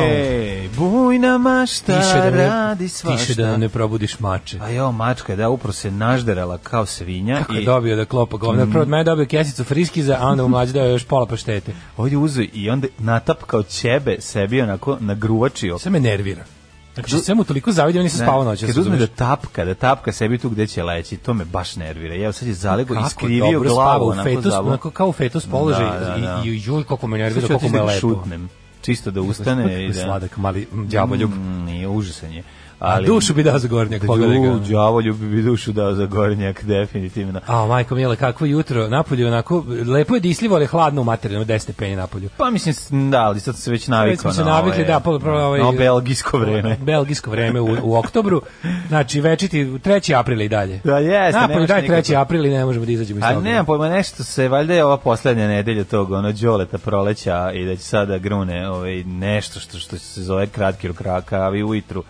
Ej, bujna mašta tiše da ne, radi svašta. Tiše da ne probudiš mače. A pa jo, mačka je da upro se nažderala kao svinja. Kako i... je dobio da klopa govna? Mm. Prvo od mene dobio kesicu friskiza, a onda u mlađe dao još pola paštete. Ovdje uzeo i onda natapkao ćebe sebi onako nagruvačio. Sve me nervira. Znači, sve mu toliko zavidi, oni se spava noće. Kad uzme da tapka, da tapka sebi tu gde će leći, to me baš nervira. Ja sad je zalego i skrivio glavu. Kako fetus, onako kao u fetus da, položaj da, i, da. i, i, i, koliko me nervira, koliko me lepo. Šutnem čisto da ustane i da sladak mali đavoljub. Mm, užasan je. Ali, dušu bi dao za gornjak, pogledaj ga. Đavo ljubi bi dušu dao za gornjak, definitivno. A, majko mile, kakvo jutro, napolju onako, lepo je disljivo, ali hladno u materinu, 10 stepeni napolju. Pa mislim, da, ali sad se već navikao na se navikli, da, pol, pa, pa, ovaj, no, belgijsko vreme. Belgijsko vreme u, u oktobru, znači večiti 3. april i dalje. Da, jeste. Napolju, daj 3. april i ne možemo da izađemo iz toga. A ne, pojma nešto se, valjda je ova poslednja nedelja tog, ono, đoleta proleća i da će sada grune ovaj, nešto što, što se zove kratki rukra, kavi u litro.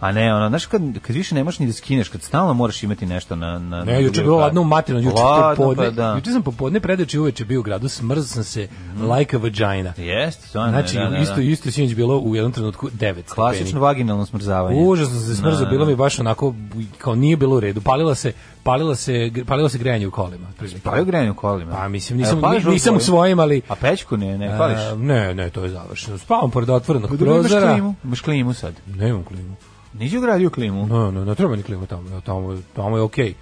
a ne ono znaš kad kad više ne možeš ni da skineš kad stalno moraš imati nešto na na Ne, juče bilo ladno materino, juče pa popodne. Da. Juče sam popodne predači uveče bio u gradu, smrzao sam se mm. like a vagina. Jeste, to Znači da, da, da. isto isto sinoć bilo u jednom trenutku 9. Klasično vaginalno smrzavanje. Užasno se smrzao, da, bilo da. mi baš onako kao nije bilo u redu. Palila se palila se palilo se grejanje u kolima. Palio grejanje u kolima. Pa mislim nisam e, nisam u svojim, ali A pećku ne, ne pališ. A, ne, ne, to je završeno. Spavam pored otvorenog pa da prozora. Imaš klimu? Imaš klimu sad? Nemam klimu. Nisi ugradio klimu? No, no, ne treba ni klimu tamo, tamo, tamo je okej. Okay.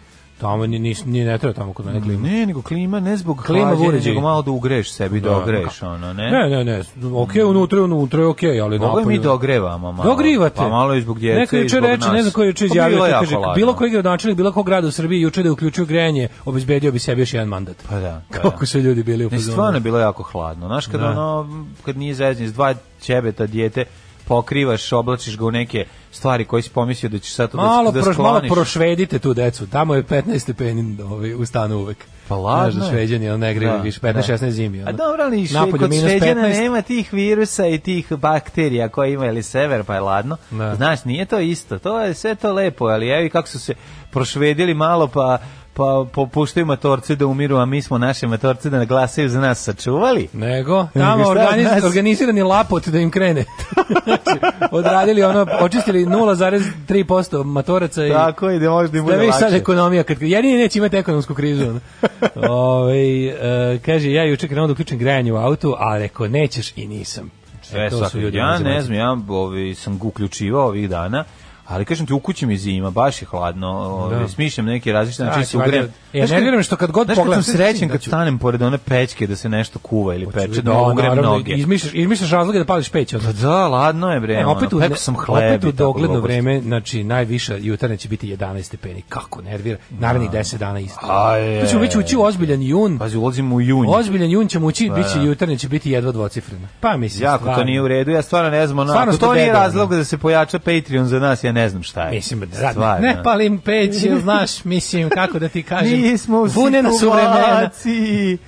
Tamo ni, ni, ni ne treba tamo kod mene klima. Ne, nego klima ne zbog klima uređaja, nego malo da ugreš sebi, da, da ogreš, ono, ne? Ne, ne, ne, okej, okay, unutra, unutra je okej, okay, ali Mogu napolju... mi dogrevamo ogrevamo malo. Dogrivate. Pa malo i zbog djece Neka juče reče, ne znam koji je juče izjavio, pa kaže, lažno. bilo koji gradonačelnik, bilo kog grada u Srbiji juče da je uključio grejanje, obezbedio bi sebi još jedan mandat. Pa da. Pa Kako da. su ljudi bili u fazonu. Stvarno je bilo jako hladno. Znaš, kad, da. ono, kad nije zezni, s dva ćebeta dijete, pokrivaš, oblačiš ga u neke stvari koje si pomislio da ćeš sad to da malo da, da proš, Malo prošvedite tu decu, tamo je 15 stepeni ovaj, u stanu uvek. Pa lažno Znaš da šveđani, ne greju da, više, 15-16 da. zimi. Ono. A dobro, ali šve, kod šveđana 15. nema tih virusa i tih bakterija koje ima, ili sever, pa je ladno. Da. Znaš, nije to isto, to je sve to lepo, ali evi kako su se prošvedili malo, pa pa popuštaju matorce da umiru, a mi smo naše matorce da glasaju za nas sačuvali. Nego, tamo organiz, organizirani lapot da im krene. Znači, odradili ono, očistili 0,3% matoraca i... Tako je, da možda im bude da lakše. sad ekonomija, kad, ja jedini neće imati ekonomsku krizu. Ove, ovaj, e, kaže, ja juče krenuo da uključim grejanje u autu, a reko, nećeš i nisam. E, Sve e, to su ljudi ja ne znam, ja ovi, sam ga uključivao ovih dana Ali kažem ti u kući mi zima, baš je hladno. Ovaj, da. Smišljam neke različite da, načine se ugrejem. Ja ne vjerujem što kad god pogledam sam srećen kad da stanem pored one pećke da se nešto kuva ili peče, da ugrem noge. Izmišljaš, izmišljaš razloge da pališ peć. Da, da, ladno je bre. E, opet u, ne, sam hleb, opet u dogledno vreme, znači najviša jutarnja će biti 11 stepeni. Kako nervira? Narednih 10 da. dana isto. Tu ćemo biti ući u ozbiljan jun. Pazi, ulazimo u jun. Ozbiljan jun ćemo ući, pa biće jutarnje će biti jedva dvocifrena. Pa mislim. Jako to nije u redu. Ja stvarno ne znam, Stvarno, to nije razlog da se pojača Patreon za nas ne znam šta je. Mislim, da, Stvar, ne, palim peć, znaš, mislim, kako da ti kažem. Nismo u situaciji.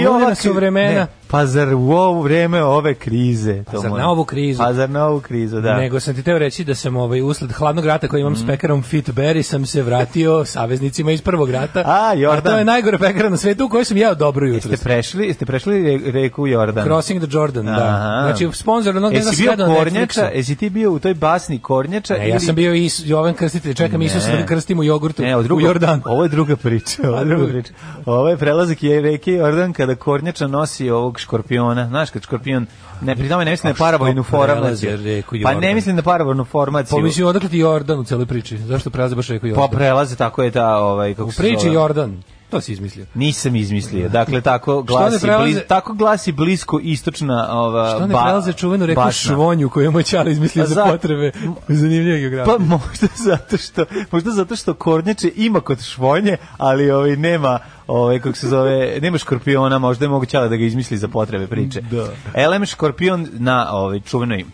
I ovakve da su vremena. Ne, Pa zar u ovo vreme ove krize? Pa to pa zar na ovu krizu? Pa zar na ovu krizu, da. Nego sam ti teo reći da sam ovaj, usled hladnog rata koji imam mm. s pekarom Fit Berry sam se vratio saveznicima iz prvog rata. A, Jordan. A to je najgore pekara na svetu u kojoj sam jeo dobro jutro. Jeste prešli, jeste prešli reku Jordan? Crossing the Jordan, da. Aha. da. Znači, sponsor onog dnevna sveda na Kornjača, jesi ti bio u toj basni Kornjača? Ne, ili... ja sam bio i Jovan Krstitelj, čekam ne. Isusa da ga krstim u jogurtu ne, drugo, u Jordan. Ovo je druga priča. Ovo je, druga priča. Ovo je prelazak je reke Jordan kada Kornjača nosi ovog onog škorpiona, znaš kad škorpion ne pri tome ne mislim na parabojnu formaciju. Znači- pa ne mislim na parabojnu formaciju. Pomisli pa odakle ti Jordan u celoj priči? Zašto prelazi baš reku Jordan? Pa prelazi tako je da ovaj kako U priči Jordan. To si izmislio. Nisam izmislio. Dakle tako glasi prelaze, bliz, tako glasi blisko istočna ova Što ne ba, prelaze čuvenu reku bašna. Švonju koju je Mačar izmislio A pa za, za potrebe zanimljive geografije. Pa možda zato što možda zato što Kornjače ima kod Švonje, ali ovaj nema ovaj kako se zove, nema škorpiona, možda je mogućala da ga izmisli za potrebe priče. Da. LM škorpion na ovaj čuvenoj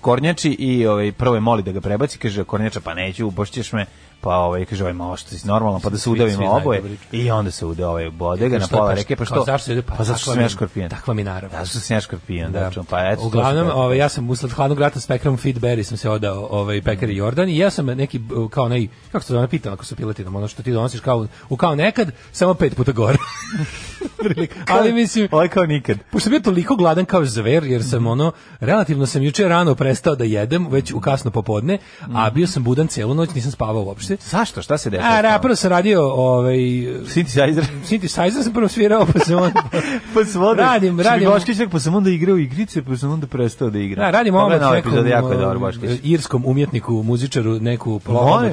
Kornjači i ovaj prvo je moli da ga prebaci, kaže Kornjača pa neću, ubošćeš me pa ovaj kaže ovaj malo što je normalno pa da se udavimo oboje i onda se ude ovaj bode ga na pola pa reke pa što pa zašto ide pa pa zašto sam ja škorpion takva mi naravno zašto sam ja škorpion da znači pa eto uglavnom da. ovaj ja sam usled hladnog rata spektrum feedberry sam se odao ovaj pekari mm. Jordan i ja sam neki kao nej kako se zove pitao ako su piletinom ono što ti donosiš kao u kao nekad samo pet puta gore ali mislim ovaj kao nikad pošto bio toliko gladan kao zver jer sam mhm. ono relativno sam juče rano prestao da jedem već u kasno popodne a mhm. bio sam budan celu noć nisam spavao uopšte uopšte. Zašto? Šta se dešava? A, ra, prvo sam radio ovaj, synthesizer. synthesizer sam prvo svirao, pa sam onda... pa sam onda... Radim, radim. Boškićak, pa sam onda igrao igrice, pa sam onda prestao da igra. Da, radim omad ovaj nekom um, irskom umjetniku, muzičaru, neku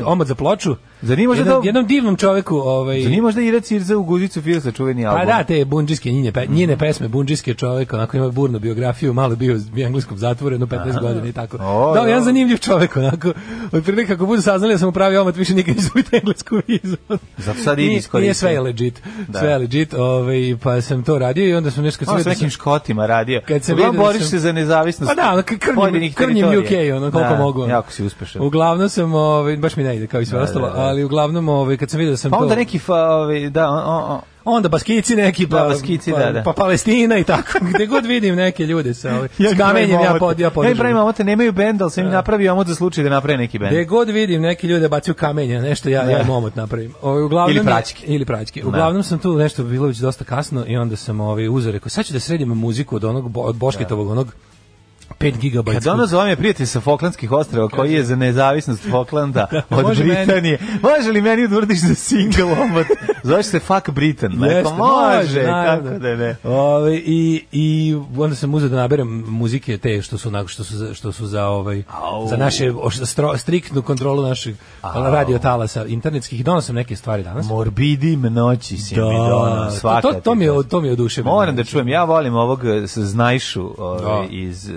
omad za ploču. Zanima jedan, da jednom divnom čovjeku, ovaj Zanima da Ira Cirza u Guzicu Filsa čuveni pa album. Pa da, te bundžijske njine, pe, njine mm. pesme bundžijske čovjek, onako ima burnu biografiju, malo bio u engleskom zatvoru jedno 15 godina i tako. O, da, ja zanimljiv čovjek, onako. Otprilike kako budu saznali da sam pravi omat, više nikad nisam vidite englesku vizu. Za sad idi iskoristio. Nije sve je legit. Da. Sve je legit, ovaj, pa sam to radio i onda sam nešto... Ono s nekim škotima radio. Kad se Uglavnom da boriš sam, se za nezavisnost pa da, krnjim, krnjim UK, ono, koliko da, mogu. Jako si uspešan. Uglavnom sam, ovaj, baš mi ne ide, kao i sve da, ostalo, da, ali uglavnom ovaj kad sam video da sam pa onda neki fa, ovaj, da o, o. onda baskici neki da, pa da, baskici, pa, da, da. pa Palestina i tako gde god vidim neke ljude sa ovaj ja kamenjem ja pod ja pod. Ne pravimo omote, nemaju bend, al sam im da. napravio omot za slučaj da naprave neki bend. Gde god vidim neke ljude bacaju kamenje, nešto ja da. ja momot napravim. Ovaj uglavnom ili praćke. ili praćke. Uglavnom sam tu nešto bilo već dosta kasno i onda sam ovaj uzeo rekao sad ću da sredim muziku od onog od Bošketovog onog 5 GB. Kad ono zove me prijatelj sa Falklandskih ostrava koji je za nezavisnost Falklanda od Britanije, može li meni udvrdiš za da single omot Zove se Fuck Britain. Pa Jeste, Leko, može, kako da ne. Ove, i, I onda sam uzeo da naberem muzike te što su, onako, što su, za, što su za, ovaj, Au. za naše stro, striktnu kontrolu našeg Au. radio talasa internetskih. Donao sam neke stvari danas. Morbidi noći si da. mi donao. Svaka to, to, mi je, to mi je oduševno. Moram da čujem, ja volim ovog eh, znajšu ovaj, iz eh,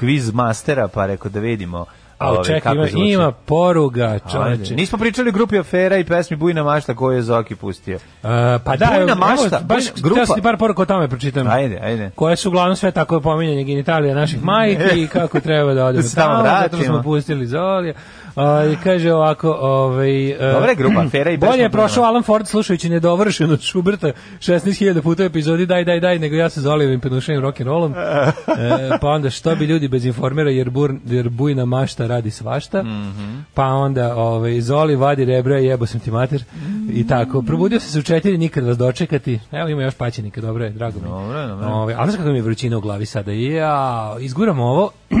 quiz mastera, pa rekao da vidimo Ali čekaj, ima, ima poruga, čoveče. Nismo pričali o grupi afera i pesmi Bujna mašta koju je Zoki pustio. Uh, pa, da, Bujna mašta, baš grupa. ti par poruka o tome pročitam. Ajde, ajde. Koje su uglavnom sve tako pominjanje genitalija naših majki i kako treba da odemo tamo. Tamo smo pustili Zolija. A, I kaže ovako, ovaj, e, Dobra grupa, Fera i Bolje je prošao da. Alan Ford slušajući nedovršeno od Schuberta 16.000 puta epizodi Daj, daj, daj, nego ja se zalivim penušenim rock'n'rollom. e, pa onda što bi ljudi bez informera, jer, bur, jer bujna mašta radi svašta. Mm -hmm. Pa onda ovaj, Zoli vadi rebra, jebo sam ti mater. Mm -hmm. I tako, probudio se u četiri, nikad vas dočekati. Evo ima još paćenika, dobro je, drago mi. Dobro, dobre. Ove, ovaj, ali znaš kako mi je vrućina u glavi sada? Ja, izguramo ovo.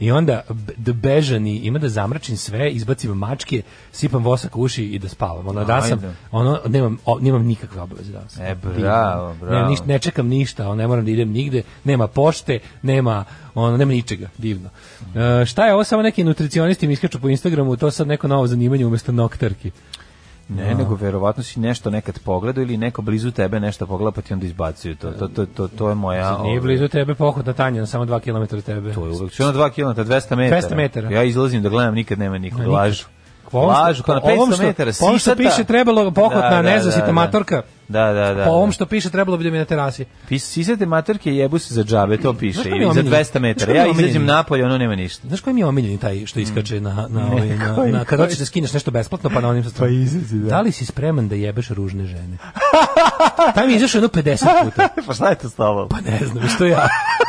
i onda da bežani ima da zamračim sve, izbacim mačke, sipam vosak u uši i da spavam. Ono da sam, ono nemam o, nemam nikakve obaveze danas. E bravo, bravo. Ne, niš, ne čekam ništa, ne moram da idem nigde, nema pošte, nema ono nema ničega, divno. E, šta je ovo samo neki nutricionisti mi iskaču po Instagramu, to sad neko novo zanimanje umesto noktarki. Ne, no. Da. nego verovatno si nešto nekad pogledao ili neko blizu tebe nešto pogleda pa ti onda izbacuju to. To, to, to, to je moja... Nije ovaj, blizu tebe pohod na tanjan, samo 2 km od tebe. To je uvek. Što na 2 km, 200 metara. 200 metara. Ja izlazim da gledam, nikad nema nikog. No, da lažu. Lažu, pa na 500 metara sisata. Po ovom što piše trebalo pokotna, da, da, nezasita da, da. matorka. Da, da, da. Po ovom da. što piše trebalo bi da mi na terasi. Pis, sisate matorke jebu se za džabe, to piše. I za 200 metara. Ja izađem napolje, ono nema ništa. Znaš koji mi je omiljeni taj što iskače na, na, ovaj, na, na, na kad hoćeš da skineš nešto besplatno, pa na onim Pa izađi, da. Da li si spreman da jebeš ružne žene? taj mi je izašao jedno 50 puta. pa šta je to s tobom? Pa ne znam, što ja...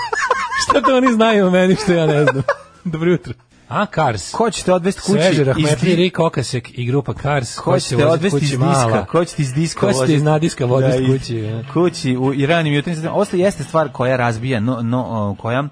šta to oni znaju o meni, što ja ne znam. Dobro jutro. A, Kars. Ko ćete odvesti kući? Sveže Rahmetli, iz... Rik Okasek i grupa Kars. Ko ćete odvesti iz diska? Ko ćete iz diska? Ko ćete iz nadiska da, odvesti kući? Kući u, i ranim jutrnim. Osta jeste stvar koja razbija, no, no, koja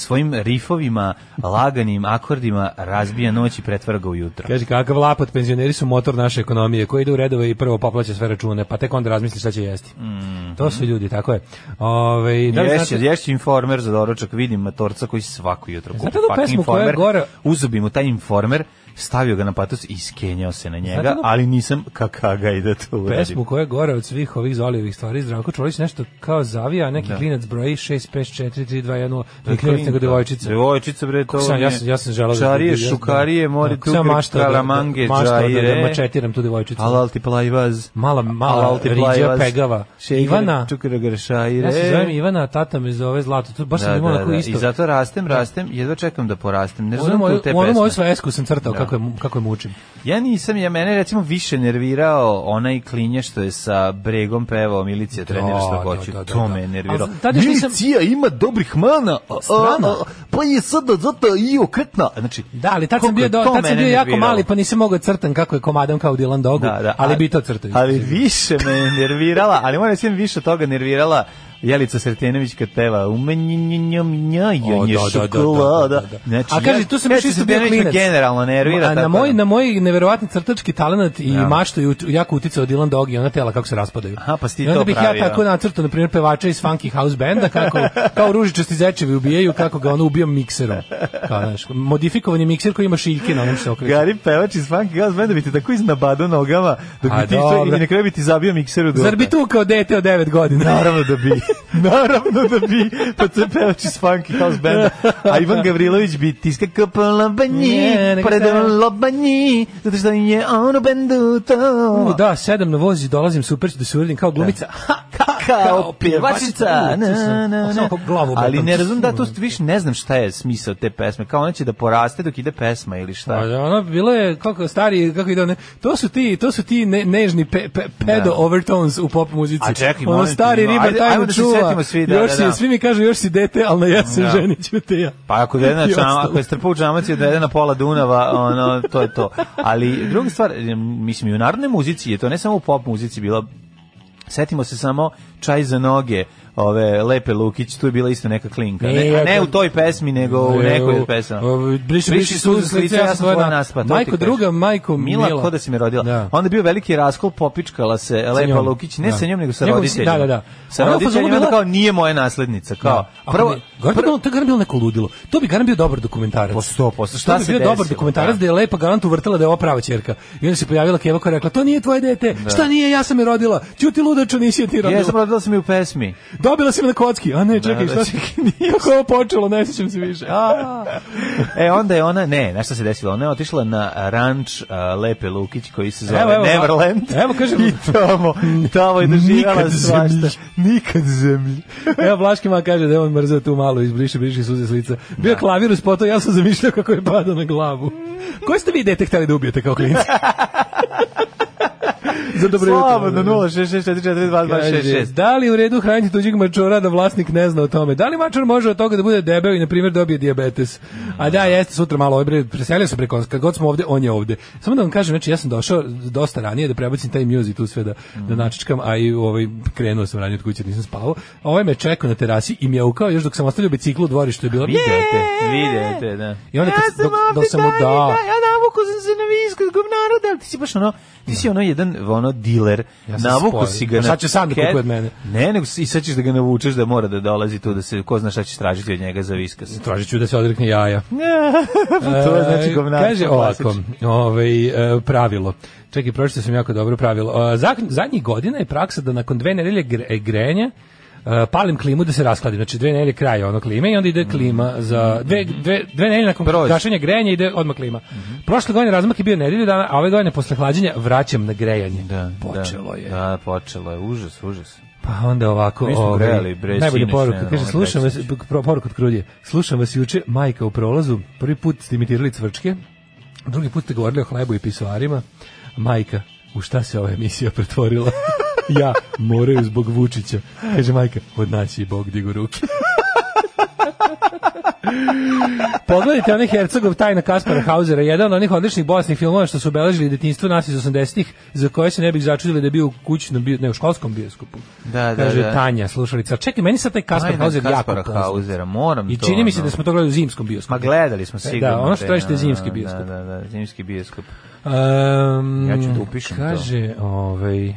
svojim rifovima, laganim akordima razbija noć i pretvara ga jutro. Kaže kakav lapat, penzioneri su motor naše ekonomije, koji ide u redove i prvo poplaća sve račune, pa tek onda razmisli šta će jesti. Mm -hmm. To su ljudi, tako je. Ove, da ješće, znate... ješće informer za doručak, vidim matorca koji svako jutro kupi. Znate da pesmu koja je gore? Uzubi mu taj informer, stavio ga na patos i skenjao se na njega, Znate, ali nisam kakaga i da to uradim. Pesmu koja je gore od svih ovih zolivih stvari, Zdravko Čolić nešto kao zavija, neki da. klinac broji 6543210, da, klinac nego devojčica. Devojčica, bre, to sam, ja sam, ja sam želao da da. čarije, da... Čarije, šukarije, mori da, tu kalamange, da, da, džajire. Da, mačetiram tu devojčicu. Alal ti plajvaz. Mala, mala, riđa pegava. Šeger, Ivana. Čukrogrešajire. Ja se zovem Ivana, tata me zove Zlato. Tu baš da, sam imao da, da. isto. I zato rastem, da. rastem, jedva čekam da porastem. Ne znam tu te pesme. Ono moju svesku sam crtao, kako kako je, kako je mučim. Ja nisam, ja mene recimo više nervirao onaj klinje što je sa bregom pevao Milicija da, trenira što da, hoće. Da, to me nervirao. Milicija ima dobrih mana. Strano. Pa je sada zato i okretna. Znači, da, ali tad sam bio, do, tad sam bio jako mali, pa nisam mogao crtan kako je komadom kao Dylan Dogu, da, da, ali, ali bi to crtao. Ali više me nervirala, ali moram reći više toga nervirala Jelica Sretenović kad peva umenjenja je šokolada. A kaži, tu sam još isto bio klinac. Generalno nervira Na moj na moj neverovatni crtački talenat i maštu je jako uticao Dylan Dog i ona tela kako se raspadaju. Aha, pa sti to bih ja tako nacrtao na primjer pevača iz Funky House benda kako kao ružičasti zečevi ubijaju kako ga ono ubijam mikserom. Kao znaš, modifikovan je mikser koji ima šiljke na onom se okreće. Gari pevač iz Funky House benda bi te tako iznabadao nogama dok bi ti i ne kraju bi ti zabio mikseru. Zar bi tu kao dete od 9 godina? Naravno da bi. Naravno da bi, pa to je pevač iz Funky House Band A Ivan Gavrilović bi tiska kapala banji, pred yeah, zato što je on u bendu to. U, da, sedam na vozi, dolazim super, da se uradim kao glumica. Da. Ha, ka, kao pjevačica. Na, na, Ali ne razum da, to hm. više ne znam šta je smisao te pesme. Kao ona će da poraste dok ide pesma ili šta. Pa A, da, ona bila je, kako stari, kako ide one, to su ti, to su ti ne, nežni pe, pe, pedo da. overtones u pop muzici. A čekaj, ono, stari riba, ajde, čuva. Svi, da, još da, da. Si, svi mi kažu još si dete, al na jesen da. ženit te ja. Pa ako, jedna čama, ako je strpao džamac i odvede na pola Dunava, ono, to je to. Ali druga stvar, mislim i u narodnoj muzici je to, ne samo u pop muzici bila, setimo se samo čaj za noge ove Lepe Lukić, tu je bila isto neka klinka. Ne, ne, ne u toj pesmi, nego u nekoj pesmi. pesama. Briši, briši suze s lica, ja sam tvoja naspa. Majko druga, majko Mila. Mila, ko da si mi rodila. Da. Onda je bio veliki raskol, popičkala se Lepa Lukić, ne da. sa njom, nego sa roditeljima. Da, da, da. Sa roditeljima, onda kao, nije moja naslednica. Kao, da. prvo, pa to je bilo neko ludilo. To bi garan bio dobar dokumentarac. Po sto, po sto. Šta se desilo? dobar dokumentarac da je Lepa garant uvrtila da je ova prava ćerka. I onda se pojavila Keva koja rekla, to nije tvoje dete, da. šta nije, ja sam je rodila. Ćuti ludačo, nisi je ti rodila zapamtila sam je u pesmi. Dobila sam je na kocki. A ne, čekaj, da, šta da, se nije ovo počelo, ne sećam se više. A, e, onda je ona, ne, nešto se desilo? Ona je otišla na ranč uh, Lepe Lukić koji se zove evo, evo, Neverland. Evo, kažem. I tamo, tamo je doživjela svašta. Nikad zemlji. evo, Vlaški ma kaže da je on mrzeo tu malo, izbriše, briše suze s lica. Bio da. klavir uz ja sam zamišljao kako je pada na glavu. Koji ste vi dete hteli da ubijete kao klinci? za dobro jutro. Slobodno, 066442266. Da li u redu hraniti tuđeg mačora da vlasnik ne zna o tome? Da li mačor može od toga da bude debel i, na primjer, dobije diabetes? A da, jeste sutra malo obre, ovaj, preselio se preko, kad god smo ovde, on je ovde. Samo da vam kažem, znači, ja sam došao dosta ranije da prebacim taj muse i tu sve da, mm. da načičkam, a i ovaj, krenuo sam ranije od kuće, nisam spavao. Ovaj me čekao na terasi i mjaukao još dok sam ostavio biciklu u dvorištu je bilo vidite. Vidite, da. I onda kad, ja sam dok, dok sam mu da, ja navuku sam se na visku, govnaru, da ti si baš ono, Ti si ono jedan ono diler, ja navuku si ga. Pa sad će sam da kupuje od mene. Ne, nego i sad ćeš da ga navučeš da mora da dolazi tu, da se, ko zna šta će tražiti od njega za viskas. Tražit da se odrekne jaja. to je znači e, govnar. Kaže ovako, ovaj, e, pravilo. Čekaj, pročito sam jako dobro pravilo. E, zadnjih godina je praksa da nakon dve nedelje grenja Eh, palim klimu da se raskladi. Znači dve nedelje kraj ono klime i onda ide klima za dve dve dve nedelje nakon gašenja grejanja ide odmah klima. Mm -hmm. Prošle godine razmak je bio nedelju dana, a ove godine posle hlađenja vraćam na grejanje. Da, da. počelo da, je. Da, počelo je užas, užas. Pa onda ovako, Mi smo ovaj, grejali, bre, najbolja poruka, kaže, slušam vas, poruka od Krudije, slušam vas juče, majka u prolazu, prvi put ste imitirali cvrčke, drugi put ste govorili o hlebu i pisoarima, majka, u šta se ova emisija pretvorila? ja moraju zbog Vučića. Kaže majka, od nas Bog digo ruke. Pogledajte onih Hercegov tajna Kaspara Hausera, jedan od onih odličnih bosnih filmova što su obeležili detinjstvo nas iz 80-ih, za koje se ne bih začudili da je bio u kućnom, ne u školskom bioskopu. Da, da, Kaže da. Tanja, slušalica. Čekaj, meni sad taj Kaspar Hauser jako Hausera, moram I čini to, mi se da smo to gledali u zimskom bioskopu. Ma gledali smo e, da, sigurno. Da, ono što tražite je zimski da, bioskop. Da, da, da, zimski bioskop. Um, ja ću da upišem kaže, to. Kaže, ovaj,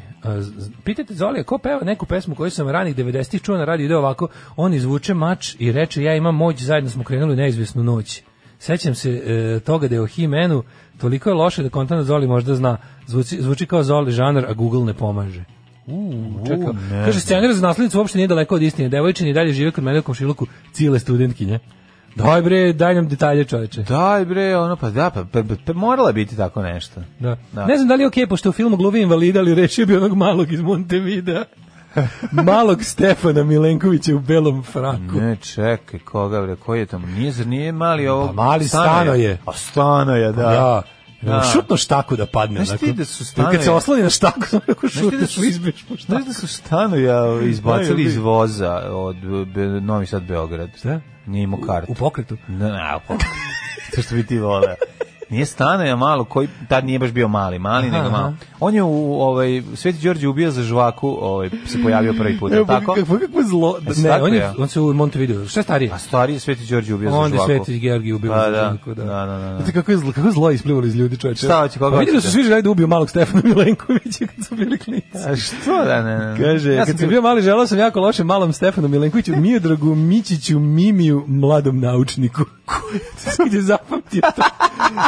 Pitajte Zoli, ko peva neku pesmu koju sam ranih 90-ih čuo na radiju ide ovako, on izvuče mač i reče ja imam moć, zajedno smo krenuli u neizvjesnu noć. Sećam se e, toga da je o Himenu toliko je loše da kontana Zoli možda zna. Zvuči, zvuči kao Zoli žanar, a Google ne pomaže. Uh, čekao. Uh, Kaže, scenar za naslednicu uopšte nije daleko od istine. Devojčin i dalje žive kod mene u komšiluku cijele studentkinje. Daj bre, daj nam detalje, čoveče. Daj bre, ono pa da, pa, pa, pa, pa morala biti tako nešto. Da. da. Ne znam da li je okej, okay, pošto u filmu glumi invalida, ali rešio bi onog malog iz Montevidea. Malog Stefana Milenkovića u belom fraku. Ne, čekaj, koga bre, koji je tamo? Nije, zar nije mali ovo? Pa mali stano je. A stano je, da. Ja. Da. Šutno štaku da padne. Znaš ti da su stanoja... Kad se oslani na štaku, tako šutno da su, izbiješ po štaku. Znaš da su stanoja izbacili iz voza od Novi Sad Beograd. Da? Nije imao kartu. U pokretu? ne, u pokretu. to što bi ti voleo. Nije je malo, koji tad nije baš bio mali, mali aha, nego malo. On je u ovaj Sveti Đorđe ubio za žvaku, ovaj se pojavio prvi put, Evo, tako? Kako kako zlo. E, ne, ne on je on se u Montevideo. Šta stari? A pa stari Sveti Đorđe ubio on za žvaku. On Sveti Georgije ubio pa, za da, žvaku, da. Da, da, da. da. kako je zlo, kako zlo isplivalo iz ljudi, čoveče. Šta hoće koga? Pa, Vidiš da su svi želeli da ubiju malog Stefana Milenkovića kad su bili klinci. A što da ne? ne. Kaže, ja kad sam bio mali, želeo sam jako loše malom Stefanu Milenkoviću, Miodragu Mićiću, Mimiju, mladom naučniku. Kad je zapamtio to.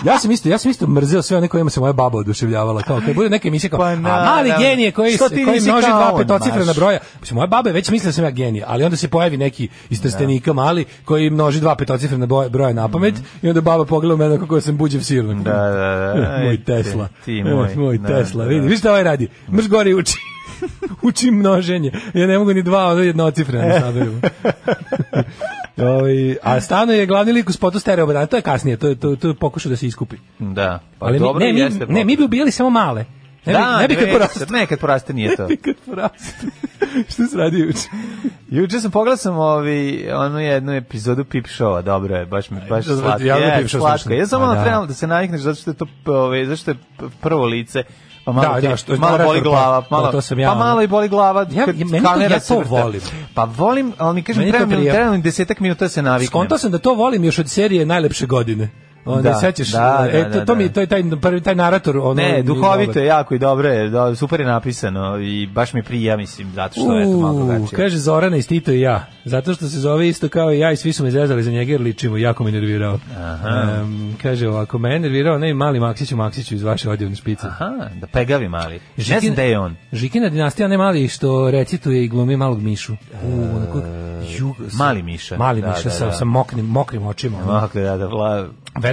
Ja sam isto, ja sam isto mrzio sve one kojima se moja baba oduševljavala, kao kad bude neka emisija kao pa, na, mali na, genije koji se koji množi dva petocifrena broja. Mislim moja baba je već mislila da sam ja genije, ali onda se pojavi neki iz trstenika da. mali koji množi dva petocifrena broja na pamet mm -hmm. i onda baba pogleda mene kako sam buđev sirno. Da, da, da, da. moj Tesla. Ti, ti moj. moj da, Tesla. Da, da. Vidi, šta ovaj radi? Mrš gore i uči. uči množenje. Ja ne mogu ni dva, ono jednocifrena saberemo. Ovi, ovaj, a Stano je glavni lik u spotu Stereo to je kasnije, to, to, to pokušao da se iskupi. Da, pa Ali dobro ne, mi, jeste. Ne, mi bi ubijali samo male. Ne, da, ne bi kad poraste. Ne, kad poraste nije to. Ne bi kad poraste. Šta se radi juče? juče sam pogledao sam ovi, onu jednu epizodu Pip Showa, dobro je, baš mi baš slatko. Ja, je, slatko. Ja sam ono da. trebalo da se navikneš zato što je to, ove, ovaj, zato što je prvo lice pa malo da, te, da, što, malo boli glava, pa malo, to sam ja, pa malo i boli glava. Ja, kad meni to, ja to volim. Pa volim, ali mi kažem, trebam mi 10 minuta da se naviknem. Skonto sam da to volim još od serije najlepše godine. Onda da, sećaš, da, e, da, to, to da, mi to je da. taj prvi taj narator ono Ne, duhovito je jako i dobro je, da, super je napisano i baš mi prija mislim zato što je to malo drugačije. Kaže Zorana iz Tito i ja, zato što se zove isto kao i ja i svi su me zezali za njega ličimo, jako me nervirao. Aha. Um, kaže ako me nervirao ne mali Maksiću Maksiću iz vaše odjevne špice. Aha, da pegavi mali. Žikin, ne znam je on. Žikina dinastija ne mali što recituje i glumi malog Mišu. U, onako, e, jug, mali Miša. Mali da, Miša da, da, sa, sa moknim, mokrim očima. Mokre, da, da, vla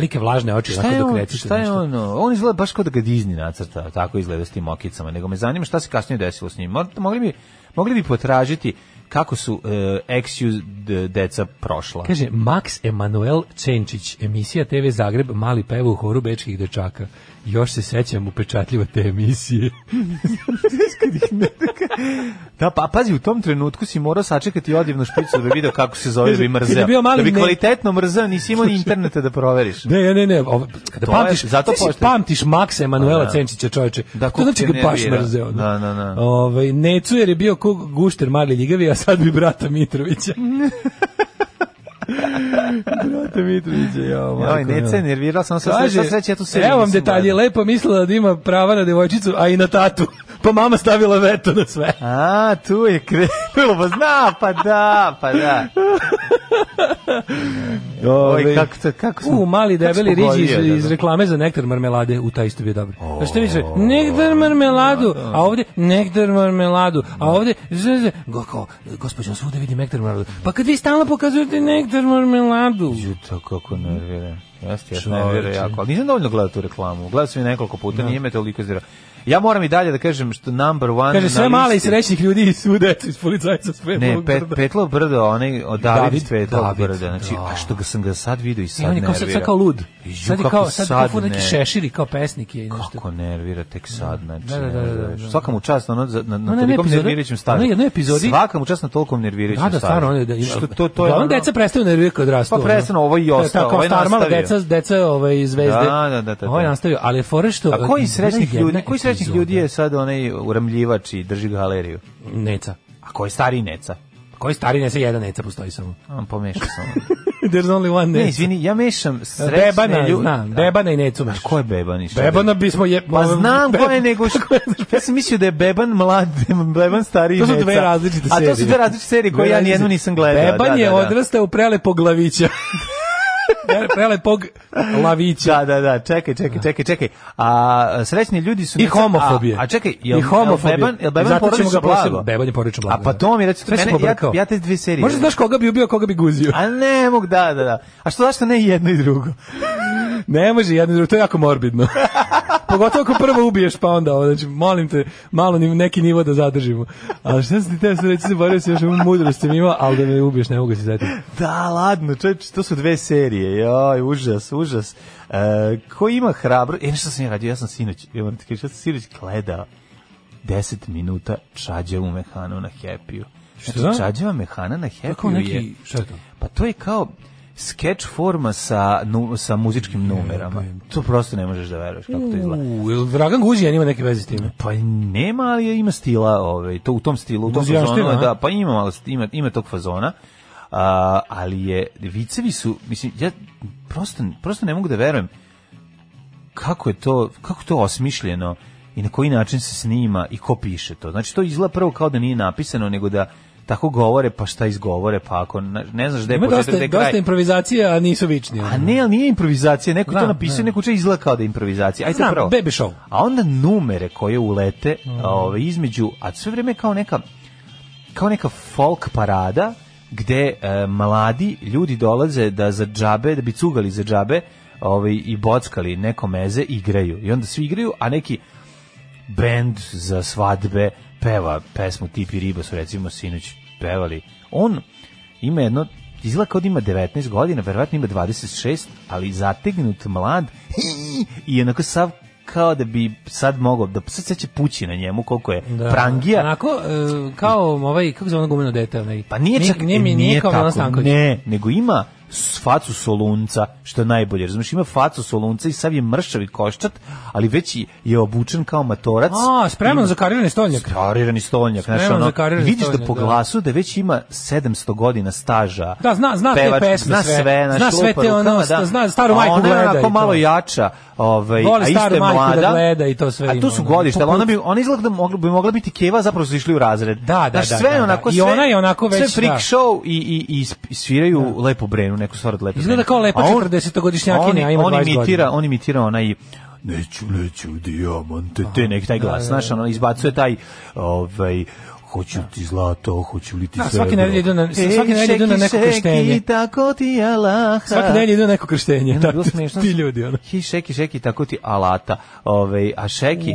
velike vlažne oči, šta je kreće dok Šta je ono? On izgleda baš kao da ga Disney nacrta, tako izgleda s tim okicama, nego me zanima šta se kasnije desilo s njim. Mogli bi, mogli bi potražiti kako su uh, e, Exius deca prošla. Kaže, Max Emanuel Čenčić, emisija TV Zagreb, mali pevu horu bečkih dečaka još se sećam upečatljivo te emisije. da, pa pazi, u tom trenutku si morao sačekati odjevnu špicu da bi video kako se zove da bi mrzeo. Da, bi kvalitetno mrzeo, nisi imao ni interneta da proveriš. Ne, ne, ne, ovo, kada to da pamtiš, je, zato ti da pamtiš Maksa Emanuela pa da. Cenčića, čoveče. Da, to znači ga baš mrzeo. Da, da, da. da. Ove, ovaj, necu jer je bio kog gušter Marlje Ljigavi, a sad bi brata Mitrovića. Brate Mitrovića, ja, majko. Oj, nece, ja. nervirala sam, sam sve sreće, ja tu se... Evo vam detalje, lepo mislila da ima prava na devojčicu, a i na tatu. Pa mama stavila veto na sve. A, tu je krenulo, pa zna, pa da, pa da. Ovaj, Ove, kako, kako sam, u, mali debeli riđi iz, da, da. iz, reklame za nektar marmelade, u ta isto bio dobro. pa što mi se, nektar marmeladu, a ovde nektar marmeladu, a ovdje, go, kao, gospođo, svuda vidim nektar marmeladu. Pa kad vi stalno pokazujete nektar marmeladu. Juto, kako nervira. Jeste, jeste, nervira jako. Ali nisam dovoljno gledao tu reklamu. Gledao sam je nekoliko puta, no. Da. nije me toliko zira. Ja moram i dalje da kažem što number one Kaže, sve male i srećnih ljudi i svu decu iz policajca sve Ne, pet, Petlo Brdo, onaj od David, David Petlo Brdo. Znači, a što ga sam ga sad video i sad nervira. I on je kao sad, sad kao lud. I sad je kao, sad, sad kao neki šeširi, kao pesnik je. Nešto. Kako nervira, tek sad, da, znači. Da, da, da, da, da. Svaka mu čast, ono, na, na, na tolikom nervirajućem stavlju. Na jednoj epizodi. Svaka mu čast na tolikom nervirajućem stavlju. Da, da, stvarno, on je, da, Što, to, to je, da, on deca prestaju nervirati kad rastu. Pa prestano, ovo i da, ostao, ovo je nastavio. Deca, deca ovaj, zvezde. Da, da, da, da. Ovo je da. nastavio, ali je fore što... A koji srećnih ljudi, koji srećnih ljudi je sad onaj uramljivač i drži galeriju? Neca. A koji stari Neca? Koji stari ne se jedan neca postoji samo? On pomešao samo. There's only one neca. Ne, izvini, ja mešam srećne Bebana, ljude. Znam, da. Bebana i necu mešaš. Ko je Beban? Bebana bismo je... Pa znam ko je nego... ja sam mislio da je Beban mlad, da Beban stari i neca. To su dve različite serije. A to su dve različite serije koje ja nijednu nisam gledao. Beban da, da, da. je odrastao prelepo glavića prelepog lavića. Da, da, da, čekaj, čekaj, da. čekaj, čekaj. A srećni ljudi su... I homofobije. A, a čekaj, je I homofobije. Beban, je Beban porodično blago? Beban je porodično blago. A pa to mi reći, mene, ja, ja te dve serije. Možda znaš koga bi ubio, koga bi guzio. A ne, mogu, da, da, da. A što zašto ne jedno i drugo? ne može jedno i drugo, to je jako morbidno. Pogotovo ako prvo ubiješ, pa onda ovo. Znači, molim te, malo neki nivo da zadržimo. Ali šta si ti te sve reći, zaboravio se još ovu mudrost sam imao, ali da me ubiješ, ne mogu se zeti. Da, ladno, čovječ, to su dve serije. Joj, užas, užas. E, ko ima hrabro... E, nešto sam ja radio, ja sam sinoć, ja moram ti kaži, ja sam sinoć gledao 10 minuta čađevu mehanu na Happy-u. Šta? Znači, čađeva mehana na Happy-u je... Neki, šta je to? Pa to je kao sketch forma sa, nu, sa muzičkim numerama. To prosto ne možeš da veruješ kako to izgleda. Uuu, Dragan Guzijan ima neke veze s time? Pa nema, ali ima stila, ovaj, to, u tom stilu, u tom fazonu, da, pa ima, ali ima, ima tog fazona. Uh, ali je, vicevi su, mislim, ja prosto, prosto ne mogu da verujem kako je to, kako to osmišljeno i na koji način se snima i ko piše to. Znači, to izgleda prvo kao da nije napisano, nego da tako govore, pa šta izgovore, pa ako ne znaš gde je početak, dosta, gde je kraj. Dosta improvizacija, a nisu vični. A ne, ali nije improvizacija, neko je to napisao, ne. neko će izgleda kao da je improvizacija. Ajde, Znam, baby show. A onda numere koje ulete mm. ove, između, a sve vreme kao neka, kao neka folk parada, gde e, mladi ljudi dolaze da za džabe, da bi cugali za džabe, ovaj i bockali neko meze igraju i onda svi igraju a neki bend za svadbe peva pesmu Tipi Riba su recimo sinoć pevali. On ima jedno izgleda kao da ima 19 godina, verovatno ima 26, ali zategnut mlad i onako sav kao da bi sad mogao da sad se će pući na njemu koliko je da, prangija onako e, kao ovaj kako se ono gumeno dete onaj pa nije čak nije, nije, nije, nije kao tako, ne nego ima facu solunca, što je najbolje. Razumiješ, ima facu solunca i sav je mršavi koščat, ali već je obučen kao matorac. A, spreman za karirani stolnjak. Karirani stolnjak, znaš, ono, vidiš da po da. glasu da. da već ima 700 godina staža. Da, zna, zna pevač, te pesme zna sve. sve zna sve te ono, da, zna staru majku gleda. Ona je onako malo jača, ovaj, a isto je da mlada. Da gleda i to sve ima. a tu su godište, ali ona bi, ona izgleda mogla, bi mogla biti keva, zapravo su išli u razred. Da, da, da. sve da, onako, sve, I ona je onako već, sve freak show i, i, i sviraju lepo brenu neku stvar od lepe. Izgleda kao lepa 40-godišnjakinja, a ima 20 godina. On imitira, on imitira onaj neću, neću dijamante, te neki taj glas, da, da, znaš, da. ono, izbacuje taj, ovaj, hoću ti zlato, hoću li ti srebro. Svaki nedelje idu na, svaki nedelje idu na neko krštenje. tako ti alaha. Svaki nedelje idu na neko krštenje. Ne, bilo smiješno. Ti ljudi, ono. Hi, šeki, šeki, tako ti alata. Ove, ovaj, a šeki,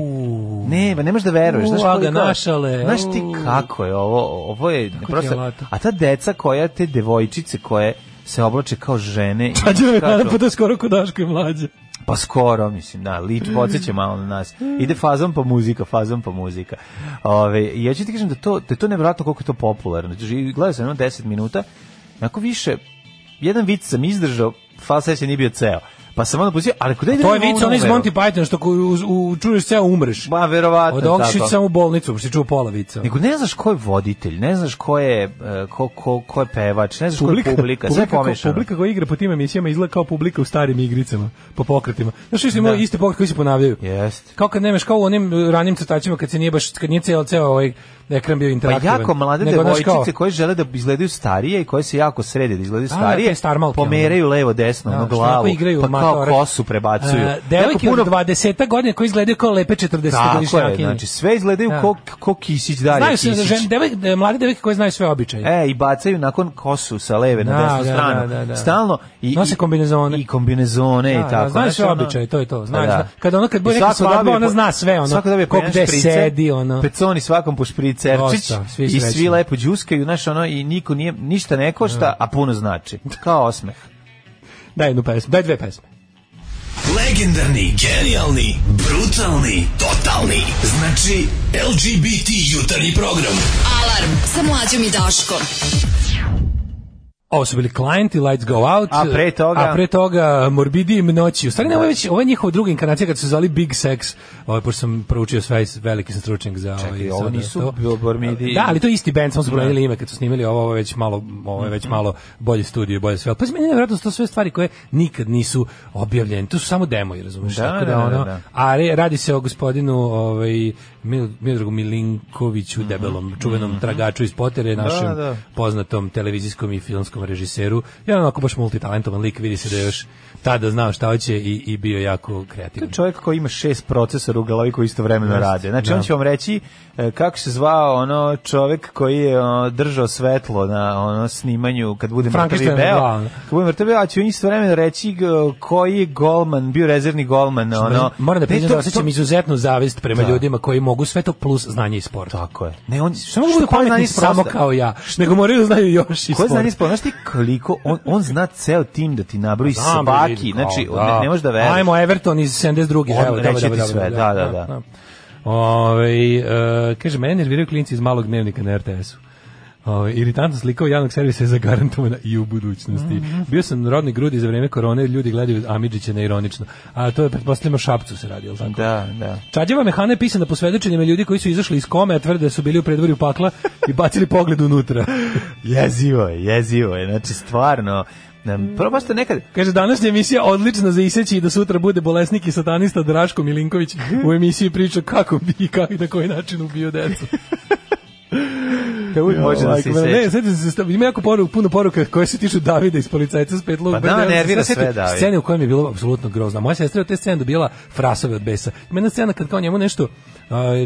ne, ne možeš da veruješ. Znaš, koliko, našale. Znaš ti kako je ovo, ovo je, prosto, a ta deca koja, te devojčice koje, se oblače kao žene. Pa pa to skoro kod Daško i mlađe. Pa skoro, mislim, da, lič podsjeća mm. malo na nas. Ide fazom pa muzika, fazom pa muzika. Ove, ja ću ti kažem da, to, da je to nevjerojatno koliko je to popularno. Gledao sam jedno 10 minuta, onako više, jedan vic sam izdržao, fal se nije bio ceo. Pa sam onda pustio, ali kuda ide? To je vic on iz Monty Python što ko, u, u, čuješ ceo umreš. Ba, verovatno. Od okšić da, da. samo u bolnicu, pošto čuo pola vica. Nego ne znaš ko je voditelj, ne znaš ko je e, ko, ko, ko je pevač, ne znaš publika, ko je publika, sve pomešano. Publika koja igra po tim emisijama izgleda kao publika u starim igricama, po pokretima. Znaš što imaju da. iste pokrete koji se ponavljaju. Jest. Kao kad nemaš kao u onim ranim crtačima kad se nije baš kad nije ceo ceo ovaj ekran bio pa interaktivan. Pa jako mlade devojčice koje žele da izgledaju starije i koje se jako srede da izgledaju starije, da, pomeraju levo desno da, na glavu, igraju, pa kao kosu prebacuju. Uh, devojke puno... od 20 godina koje izgledaju kao lepe 40 godišnjake. znači sve izgledaju da. ko, ko Kisić, Darija Kisić. Znaju se, da žen, devojke, da, mlade devojke koje znaju sve običaje. E, i bacaju nakon kosu sa leve na da, desnu stranu. Stalno i nose kombinezone. I kombinezone i tako. Znaš znači sve običaje, to je to. Pa znaš, kad ono kad bude neka ona zna sve, ono. Svako da bi sedi, ono. Peconi svakom po šprici Cerčić Dosta, svi i svi lepo đuskaju, znaš, ono, i niko nije, ništa ne košta, da. a puno znači. Kao osmeh. Daj jednu pesmu, daj dve pesme. Legendarni, genijalni, brutalni, totalni. Znači, LGBT jutarnji program. Alarm sa mlađom i Daškom. Ovo su bili Client Lights Go Out. A pre toga? A pre toga uh, Morbidium noći. U stvari, da. već, ovo je njihova druga inkarnacija kad su zvali Big Sex. Ovo, ovaj, pošto sam proučio sve, veliki sam stručnjak za Čekaj, ovaj, ovo. Čekaj, ovo nisu Morbidium. Da, ali to je isti band, samo su da. promenili ime kad su snimili ovo, ovo je već malo, ovo je već mm-hmm. malo bolje studije, bolje sve. Pa meni je nevjerojatno da to sve stvari koje nikad nisu objavljene. To su samo demo, razumiješ? Da, Tako da, da, da ono, da, da. A radi se o gospodinu ovaj, Mil, Mildragu Milinkoviću, mhm. debelom, mhm. čuvenom mhm. tragaču iz potere, da, našem da. poznatom televizijskom i filmskom režiseru. Jedan onako baš multitalentovan lik, vidi se da je još tada znao šta hoće i, i bio jako kreativan. To čovjek koji ima šest procesora u glavi koji istovremeno Just, rade. Znači, da. on će vam reći e, kako se zvao ono čovjek koji je ono, držao svetlo na ono snimanju kad bude mrtavi beo. Kad bude mrtavi beo, a će on istovremeno reći e, koji je golman, bio rezervni golman. Što ono, moram da priznam da osjećam izuzetnu zavist prema da. ljudima koji mogu sve to plus znanje i sport. Tako je. Ne, on, što mogu da pametni samo kao ja, što? nego moraju da znaju još i sport. Ko znanje sport? Znaš ti koliko? On, on zna ceo tim da ti nabroji pa sabatu veliki, znači da. ne, ne možeš da veruješ. Hajmo Everton iz 72. Evo, da, reći da, sve, da, da, da. Ove, e, kaže, mene nerviraju klinci iz malog dnevnika na RTS-u. Ovaj iritantno slika javnog servisa je zagarantovana i u budućnosti. Mm -hmm. Bio sam rodni grudi za vreme korone, ljudi gledaju Amidžića neironično. A to je pretpostavljamo Šapcu se radi, al tako. Da, da. Čađeva mehana je pisana po svedočenjima ljudi koji su izašli iz kome, a tvrde da su bili u predvorju pakla i bacili pogled unutra. jezivo je, jezivo je. Znači stvarno pametna. Prvo ste nekad... Kaže, današnja emisija odlična za iseći i da sutra bude bolesnik i satanista Draško Milinković u emisiji priča kako bi i kako i na koji način ubio decu. poruka, uvijek može da se iseče. Ne, sjećam se, ima jako poruka, puno poruka koje se tiču Davida iz policajca s petlog. Pa da, da, da nervira sve David. Scene u kojem je bilo apsolutno grozno. Moja sestra je od te scene dobila frasove od besa. Ima jedna scena kad kao njemu nešto,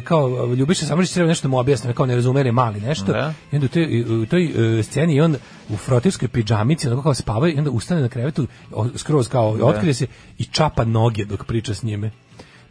kao Ljubiša Samršić treba nešto mu objasniti, kao ne razume, mali nešto. Da. I onda u toj, u toj e, sceni on u frotirskoj pidžamici, onako kao spava i onda ustane na krevetu, skroz kao, da. otkrije se i čapa noge dok priča s njime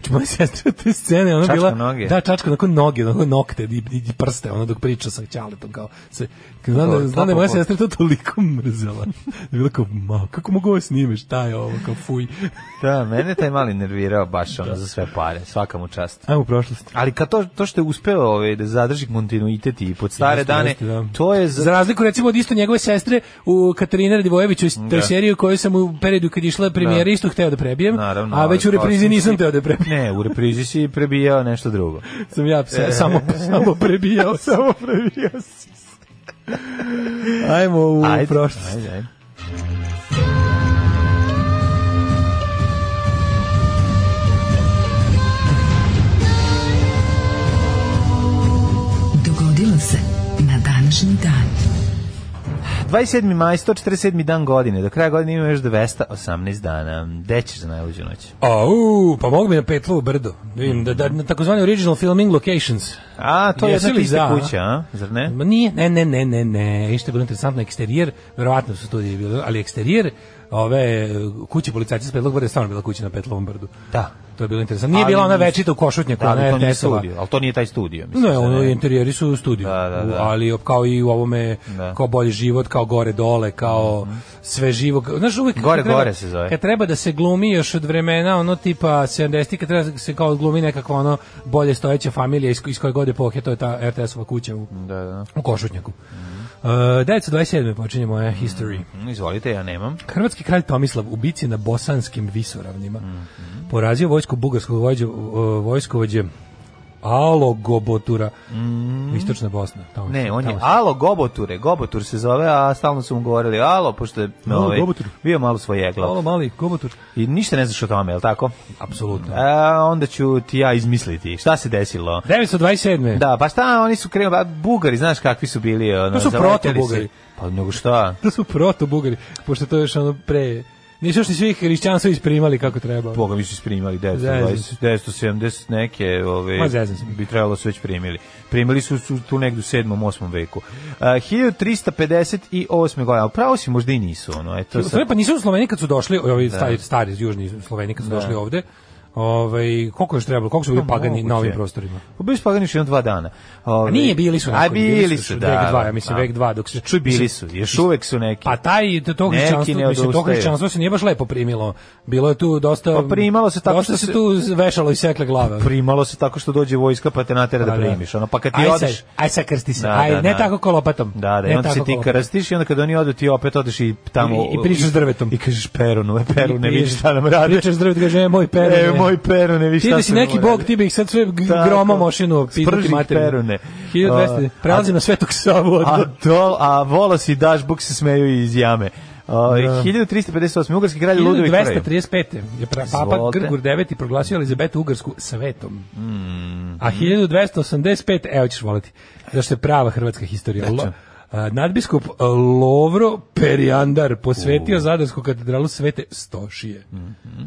moja sestra te scene, ona čačka bila... Noge. Da, čačka, onako noge, onako nokte i, i prste, ono dok priča sa Ćaletom, kao se Znam da, znam da je moja sestra to toliko mrzela. Da je kao, ma, kako mogu ovo snime, šta je ovo, kao fuj. da, mene taj mali nervirao baš ono da. za sve pare, svaka mu čast. Ajmo u prošlost. Ali kad to, to što je uspeo ovaj, da zadrži kontinuitet i pod stare jeste, dane, jeste, da. to je... Za... za... razliku recimo od isto njegove sestre u Katarina Radivojeviću, da. seriju koju sam u periodu kad išla premijera da. isto hteo da prebijem, Naravno, a već u reprizi nisam si... teo da prebijem. Ne, u reprizi si prebijao nešto drugo. sam ja pse, e. samo, samo prebijao, samo prebijao Ajmo u ajde, prošlost. Ajde, ajde. Dogodilo se na današnji dan. 27. maj, 147. dan godine. Do kraja godine ima još 218 dana. Gde ćeš za najluđu noć? Au, pa mogu mi na petlu u brdu. Vidim, da, da, na takozvani original filming locations. A, to je jedna ti kuća, a? Zar ne? Ma nije, ne, ne, ne, ne, ne. Ište je bilo interesantno, eksterijer, verovatno su studije bili, ali eksterijer, ove kuće policajca s Petlogorda je stvarno bila kuća na Petlovom brdu. Da to je bilo interesantno. Nije ali bila ona večita u Košutnjaku, da, ona je studiju, ali to nije taj studio. Mislim, ne, ono interijeri su studio, da, da, da. ali kao i u ovome, da. kao bolji život, kao gore dole, kao mm -hmm. sve živo. Znaš, uvijek... Gore, gore se zove. Kad treba da se glumi još od vremena, ono tipa 70 kad treba da se kao glumi nekako, ono bolje stojeća familija iz, iz koje god epohe, to je ta RTS-ova kuća u, da, da. u Košutnjaku. Mm -hmm. Uh, eh, 927. počinje moja mhm. history. Mm, izvolite, ja nemam. Hrvatski kralj Tomislav u bici na bosanskim visoravnima mm -hmm. porazio vojsku bugarskog vođe, eh, vojskovođe Alo Alogobotura. Mm. Istočna Bosna. Tamo, ne, on je Alo Goboture. Gobotur se zove, a stalno su mu govorili Alo, pošto je malo ovaj, gobotur. bio malo svojegla. Alo mali Gobotur. I ništa ne znaš o tome, je li tako? Apsolutno. E, onda ću ti ja izmisliti. Šta se desilo? 927. Da, pa šta oni su krenuli, pa Bugari, znaš kakvi su bili. Ono, to su proto Bugari. Pa nego šta? To su proto Bugari, pošto to je još ono pre Nisu što svih hrišćanstva isprimali kako treba. Boga mi su isprimali 920, 970 neke ove, bi trebalo da su već primili. Primili su, su tu negdje u 7. 8. veku. Uh, 1358. godine, ali pravo si možda i nisu. Ono, eto, sad... Pa nisu Sloveni kad su došli, ovi da. stari, stari južni Sloveni kad su da. došli ovde, Ovaj koliko je trebalo? Koliko su bili pa pagani na ovim prostorima? Pa bili su pagani još dva dana. Ovaj A nije bili su neki. A bili su, da. Vek 2, ja da. mislim vek dva, dok se čuj bili su. Još uvek su neki. Pa taj to hrišćanstvo, mislim to hrišćanstvo se nije baš lepo primilo. Bilo je tu dosta Pa primalo se tako što se tu vešalo i sekle glave. Pa primalo se tako što dođe vojska pa te natera da, pa da. primiš. Ono pa kad ti odeš. Aj sa krsti se. Da, aj ne tako kolopatom. Da, da, onda se ti krstiš i onda kad oni odu ti opet odeš i tamo i pričaš drvetom. I kažeš peronu, no peru ne vidiš šta nam radi. Pričaš drvetom, kažeš, e, moj peru. E, moj perone, vi šta Ti da si neki bog, ti bi ih sad sve gromom ošinu pizduti materinu. perone. 1200, prelazi na Svetog Savu. A, dol, a vola si daš, buk se smeju iz jame. Da. Uh, 1358. Ugarski kralj Ludovik I. 235. je pra, papa Zvolte. Grgur IX proglasio Elizabetu Ugarsku svetom. Mm. A 1285. Evo ćeš voliti. Zašto je prava hrvatska historija. Lo, a, nadbiskup Lovro Perijandar posvetio uh. Zadarsku katedralu Svete Stošije. Mm -hmm.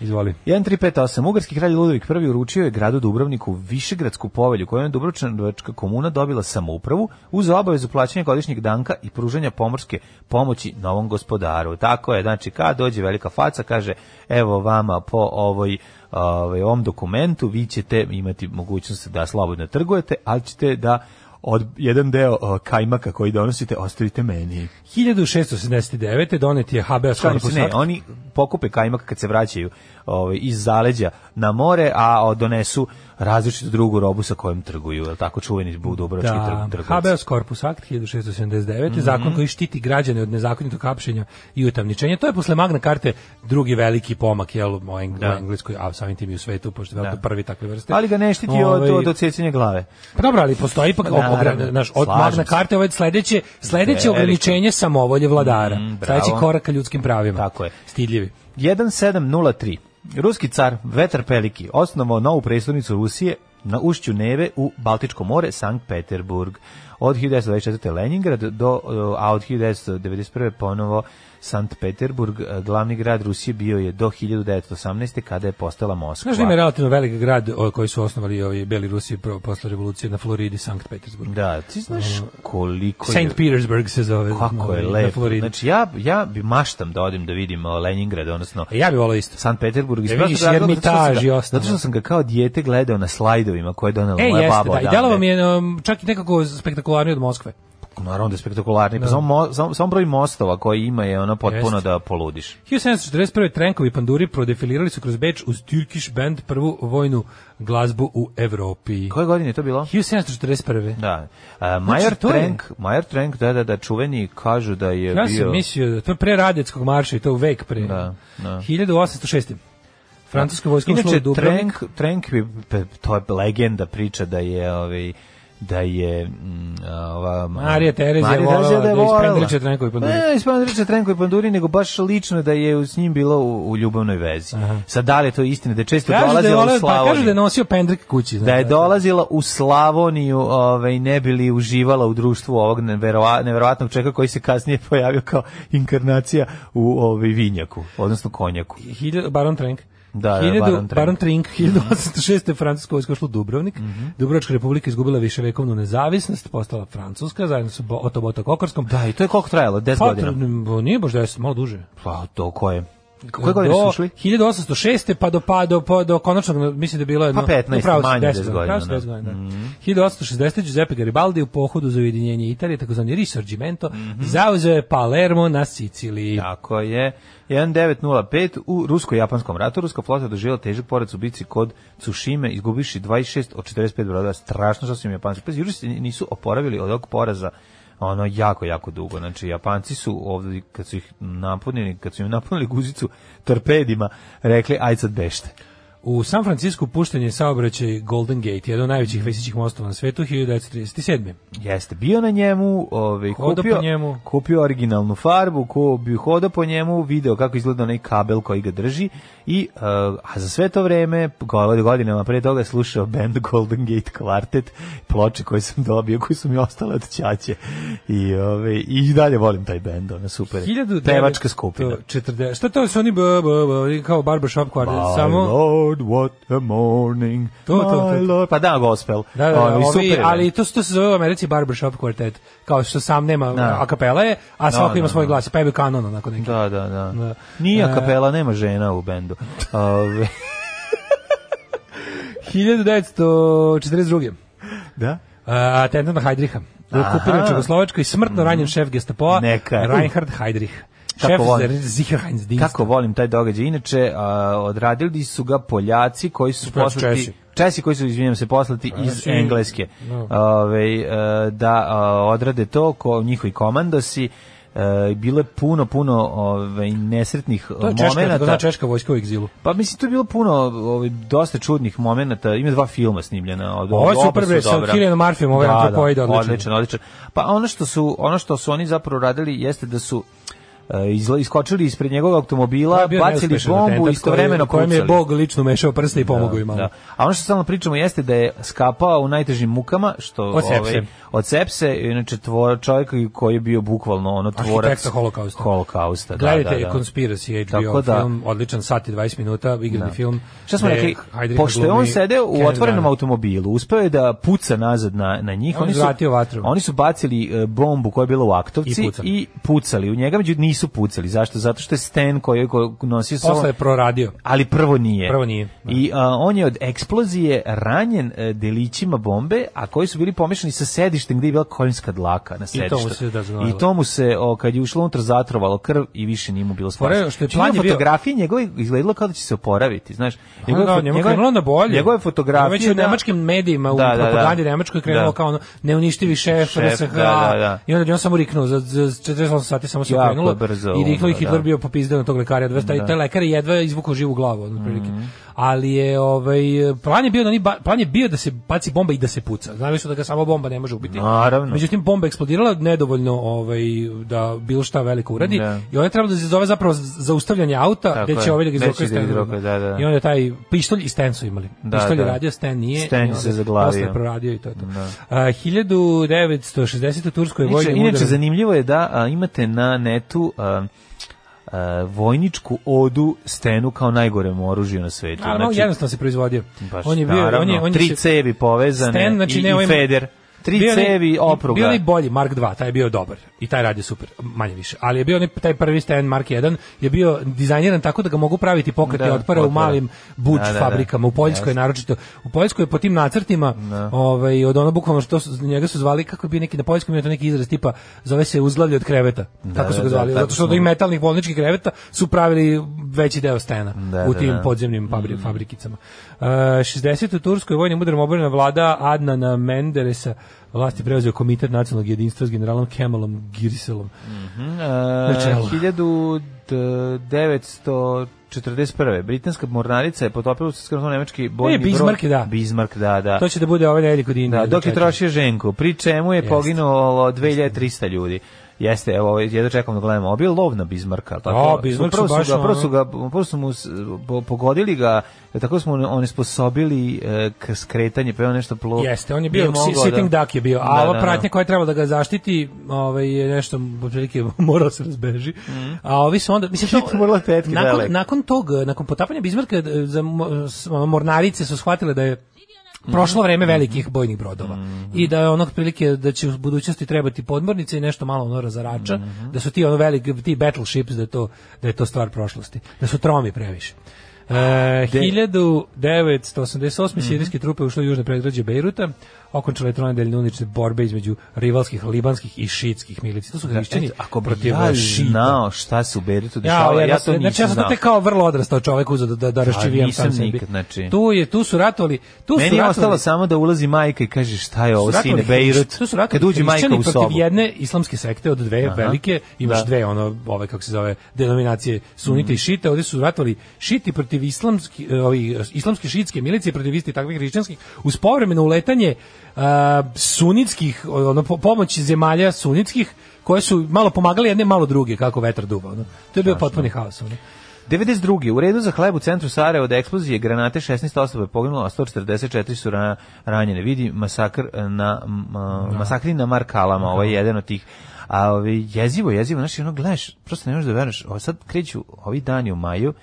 Izvoli. 1358. Ugarski kralj Ludovik I uručio je gradu Dubrovniku Višegradsku povelju kojom je Dubrovčanska komuna dobila samoupravu uz obavezu plaćanja godišnjeg danka i pružanja pomorske pomoći novom gospodaru. Tako je, znači kad dođe velika faca kaže evo vama po ovoj ovaj, ovom dokumentu vi ćete imati mogućnost da slobodno trgujete, ali ćete da od jedan deo uh, kajmaka koji donosite ostavite meni. 1679. donet je habeas corpus. Ne, oni pokupe kajmak kad se vraćaju ovaj, iz zaleđa na more, a donesu različitu drugu robu sa kojom trguju, je tako čuveni dubrovački da, trg, Habeas Corpus Act 1679, mm -hmm. zakon mhm. koji štiti građane od nezakonitog kapšenja i utamničenja. To je posle Magna karte drugi veliki pomak jel, u, Eng da. u Engleskoj, a samim tim i u svetu, pošto je da. prvi takve vrste. Ali ga ne štiti Ove, od, ovaj, od odsjecanja glave. Pa dobro, ali postoji ipak da, pa ogra, naš, od Magna karte ovaj sledeće, sledeće ograničenje samovolje vladara. Mm, sledeći korak ka ljudskim pravima. Tako je. Stidljivi. 1703. Ruski car Vetar Peliki osnovao novu predstavnicu Rusije na ušću Neve u Baltičko more, Sankt Peterburg. Od 1924. Leningrad do, a od 1991. ponovo Sankt Peterburg, e, glavni grad Rusije bio je do 1918. kada je postala Moskva. Znaš da ima relativno velik grad koji su osnovali ovi Beli Rusi posle revolucije na Floridi, Sankt Petersburg. Da, ti znaš koliko je... St. Petersburg se zove. Kako ovaj, je lepo. Znači ja, ja bi maštam da odim da vidim Leningrad, odnosno... Ja bi volao isto. Sankt Petersburg. Da vidiš ermitaž i ostalo. Zato što sam ga kao dijete gledao na slajdovima koje je donela e, moja jeste, baba. Da, I delo vam je čak i nekako spektakularnije od Moskve naravno da je spektakularni. Pa da. samo, samo, samo broj mostova koji ima je ono potpuno Jeste. da poludiš. 1741. Trenkovi panduri prodefilirali su kroz Beč uz Turkish Band prvu vojnu glazbu u Evropi. Koje godine je to bilo? 1741. Da. A, Major znači, Trenk, je... Major Trenk, da, da, da, čuveni kažu da je ja bio... Ja sam mislio, da to je pre Radeckog marša i to u vek pre. Da, da. 1806. Francuska da. vojska ušla u Dubrovnik. Trenk, Trenk, to je legenda priča da je ovaj, da je mm, ova Marija Terezija Marija volala da je da ispendriče Trenko i Panduri. Ne, ispendriče Trenko i Panduri, nego baš lično da je s njim bilo u, u ljubavnoj vezi. Aha. Sad da li je to istina da je često kažu dolazila da je u Slavoniju. Pa, kažu da je nosio pendrik kući. Znači, da je znači. dolazila u Slavoniju ovaj, ne bi uživala u društvu ovog neverovatnog čeka koji se kasnije pojavio kao inkarnacija u ovaj, vinjaku, odnosno konjaku. Baron Trenk. Da, da, Baron, Trink. 1806. Francuska vojska ušla u Dubrovnik. Mm -hmm. Dubrovačka republika izgubila viševekovnu nezavisnost, postala Francuska, zajedno sa Otoboto Kokorskom. Da, i to je koliko trajalo? 10 pa, godina? Pa, Nije baš 10, malo duže. Pa, to koje? Koje godine su ušli? 1806. pa do, pa do, pa do konačnog, mislim da je bilo jedno... Pa 15, upravo, manje 10 godina. 10 godina. Mm -hmm. 1860. Giuseppe Garibaldi u pohodu za ujedinjenje Italije, takozvani Risorgimento, mm -hmm. zauzeo je Palermo na Siciliji. Tako je. 1905 u rusko-japanskom ratu ruska flota doživjela težak porac u bici kod Tsushima izgubivši 26 od 45 brodova strašno što su im japanci Rusi nisu oporavili od ovog poraza ono jako jako dugo znači Japanci su ovde kad su ih napunili kad su im napunili guzicu torpedima rekli aj sad bešte U San Francisku pušten je saobraćaj Golden Gate, jedan od najvećih vesećih mhm. mostova na svetu 1937. Jeste, bio na njemu, ovaj po njemu. kupio originalnu farbu, ko bi hodao po njemu, video kako izgleda onaj kabel koji ga drži i uh, a za sve to vreme, godinama pre toga je slušao band Golden Gate Quartet, ploče koje sam dobio, koje su mi ostale od ćaće. I ovaj i dalje volim taj bend, ona super. 1900, Pevačka skupina. 40. Šta to su oni b, b, b, kao barbershop quartet, samo Lord, what a morning. To, to, to. My Lord. Pa da, gospel. Da, da, da ovi, super, ali to, to se zove u Americi barbershop Quartet, Kao što sam nema da. akapela je, a da, svako da, ima da, svoj glas. Pa je kanon onako neki. Da, da, da. da. Nije akapela, e. nema žena u bendu. Ove... 1942. Da? Uh, atentat na Heidricha. Okupiran Čegoslovačkoj i smrtno ranjen mhm. šef Gestapoa Neka. Reinhard Heydrich kako volim, kako volim taj događaj. Inače, a, odradili su ga Poljaci koji su poslati... Česi. koji su, izvinjam se, poslati iz Engleske. No. Ove, a, e, da a, odrade to, ko, njihovi komandosi, Uh, bilo je puno puno ovaj nesretnih momenata. To je češka vojska u egzilu. Pa mislim to je bilo puno ovaj dosta čudnih momenata. Ima dva filma snimljena od Ovo je super bre sa Cillian Murphyjem, ovaj da, da, odličan. odličan, odličan. Pa ono što su ono što su oni zapravo radili jeste da su E, izla, iskočili ispred njegovog automobila, bacili bombu i istovremeno kojem je Bog lično mešao prste i da, pomogao im. Da. A ono što samo pričamo jeste da je skapao u najtežim mukama što od sepse, ovaj, od sepse inače tvor čovjek koji je bio bukvalno ono tvorac Arhitekta holokausta. Holokausta, da, Gledajte da, da. Conspiracy HBO Tako da, film, odličan sat i 20 minuta, igrani da. film. Šta smo rekli? Pošto je on sede u otvorenom dana. automobilu, uspeo je da puca nazad na, na njih. On oni su, vatru. oni su bacili e, bombu koja je bila u aktovci i, i pucali u njega, međutim nisu pucali. Zašto? Zato što je Sten koji nosi sa Posle je proradio. Ali prvo nije. Prvo nije. Da. I a, on je od eksplozije ranjen e, delićima bombe, a koji su bili pomešani sa sedištem gde je bila konjska dlaka na sedištu. I to mu se, da I to mu se o, kad je ušlo unutra zatrovalo krv i više nije mu bilo spasno. Što je znači, plan je fotografije bio... njegove izgledalo kao da će se oporaviti, znaš. Njegove, da, njegove, na bolje. Njegove fotografije već u da. nemačkim medijima u da, da, da. propagandi da, nemačkoj krenulo kao ono neuništivi šef, šef da, da, da. i onda je on samo riknuo za, za 48 sati samo se okrenulo brzo. I Riklo ih Hitler da. bio popizdao na tog lekara, da taj, taj lekar je jedva izvukao živu glavu, od prilike. Mm -hmm. Ali je ovaj plan je bio da ni plan je bio da se baci bomba i da se puca. Znali su da ga samo bomba ne može ubiti. Naravno. Međutim bomba eksplodirala nedovoljno ovaj da bilo šta veliko uradi da. i je trebalo da se zove zapravo zaustavljanje auta, gde će ovaj da ga da, da, da. I onda taj pištolj i Sten su imali. Da, pištolj je da. radio, Sten nije. Sten se zaglavio. Posle proradio i to je to. Da. A, 1960. Turskoj vojni Inače, inače zanimljivo je da a, imate na netu E, e, vojničku odu stenu kao najgorem oružju na svetu. Naravno, znači, jednostavno se proizvodio. Baš, on je bio, naravno, on je, on je tri se, cevi povezane sten, znači, i, ne, i ovaj feder tri bio cevi opruga. Bio je bolji Mark 2, taj je bio dobar i taj radi super, manje više. Ali je bio ne, taj prvi Stan Mark 1 je bio dizajniran tako da ga mogu praviti pokrete da, otpore u malim buč da, da, da, fabrikama u Poljskoj jasno. naročito. U Poljskoj je po tim nacrtima, da. ovaj od ono bukvalno što su, njega su zvali kako bi neki na poljskom je to neki izraz tipa zove se uzglavlje od kreveta. Da, tako su ga zvali, zato što od ovih metalnih bolničkih kreveta su pravili veći deo stena u tim podzemnim mm. fabrikicama. Uh, 60. u Turskoj vojnim udarom obrana vlada Adnana Menderesa vlasti preuzeo komitet nacionalnog jedinstva s generalom Kemalom Girselom. Mm -hmm. Uh, 1900 Britanska mornarica je potopila u skromno nemački e, bojni brod. Bismarck, broj. da. Bismarck, da, da. To će da bude ove ovaj nedelje kod Indije. Da, da dok je trošio ženku, pri čemu je poginulo 2300 ljudi. Jeste, evo, ovaj, jedno čekam da gledam, ovo lov na Bizmarka. Tako, A, da, Bizmark su, prvo su ga, prvo su ga, prvo su mu pogodili ga, tako smo onesposobili e, k skretanje, pa je on nešto plo... Jeste, on je bio, sitting da- duck je bio, da, a ova pratnja koja je trebala da ga zaštiti, ovaj, je nešto, prilike, morao se razbeži. Mm. A ovi su onda, mislim, to, morala petke nakon, dalek. nakon tog, nakon potapanja Bizmarka, e, mornarice su shvatile da je prošlo vreme mhm. velikih bojnih brodova mhm. i da je onog prilike da će u budućnosti trebati podmornice i nešto malo ono razarača, mhm. da su ti ono veliki ti battleships da je to da je to stvar prošlosti, da su tromi previše. E, 1988. Mm -hmm. sirijske trupe ušle u južne predgrađe Bejruta, okončala je tronedeljne unične borbe između rivalskih libanskih i šitskih milicija. To su hrišćani ako bi protiv ja šita. znao šta se u Beirutu dešavalo, ja, ja, ja, to nisam znači, ja sam znao. kao vrlo odrastao čovjek uzeo da, da, da pa raščivijam sam sebi. Znači. Tu, je, tu su ratovali... Tu Meni su ratovali, je ostalo samo da ulazi majka i kaže šta je ovo, sine, Beirut. Tu su ratovali kad uđe majka u sobu. protiv jedne islamske sekte od dve Aha. velike, imaš da. dve, ono, ove, kako se zove, denominacije sunite mm. i mhm. šite, ovdje su ratovali šiti protiv islamski, e, ovi, islamske šitske milicije, protiv isti takvih hrišćanskih, uz povremeno uletanje sunitskih, ono, pomoći zemalja sunitskih, koje su malo pomagali jedne, malo druge, kako vetar duva. Ono. To je bio potpuni haos. Ono. 92. U redu za hleb u centru Sarajeva od eksplozije granate 16 osoba je poginulo, a 144 su ra ranjene. Vidi masakr e, na, ma, da. masakri na Markalama, no. ovo je da. jedan od tih a ovi, jezivo, jezivo, znači ono gledaš, prosto ne možeš da veruješ, sad kreću ovi dani u maju,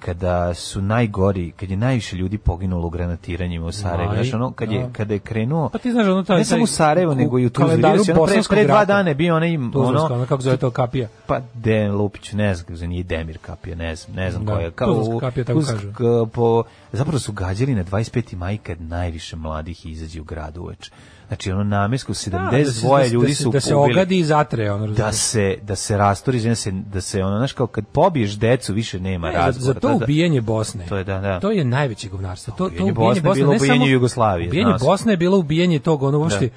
kada su najgori, kad je najviše ljudi poginulo u granatiranjima u Sarajevu, znaš, ono, kad je, da. kada je krenuo, pa ti znaš, ono, taj, ne samo u Sarajevu, nego i u Tuzli, pre, pre dva dana je bio onaj, ono, ono, kako zove to, Kapija? Pa, De Lupić, ne znam kako zove, nije Demir Kapija, ne znam, ne znam da, ko je, kao, Tuzlska Kapija, tako Tuzlsk, kažu. Po, zapravo su gađali na 25. maj kad najviše mladih izađe u grad uveče. Znači ono namensko 72 da, ljudi da, su da se, da se da ogadi i zatre ono. Da se da se rastori, da se da se ono znaš kao kad pobiješ decu više nema ne, razbora. Za, za to da- ubijanje Bosne. To je da, da. To je najveće govnarstvo. To to ubijanje Bosne, Bosne bilo ubijanje Jugoslavije. Ubijanje Bosne je bilo ubijanje tog ono uopšte da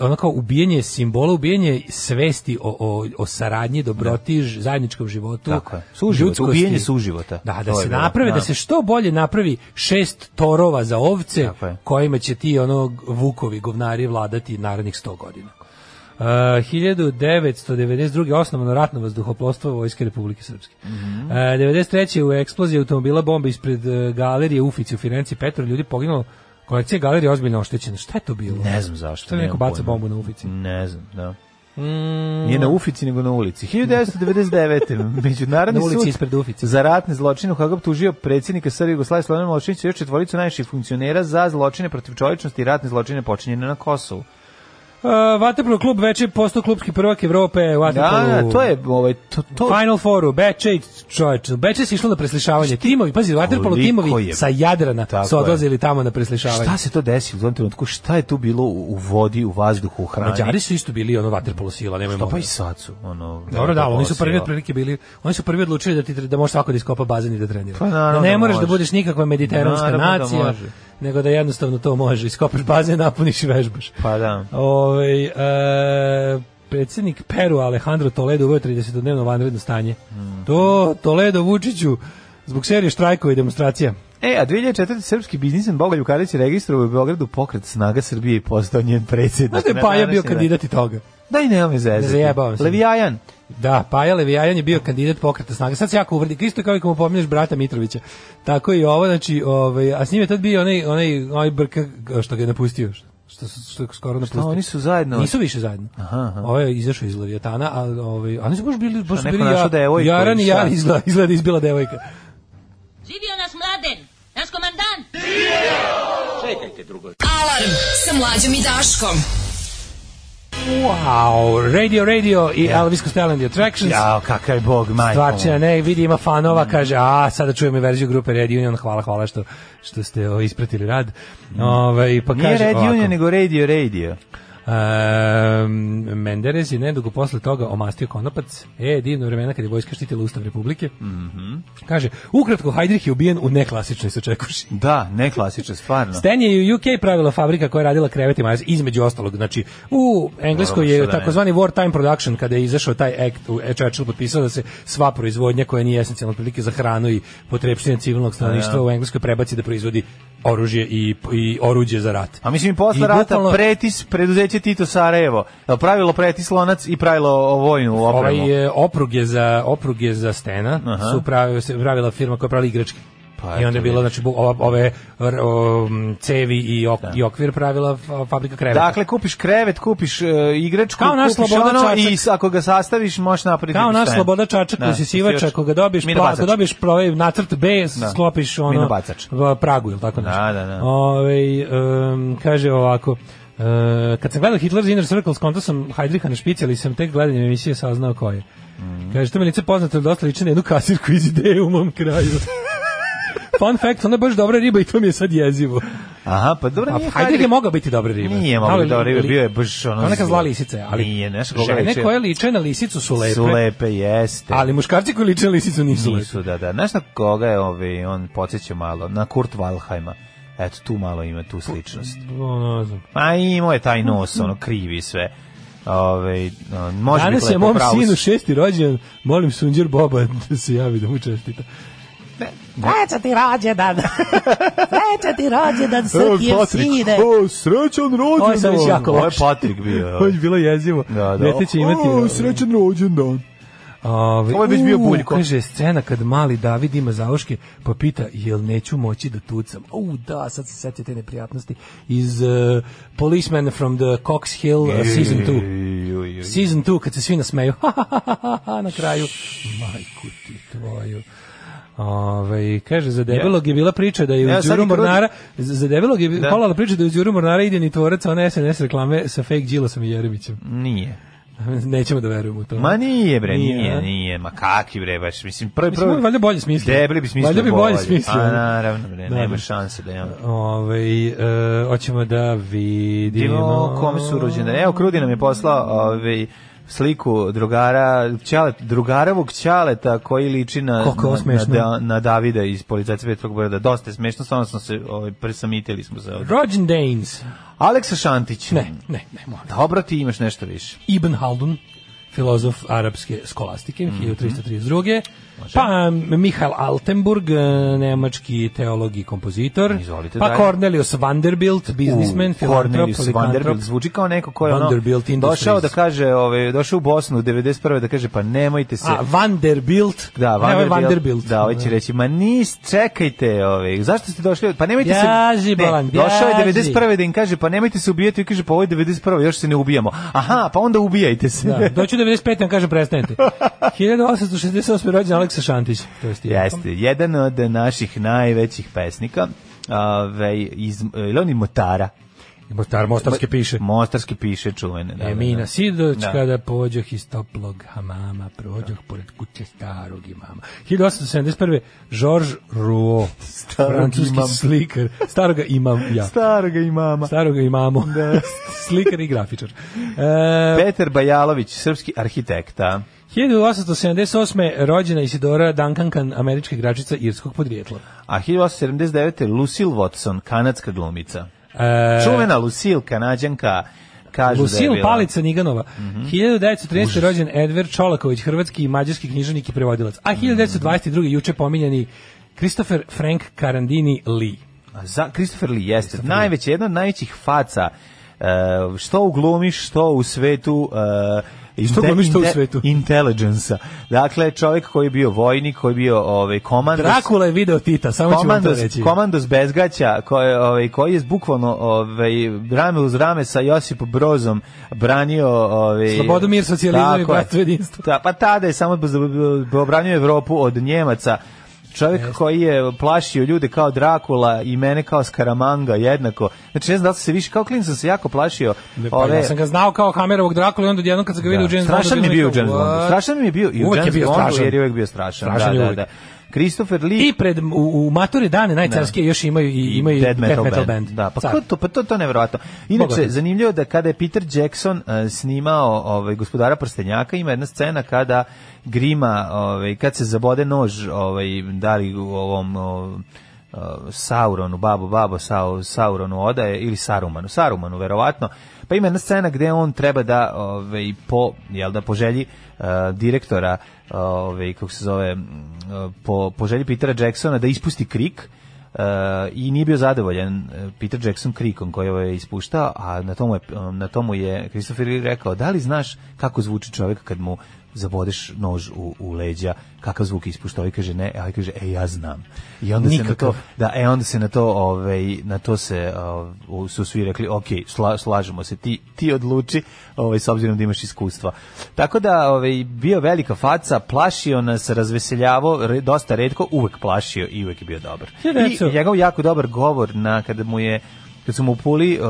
ono kao ubijanje simbola, ubijanje svesti o, o, o saradnji, dobroti, da. zajedničkom životu. Tako Suživot, ubijanje suživota. Da, da to se naprave, da. da. se što bolje napravi šest torova za ovce kojima će ti ono vukovi govnari vladati narednih 100 godina. E, uh, 1992. osnovano ratno vazduhoplostvo Vojske Republike Srpske. Mm -hmm. uh, 93. u eksploziji automobila bomba ispred uh, galerije Ufici u Firenci Petro ljudi poginulo Kolekcija galerije ozbiljno oštećena. Šta je to bilo? Ne znam zašto. Šta neko baca bombu na ulici? Ne znam, da. Mm. Nije na Ufici, nego na ulici. 1999. Međunarodni na ulici ispred Ufice. za ratne zločine u Hagu tužio predsjednika Srbije Jugoslavije Slovena Miloševića i još četvoricu najviših funkcionera za zločine protiv čovječnosti i ratne zločine počinjene na Kosovu. Uh, Vaterpolo klub veče postao klubski prvak Evrope Vaterpolu. Da, da, to je ovaj to, to... Final Fouru, Beče, čoveč, Beče se išlo na preslišavanje. Timovi, pazi, Vaterpolo timovi sa Jadrana Tako su odlazili je. tamo na preslišavanje. Šta se to desilo u tom trenutku? Šta je tu bilo u vodi, u vazduhu, u hrani? Mađari su isto bili ono Vaterpolo sila, nema Šta pa i sad su, ono. Dobro, da, oni su prvi otprilike bili, oni su prvi odlučili da ti da može svako da iskopa bazen i da treniraš. Pa, da ne da moraš da budeš nikakva mediteranska da nacija. Da može nego da jednostavno to može. Iskopaš bazen, napuniš i vežbaš. Pa da. Ove, e, predsjednik Peru Alejandro Toledo uveo 30-dnevno vanredno stanje. Mm. To Toledo Vučiću zbog serije štrajkova i demonstracija. E, a 2004. srpski biznisen Boga Ljukarić je registrovao u Beogradu pokret snaga Srbije i postao njen predsjednik. Znaš da je Paja bio kandidat i toga? Da i nemam izvezati. Ne zajebavam se. Levijajan. Da, Paja Levijajan je bio kandidat pokreta snaga. Sad se jako uvrdi. Isto kao i komu pominješ brata Mitrovića. Tako i ovo, znači, ovaj, a s njim je tad bio onaj, onaj, onaj brka što ga je napustio. Što, što, skoro napustio. Šta, oni su zajedno? Nisu više zajedno. Aha, aha. Ovo je izašao iz Leviatana, ali ovaj, oni su baš bili, baš bili ja, devojka, jaran i jaran izgleda, izgleda izbila devojka. Živio nas mladen! naš komandant? Čekajte drugo. Alarm sa mlađom i Daškom. Wow, Radio Radio i yeah. Da. Elvis Costello and the Attractions. Ja, kakav bog, majko. Stvarčina, ne, vidi ima fanova, mm. kaže, a sada čujem i verziju grupe Red Union, hvala, hvala što, što ste o, ispratili rad. Mm. Ove, ovaj, pa Nije kaže, Red ovako, Union, nego Radio Radio. Um, Menderes je nedugo posle toga omastio konopac. E, divno vremena kad je vojska štitila Ustav Republike. Mm -hmm. Kaže, ukratko, Heidrich je ubijen u neklasičnoj sačekuši. Da, neklasičnoj, stvarno. Stan je u UK pravila fabrika koja je radila kreveti majaz, između ostalog. Znači, u Engleskoj je da takozvani wartime production, kada je izašao taj act, u Churchill potpisao da se sva proizvodnja koja nije esencijalna prilike za hranu i potrebštine civilnog stanovništva da. u Engleskoj prebaci da proizvodi oružje i, i oruđe za rat. A mislim, posle I rata pretis preduzeći intervencije Tito Sarajevo. Pravilo preti slonac i pravilo vojnu ovaj opremu. Ovaj, opruge, za, opruge za stena Aha. su pravila, pravila firma koja pravila igračke. Pa I onda je bilo znači ove cevi i ok, da. i okvir pravila fabrika kreveta. Dakle kupiš krevet, kupiš uh, igračku, kao naš sloboda ono i ako ga sastaviš možeš napraviti. Kao naš sloboda čačak, da, usisivač, ako ga dobiješ, pla, ako dobiješ prove ovaj nacrt B, da. sklopiš ono pragu ili tako da, nešto. Da, da, da. Ove, ovaj, um, kaže ovako Uh, kad sam gledao Hitler's Inner Circle, skonto sam Heidricha na špici, ali sam tek gledanjem emisije saznao ko je. Mm. Kaže, to mi lice poznato, ali dosta liče na jednu kasirku iz ideje u mom kraju. Fun fact, ona je baš dobra riba i to mi je sad jezivo. Aha, pa dobro nije. A Heidrich je mogao biti dobra riba. Nije mogao biti dobra riba, bio je baš ono... Kao neka zla lisica, ali... Nije, nešto koga liče. Žene koje liče na lisicu su lepe. Su lepe, jeste. Ali muškarci koji liče na lisicu nisu, nisu lepe. Nisu, da, da. Znaš na koga je ovaj, on podsjeća malo? Na Kurt Valheima. Eto, tu malo ima tu sličnost. ne Ma imao je taj nos, hm. ono, krivi sve. Ove, može Danas je mom pravu... sinu šesti rođen, molim Sunđer Boba da se javi da mu čestita. Sreća ti rođendan! Sreća ti rođendan, Srkijev sine! O, srećan rođendan! Ovo je sam već jako loš. Ovo je Patrik bio. Ovo je bilo jezivo. Da, da. Dete imati... O, srećan rođendan! Ove, ovaj, Ovo je već bio buljko. Kaže, scena kad mali David ima zaloške, pa pita, jel neću moći da tucam? U, da, sad se sjetite te neprijatnosti iz uh, eh, Policeman from the Cox Hill uh, Season 2. Season 2, kad se svi nasmeju. na kraju. Majku ti tvoju. Ove, ovaj, kaže, za debelog je bila priča da je ja, u Đuru Mornara, za debelog je da. priča da je u Đuru Mornara ideni tvorac one SNS reklame sa fake Đilasom i Jeremićem. Nije. Nećemo da verujemo to. Ma nije bre, nije, nije, nije ma kakvi bre, baš mislim prvi prvi. Mislim, valjda bolje smisli. Debeli bi smislio. Valjda bi bolje smislio. A pa naravno bre, da, nema šanse da ja. Ovaj e, hoćemo da vidimo. Dimo kome su rođendan. Evo Krudi nam je poslao ovaj sliku drugara, čale, drugaravog ćaleta koji liči na, na, na, da, na, Davida iz policajca Petrog Brda. Dosta je smešno, samo smo se ovaj, presamitili smo za ovdje. Rođen Danes. Aleksa Šantić. Ne, ne, ne moram. Dobro, ti imaš nešto više. Ibn Haldun, filozof arapske skolastike, mm -hmm. 1332. Može. Pa Mihail Altenburg, e, nemački teolog i kompozitor. Izvolite, pa Cornelius Vanderbilt, biznismen, filantrop. Cornelius Vanderbilt zvuči kao neko ko je ono došao da kaže, ovaj, došao u Bosnu 91. da kaže, pa nemojte se... A, Vanderbilt. Da, Vanderbilt. Ne, Vanderbilt. Da, ovaj reći, ma nis, čekajte, ovaj, zašto ste došli? Pa nemojte se... Bolan, ne, došao je 91. da im kaže, pa nemojte se ubijati i kaže, pa ovaj 91. još se ne ubijamo. Aha, pa onda ubijajte se. Da, doću 95. kaže, prestanete. 1868. rođen Aleksa Šantić, to je stijekom. Jeste, jedan od naših najvećih pesnika, ovaj iz, e, ili Motara, Mostar, Mostarski piše. Mostarski piše čuvene. Da, da Emina da. Sidović, da. kada pođoh iz toplog hamama, prođoh da. pored kuće starog imama. 1871. Georges Rouault, francuski imam. slikar. Staroga imam ja. Staroga imama. Staroga imamo. Da. slikar i grafičar. E, Peter Bajalović, srpski arhitekta. 1878. rođena Isidora Duncankan, američka igračica irskog podrijetla. A 1879. Lucille Watson, kanadska glumica. E... Čuvena Lucille, kanadjanka, kažu Lucille da je bila... Palica Niganova. Mm -hmm. 1913. Užas. rođen Edver Čolaković, hrvatski i mađarski književnik i prevodilac. A 1922. Mm -hmm. juče pominjani Christopher Frank Carandini Lee. A za, Christopher Lee jeste Christopher najveći, jedan od najvećih faca uh, što u glumi, što u svetu uh, Iz tog ono što u svetu. Intelligensa. Dakle, čovjek koji je bio vojnik, koji je bio ovaj, komandos... Drakula je video Tita, samo ću vam to reći. Komandos Bezgaća, koji, ovaj, koji je bukvalno ovaj, rame uz rame sa Josipom Brozom branio... Ovaj, Slobodu, mir, socijalizam i bratstvo jedinstvo. Ta, da, pa tada je samo obranio Evropu od Njemaca čovjek yes. koji je plašio ljude kao Drakula i mene kao Skaramanga jednako. Znači ne znam da li se više kao klinac sam se jako plašio. Ne, pa, ove... Ja sam ga znao kao kamerovog Drakula i onda jednom kad sam ga vidio da. u James Bondu. Strašan mi je bio u James Bondu. Strašan mi je bio i u James Bondu jer je uvijek bio strašan. strašan da, da, da. da Christopher Lee. I pred u, u maturi dane najcarske da. još imaju i imaju death metal, metal, band. Da, pa Car. to pa to to neverovatno. Inače Boga. zanimljivo da kada je Peter Jackson uh, snimao ovaj gospodara prstenjaka ima jedna scena kada grima ovaj kad se zabode nož ovaj dali u ovom ovaj, Sauronu, babu, babo Sauronu odaje ili Sarumanu, Sarumanu verovatno. Pa ima jedna scena gde on treba da ovaj po jel da poželji uh, e, direktora ovaj kako se zove po, po želji Petera Jacksona da ispusti krik Uh, i nije bio zadovoljen e, Peter Jackson krikom koji ovo je ispuštao, a na tomu je, na tomu je Christopher Lee rekao, da li znaš kako zvuči čovjek kad mu zabodeš nož u, u leđa, kakav zvuk ispušta, ovaj kaže ne, ali kaže e ja znam. I onda Nikakav. se na to, da, e onda se na to, ovaj, na to se o, ovaj, su svi rekli, ok, sla, slažemo se, ti, ti odluči, ovaj, s obzirom da imaš iskustva. Tako da, ovaj, bio velika faca, plašio nas, razveseljavo, re, dosta redko, uvek plašio i uvek je bio dobar. I njegov jako dobar govor na kada mu je kad su mu u Puli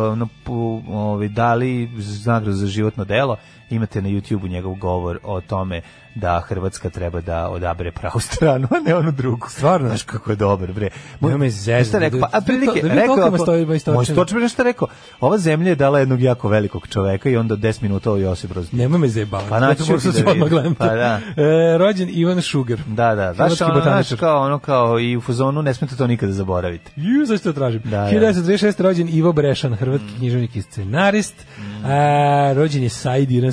ovaj, dali nagradu za životno delo, imate na YouTubeu njegov govor o tome da Hrvatska treba da odabere pravu stranu, a ne onu drugu. Stvarno, znaš kako je dobar, bre. Moj me zezno. Rekao, da- pa, a da prilike, da rekao, ako, stoji, ba, moj stočer nešto rekao, ova zemlja je dala jednog jako velikog čoveka i onda 10 minuta ovo Josip Broz. Nema me zajebala. Pa naći ću se odmah gledam. Pa da. E, rođen Ivan Šuger. Da, da. Znaš, ono, znaš, kao, ono kao i u fuzonu, ne smete to nikada zaboraviti. Ju, zašto to tražim? Da, 1936. Da. rođen Ivo Brešan, hrvatski književnik i scenarist. Mm. A, e, rođen je Said Iran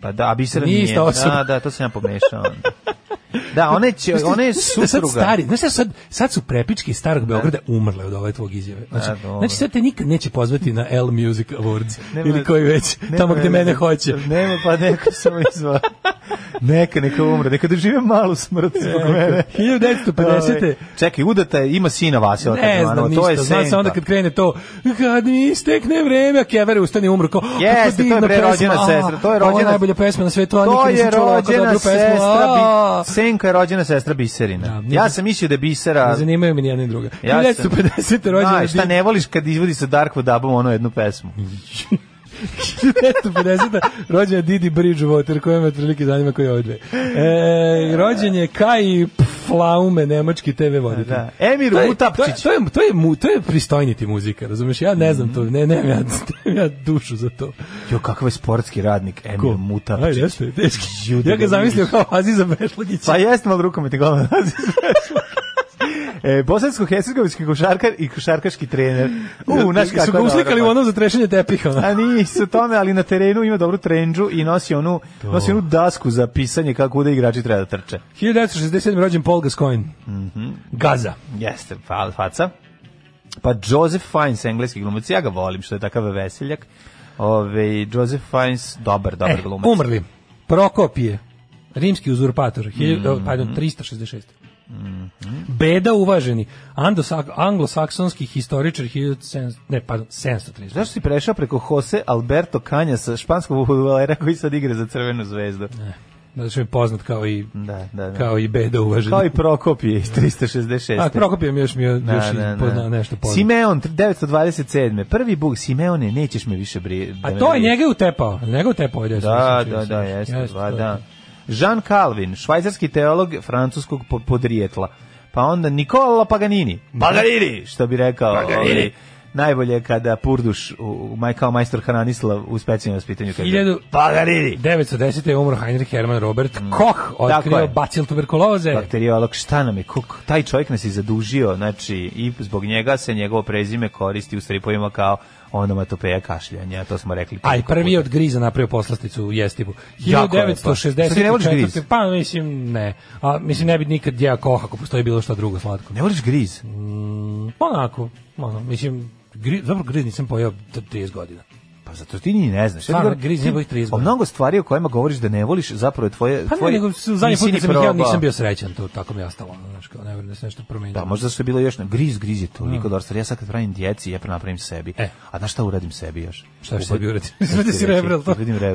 Pa da, a Biser nije. Nista osoba. Da, da, to sam ja pomešao. Da, one će, one je da supruga. stari, znaš šta sad, sad su prepički starog Beograda da. umrle od ove tvog izjave. Znači, A, znači sad te nikad neće pozvati na L Music Awards nema, ili koji već, nema, tamo gde mene hoće. Nema, pa neko samo izva. neka, neka umre, neka dožive malu smrt zbog mene. 1950. Ovaj, čekaj, udata ima sina Vasila Ne znam ništa, to je zna se onda kad krene to, kad mi istekne vreme, a Kever ustane umru, kao, pa Jeste, to je rođena sestra, to je rođena. Ovo je najbolja pesma na svetu, a nikad nisam čula ovako dobru pesmu. To je rođena sestra, Senka je rođena sestra Biserina. Da, ja sam mislio da je Bisera... Ne zanimaju me nijedna druga. Ja sam... 50. rođena... Znaš, šta ne voliš kad izvodi sa Dark Vodabom ono jednu pesmu? 1950. rođen je Didi Bridgewater, koja me otprilike zanima koji je ove E, rođen je Kai Flaume, nemački TV voditelj. Da, da. Emir to je, Utapčić. To je, to, je, to, je, to je pristojniti muzika, razumeš? Ja ne znam to, ne, ne, ja, nemam ja dušu za to. Jo, kakav je sportski radnik Emir Ko? Mutapčić. Aj, jeste, teški. Ja ga zamislio kao Aziza Bešlagić. Pa jeste malo rukom i te Aziza Bešlagić. e, bosansko-hercegovički košarkar i košarkaški trener. U, naš kako su ga uslikali ono za trešenje tepiha. Ono. A nisu tome, ali na terenu ima dobru trenđu i nosi onu, nosi onu dasku za pisanje kako da igrači treba da trče. 1967. rođen Paul Gascoigne. Mm -hmm. Gaza. Jeste, faca. Pa Joseph Fiennes, engleski glumac, ja ga volim što je takav veseljak. Ove, Joseph Fiennes, dobar, dobar e, glumac. Umrli. Prokopije, rimski uzurpator, mm -hmm. 366. Beda uvaženi anglosaksonski historičar 1700 ne pardon 730. Zašto si prešao preko Jose Alberto Kanja sa španskog fudbalera koji sad igra za Crvenu zvezdu? Ne. Da što je poznat kao i da, da, da. kao i Beda uvaženi. Kao i Prokopije iz 366. A Prokopije mi još mi da, još da, da, pozna, nešto poznat. Simeon 927. Prvi bug Simeone nećeš me više bri. A to je njega utepao. Njega utepao je. Da da, pa da, da, da, jeste, da, da. Jean Calvin, švajcarski teolog francuskog podrijetla. Pa onda Nikola Paganini. Paganini, što bi rekao. Ovaj, Paganini. najbolje kada Purduš u, u kao majstor Hananislav u specijalnom pitanju Paganini! 1910. je umro Heinrich Hermann Robert mm. Koch, otkrio bacil tuberkuloze bakteriolog, šta nam je Koch taj čovjek nas je zadužio, znači i zbog njega se njegovo prezime koristi u stripovima kao onomatopeja kašljanja, to smo rekli. Aj, prvi od griza napravio poslasticu u jestibu. 1960. Pa. Ti pa mislim ne. A mislim ne bi nikad ja koha ako postoji bilo šta drugo slatko. Ne voliš griz? Mm, onako, ono, mislim, griz, dobro griz nisam pojeo 30 godina. Pa zato ti ni ne znaš. Stvarno, griz nebo ih O mnogo stvari o kojima govoriš da ne voliš, zapravo je tvoje... Pa tvoje, ne, nego zadnji put kad sam ih ja nisam bio srećan, to tako mi je ostalo. Znaš, kao ne vjerujem da se nešto promenio. Da, možda su je bilo još... Griz, griz je to, mm. niko Ja sad kad pravim djeci, ja napravim sebi. E. A znaš šta uradim sebi još? Šta, šta sebi uradim? Sve da si rebral, to. Uradim da.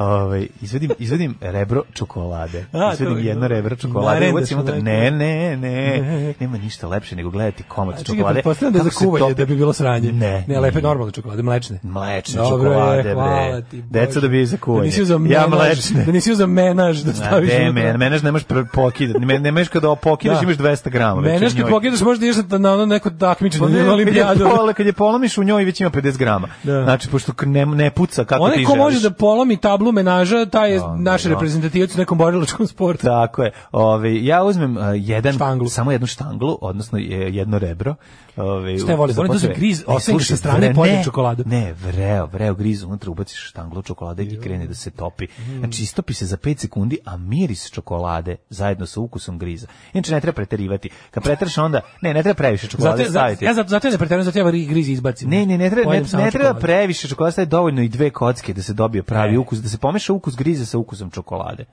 Ovaj izvedim izvedim rebro čokolade. A, izvedim jedno rebro čokolade. Ubacimo da ne, ne, ne. Nema ništa lepše nego gledati komad A, čokolade. Čekaj, da za kuvanje da bi bilo sranje. Ne, ne lepe normalne čokolade, mlečne. Mlečne Dobre, čokolade, bre. Ti, Deca da dobijaju za kuvanje. Da menaž, ja mlečne. Da nisi uzeo menaž da staviš. Ne, men, menaž nemaš pokidati. Ne, nemaš kada pokideš da. imaš 200 g. Menaž kad pokidaš možda ideš na ono neko takmičenje, pa, na olimpijadu. Pola kad je polomiš u njoj već ima 50 g. Da. Znači pošto ne ne puca kako ti želiš. Onaj ko može da polomi tablu filmu Menaža, taj je da, da, naš da. reprezentativac u nekom borilačkom sportu. Tako je. Ove, ja uzmem uh, jedan, štanglu. samo jednu štanglu, odnosno e, jedno rebro. Ove, Šta je voli? Oni to su griz, e, ostaviš sa strane i čokoladu. Ne, vreo, vreo griz, unutra ubaciš štanglu čokolade i krene da se topi. Mm. Znači, istopi se za 5 sekundi, a miris čokolade zajedno sa ukusom griza. Inače, ne treba preterivati. Kad pretraš onda, ne, ne treba previše čokolade zato, staviti. Ja zato, zato ne preterujem, zato ja griz izbacim. Ne, ne, ne treba, ne, ne treba previše čokolade staviti, dovoljno i dve kocke da se dobije pravi ne. ukus, da se pomeša ukus grize sa ukusom čokolade.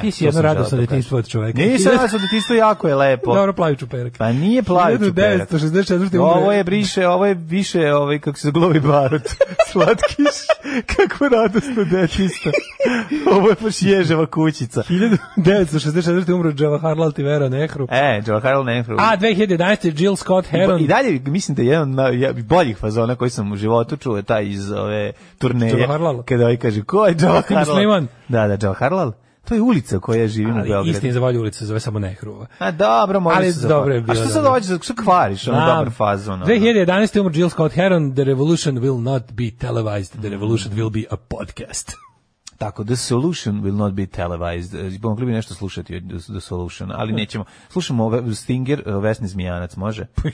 Ti si jedno radosno detinjstvo da od čoveka. Nisam radosno detinjstvo, jako je lepo. Dobro, plavi čuperak. Pa nije plavi čuperak. 1964. Ovo je briše, ovo je više, ovaj, kako se glovi barut. Slatkiš, kako radosno detinjstvo. Ovo je baš ježeva kućica. 1964. umro Jawaharlal Tivero Nehru. E, Jawaharlal Nehru. A, 2011. Jill Scott Heron. I, dalje, mislim da je jedan na, ja, boljih fazona koji sam u životu čuo taj iz ove turneje. Jawaharlal. Kada ovaj kaže, ko je Jawaharlal? Da, da, Jawaharlal. To je ulica koja ja živim u Beogradu. Istin za valju ulica zove samo Nehrova. A dobro, može Ali se dobro pa- bio, A što sad hoćeš što kvariš, ono dobar fazon. 2011. umr Jill Scott Heron, The Revolution will not be televised, The Revolution will be a podcast. Tako, The Solution will not be televised. E, mogli bi nešto slušati od The Solution, ali da. nećemo. Slušamo Stinger, e, Vesni Zmijanac, može? Pa,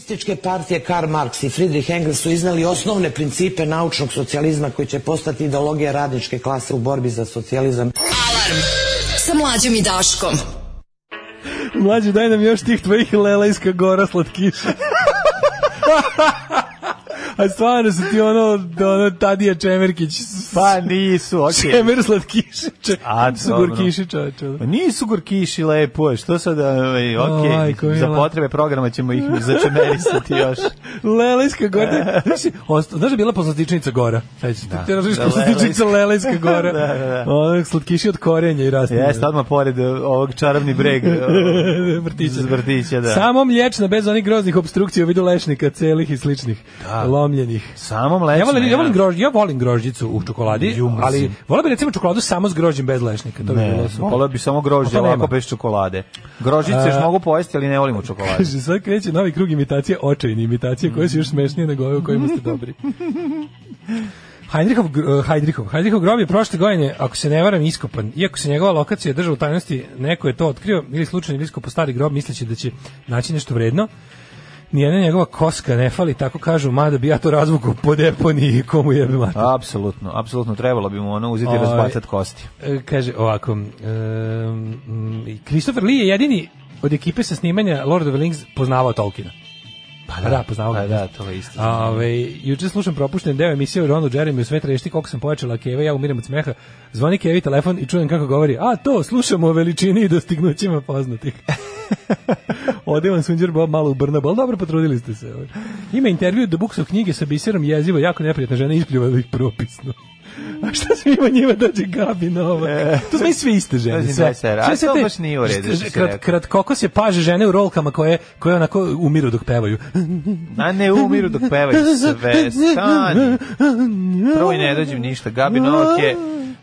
Komunističke partije Karl Marx i Friedrich Engels su iznali osnovne principe naučnog socijalizma koji će postati ideologija radničke klase u borbi za socijalizam. Alarm sa mlađom i Daškom. Mlađi, daj nam još tih tvojih Lelajska gora slatkiša. A stvarno su ti ono, ono Tadija Čemerkić. Pa nisu, okej. Okay. Čemer Slatkišiće. če, A, su gurkiši čoveče. Pa nisu Gorkiši, lepo je, što sad, ovaj, okej, okay. za potrebe programa ćemo ih začemerisati još. Lelejska gora, znaš da bila poslastičnica gora? Da. Te da, poslastičnica Lelejska gora. da, da, da. Ono, slatkiši od korenja i rastinja. Jeste, odmah pored e, ovog čarobni breg. E, vrtića. Vrtića, da. Samo mlječna, bez onih groznih obstrukcija u vidu lešnika, celih i sličnih. Da slomljenih. Samo mlečna. Ja volim, ja volim, grož, ja volim grožđicu u čokoladi, Ljubim ali volim bi recimo čokoladu samo s grožđem bez lešnika. To ne, bilo super. Volim bi samo grožđe, ovako bez čokolade. Grožđice još mogu pojesti, ali ne volim u čokoladi. Kaže, sad kreće novi krug imitacije, očajni imitacije, koje su još smešnije nego ove u kojima ste dobri. Heinrichov, eh, Heidrichov, Heidrichov grob je prošle godine, ako se ne varam, iskopan. Iako se njegova lokacija drža u tajnosti, neko je to otkrio ili slučajno iskopao stari grob misleći da će naći nešto vredno nijedna njegova koska ne fali, tako kažu, mada bi ja to razvuku po deponiji komu jebe mater. Apsolutno, apsolutno, trebalo bi mu ono uzeti i ovaj, razbacati kosti. E, kaže ovako, um, Christopher Lee je jedini od ekipe sa snimanja Lord of the Rings poznavao Tolkiena. Pa da, da poznamo pa da, to je isto. Ove, juče slušam propušten deo emisije o Ronu Jeremy u sve trešti koliko sam počela Keva, ja umirem od smeha. Zvoni Kevi telefon i čujem kako govori. A to, slušamo o veličini i dostignućima poznatih. Ode vam Sunđer Bob malo u Brnabu, ali dobro potrudili ste se. Ima intervju The Books of knjige sa biserom jezivo, jako neprijatna žena, ispljuvali da ih propisno. A šta se ima njima dođe Gabi Nova? E, to smo i svi iste žene. Sve, sve se te, baš nije u redu. Krat, krat, kako se paže žene u rolkama koje, koje onako umiru dok pevaju. A ne umiru dok pevaju sve. Stani. Prvo i ne dođem ništa. Gabi Novak je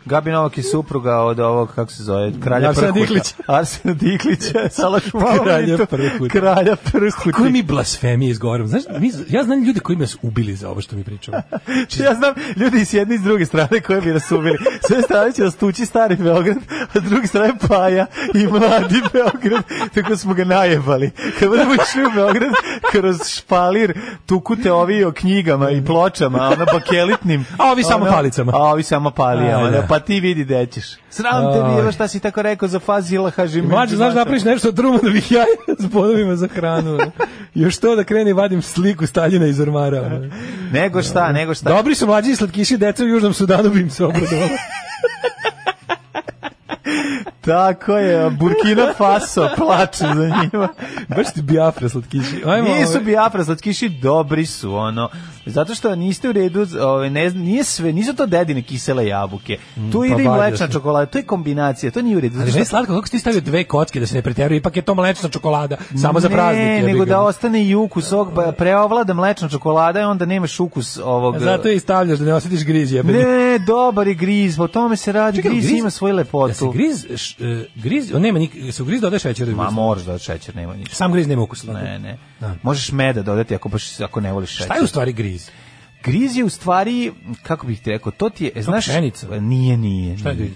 Gabi Novak je supruga od ovog, kako se zove, kralja Arsena Prkuta. Diklića. Arsena Diklića, Salaš Kralja Prkuta. Kralja Prkuta. Koje mi blasfemije izgovaramo. Znaš, mi, ja znam ljude koji me nas ubili za ovo što mi pričamo. Či... Znači, ja znam ljudi s jedne i s druge strane koji bi nas ubili. Sve strane će nas tući stari Beograd, a s druge strane Paja i mladi Beograd. Tako smo ga najebali. Kad budemo išli u Beograd, kroz špalir tukute ovi o knjigama i pločama, a ono bakelitnim. A ovi samo palicama. A ovi samo palijama. Da. Pa a ti vidi da ćeš. Sram te bilo šta si tako rekao za Fazila Hažim. Mađo, znaš da napraviš nešto drugo da bih ja s bodovima za hranu. Još što da krene vadim sliku Staljina iz ormara. nego šta, nego šta. Dobri su mlađi slatkiši deca u Južnom Sudanu bi im se obradovalo. Tako je, Burkina Faso plače za njima. Baš ti Biafra slatkiši. Ajmo, Nisu ovaj- Biafra slatkiši, dobri su, ono. Zato što niste u redu, ove, ovaj, ne znam, nije sve, nisu to dedine kisele jabuke. Mm, tu pa ide i mlečna se. čokolada, to je kombinacija, to nije u redu. Ali što... je slatko, kako ste ti stavio dve kocke da se ne preteruje, ipak je to mlečna čokolada, samo ne, za praznike. Ne, nego da ostane i ukus ovog, pa preovlada mlečna čokolada i onda nemaš ukus ovog. Zato i stavljaš da ne osjetiš griz jebeni. Ne, dobar je griz, pa o tome se radi, Čekaj, griz, griz, ima svoju lepotu. Da se griz griz, e, on nema nik, se u griz dodaje šećer. Ma moraš da šećer nema ništa. Sam griz nema ukusa. Ne, ne. Da. Možeš meda dodati ako baš ako ne voliš šećer. Šta je u stvari griz? Griz je u stvari, kako bih ti rekao, to ti je, to znaš, pšenica. Nije, pa nije, nije. Šta je griz?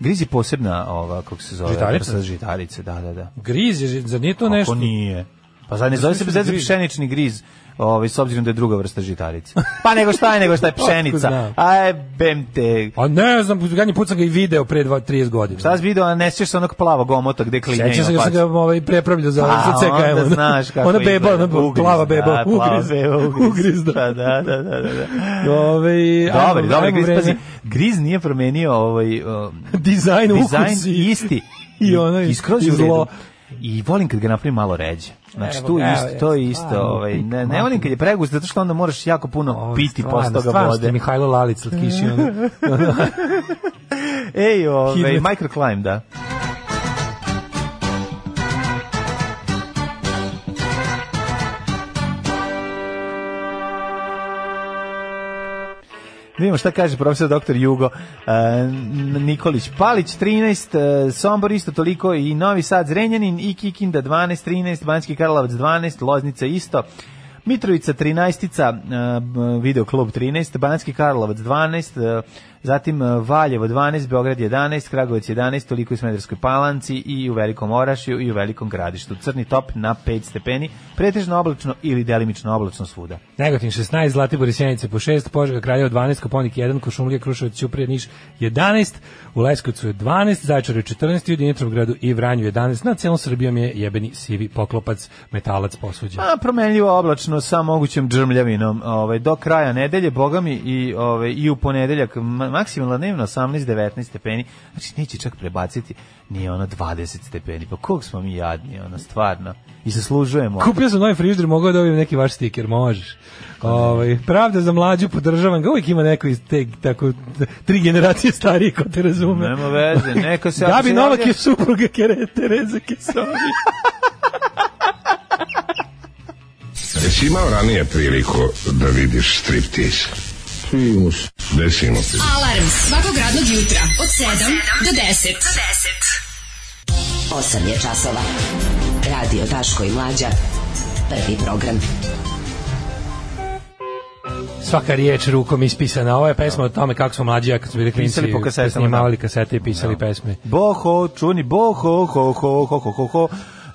Griz je posebna, ova, kako se zove, žitarica, žitarice, da, da, da. Griz je, zar nije to nešto? Ako nije. Pa zar ne zove se bez da pšenični griz? ovaj s obzirom da je druga vrsta žitarice. Pa nego šta je, nego šta je pšenica. Aj bem te. A ne znam, zadnji put sam ga i video pre 2 3 godina. Šta si video, a ne sećaš se onog plavog omota gde klinje. Sećaš se da se ga ovaj prepravljao za pa, za CK. Onda znaš kako. Ona beba, ona da, plava beba, ugriz, ugriz, da. Pa, da, da, da, da, da. Ovaj, dobar, dobar griz, pazi. Griz nije promenio ovaj dizajn, dizajn isti. I ono je skroz u redu i volim kad ga napravim malo ređe. Znači, tu evo, isto, to je isto. Ovaj, ne, ne volim kad je pregust, zato što onda moraš jako puno Ovo, piti posto ga vode. Stvarno Mihajlo Lalic od Kiši. Ej, ovaj, microclimb, da. Da vidimo šta kaže profesor doktor Jugo uh, Nikolić. Palić 13, uh, e, Sombor isto toliko i Novi Sad Zrenjanin i Kikinda 12, 13, Banjski Karlovac 12, Loznica isto. Mitrovica 13, uh, videoklub 13, Banjski Karlovac 12, zatim e, Valjevo 12, Beograd 11, Kragovac 11, toliko u Smederskoj palanci i u Velikom Orašju i u Velikom gradištu. Crni top na 5 stepeni, pretežno oblačno ili delimično oblačno svuda. Negotin 16, Zlatibor i Sjenica po 6, Požega Kraljevo 12, Koponik 1, Košumlija, Kruševac, Ćuprija, Niš 11, u Leskovcu je 12, Zaječaru 14, u gradu i Vranju 11, na celom Srbijom je jebeni sivi poklopac, metalac posuđa. A promenljivo oblačno sa mogućim džrmljavinom. ovaj, do kraja nedelje, bogami i, ovaj, i u ponedeljak maksimalno, maksimalno dnevno 18-19 stepeni, znači neće čak prebaciti ni ono 20 stepeni, pa kog smo mi jadni, ono stvarno, i zaslužujemo. Kupio sam novi frižder, mogao da dobijem neki vaš stiker, možeš. Ovaj pravda za mlađu podržavam ga, uvijek ima neko iz te tako tri generacije starije ko te razume. Nema veze, neko se Gabi Novak je supruga Tereze Kesovi. Jesi imao ranije priliku da vidiš striptease? Desimo se. Desimo se. Alarm svakog radnog jutra od 7 do 10. Do 10. 8 je časova. Radio Daško i Mlađa. Prvi program. Svaka riječ rukom ispisana. Ovo je pesma o tome kako smo mlađi, kad smo bili klinci, pisali po kasetama, snimavali da. kasete i pisali da. pesme. Boho, čuni, boho, ho, ho, ho, ho, ho, ho.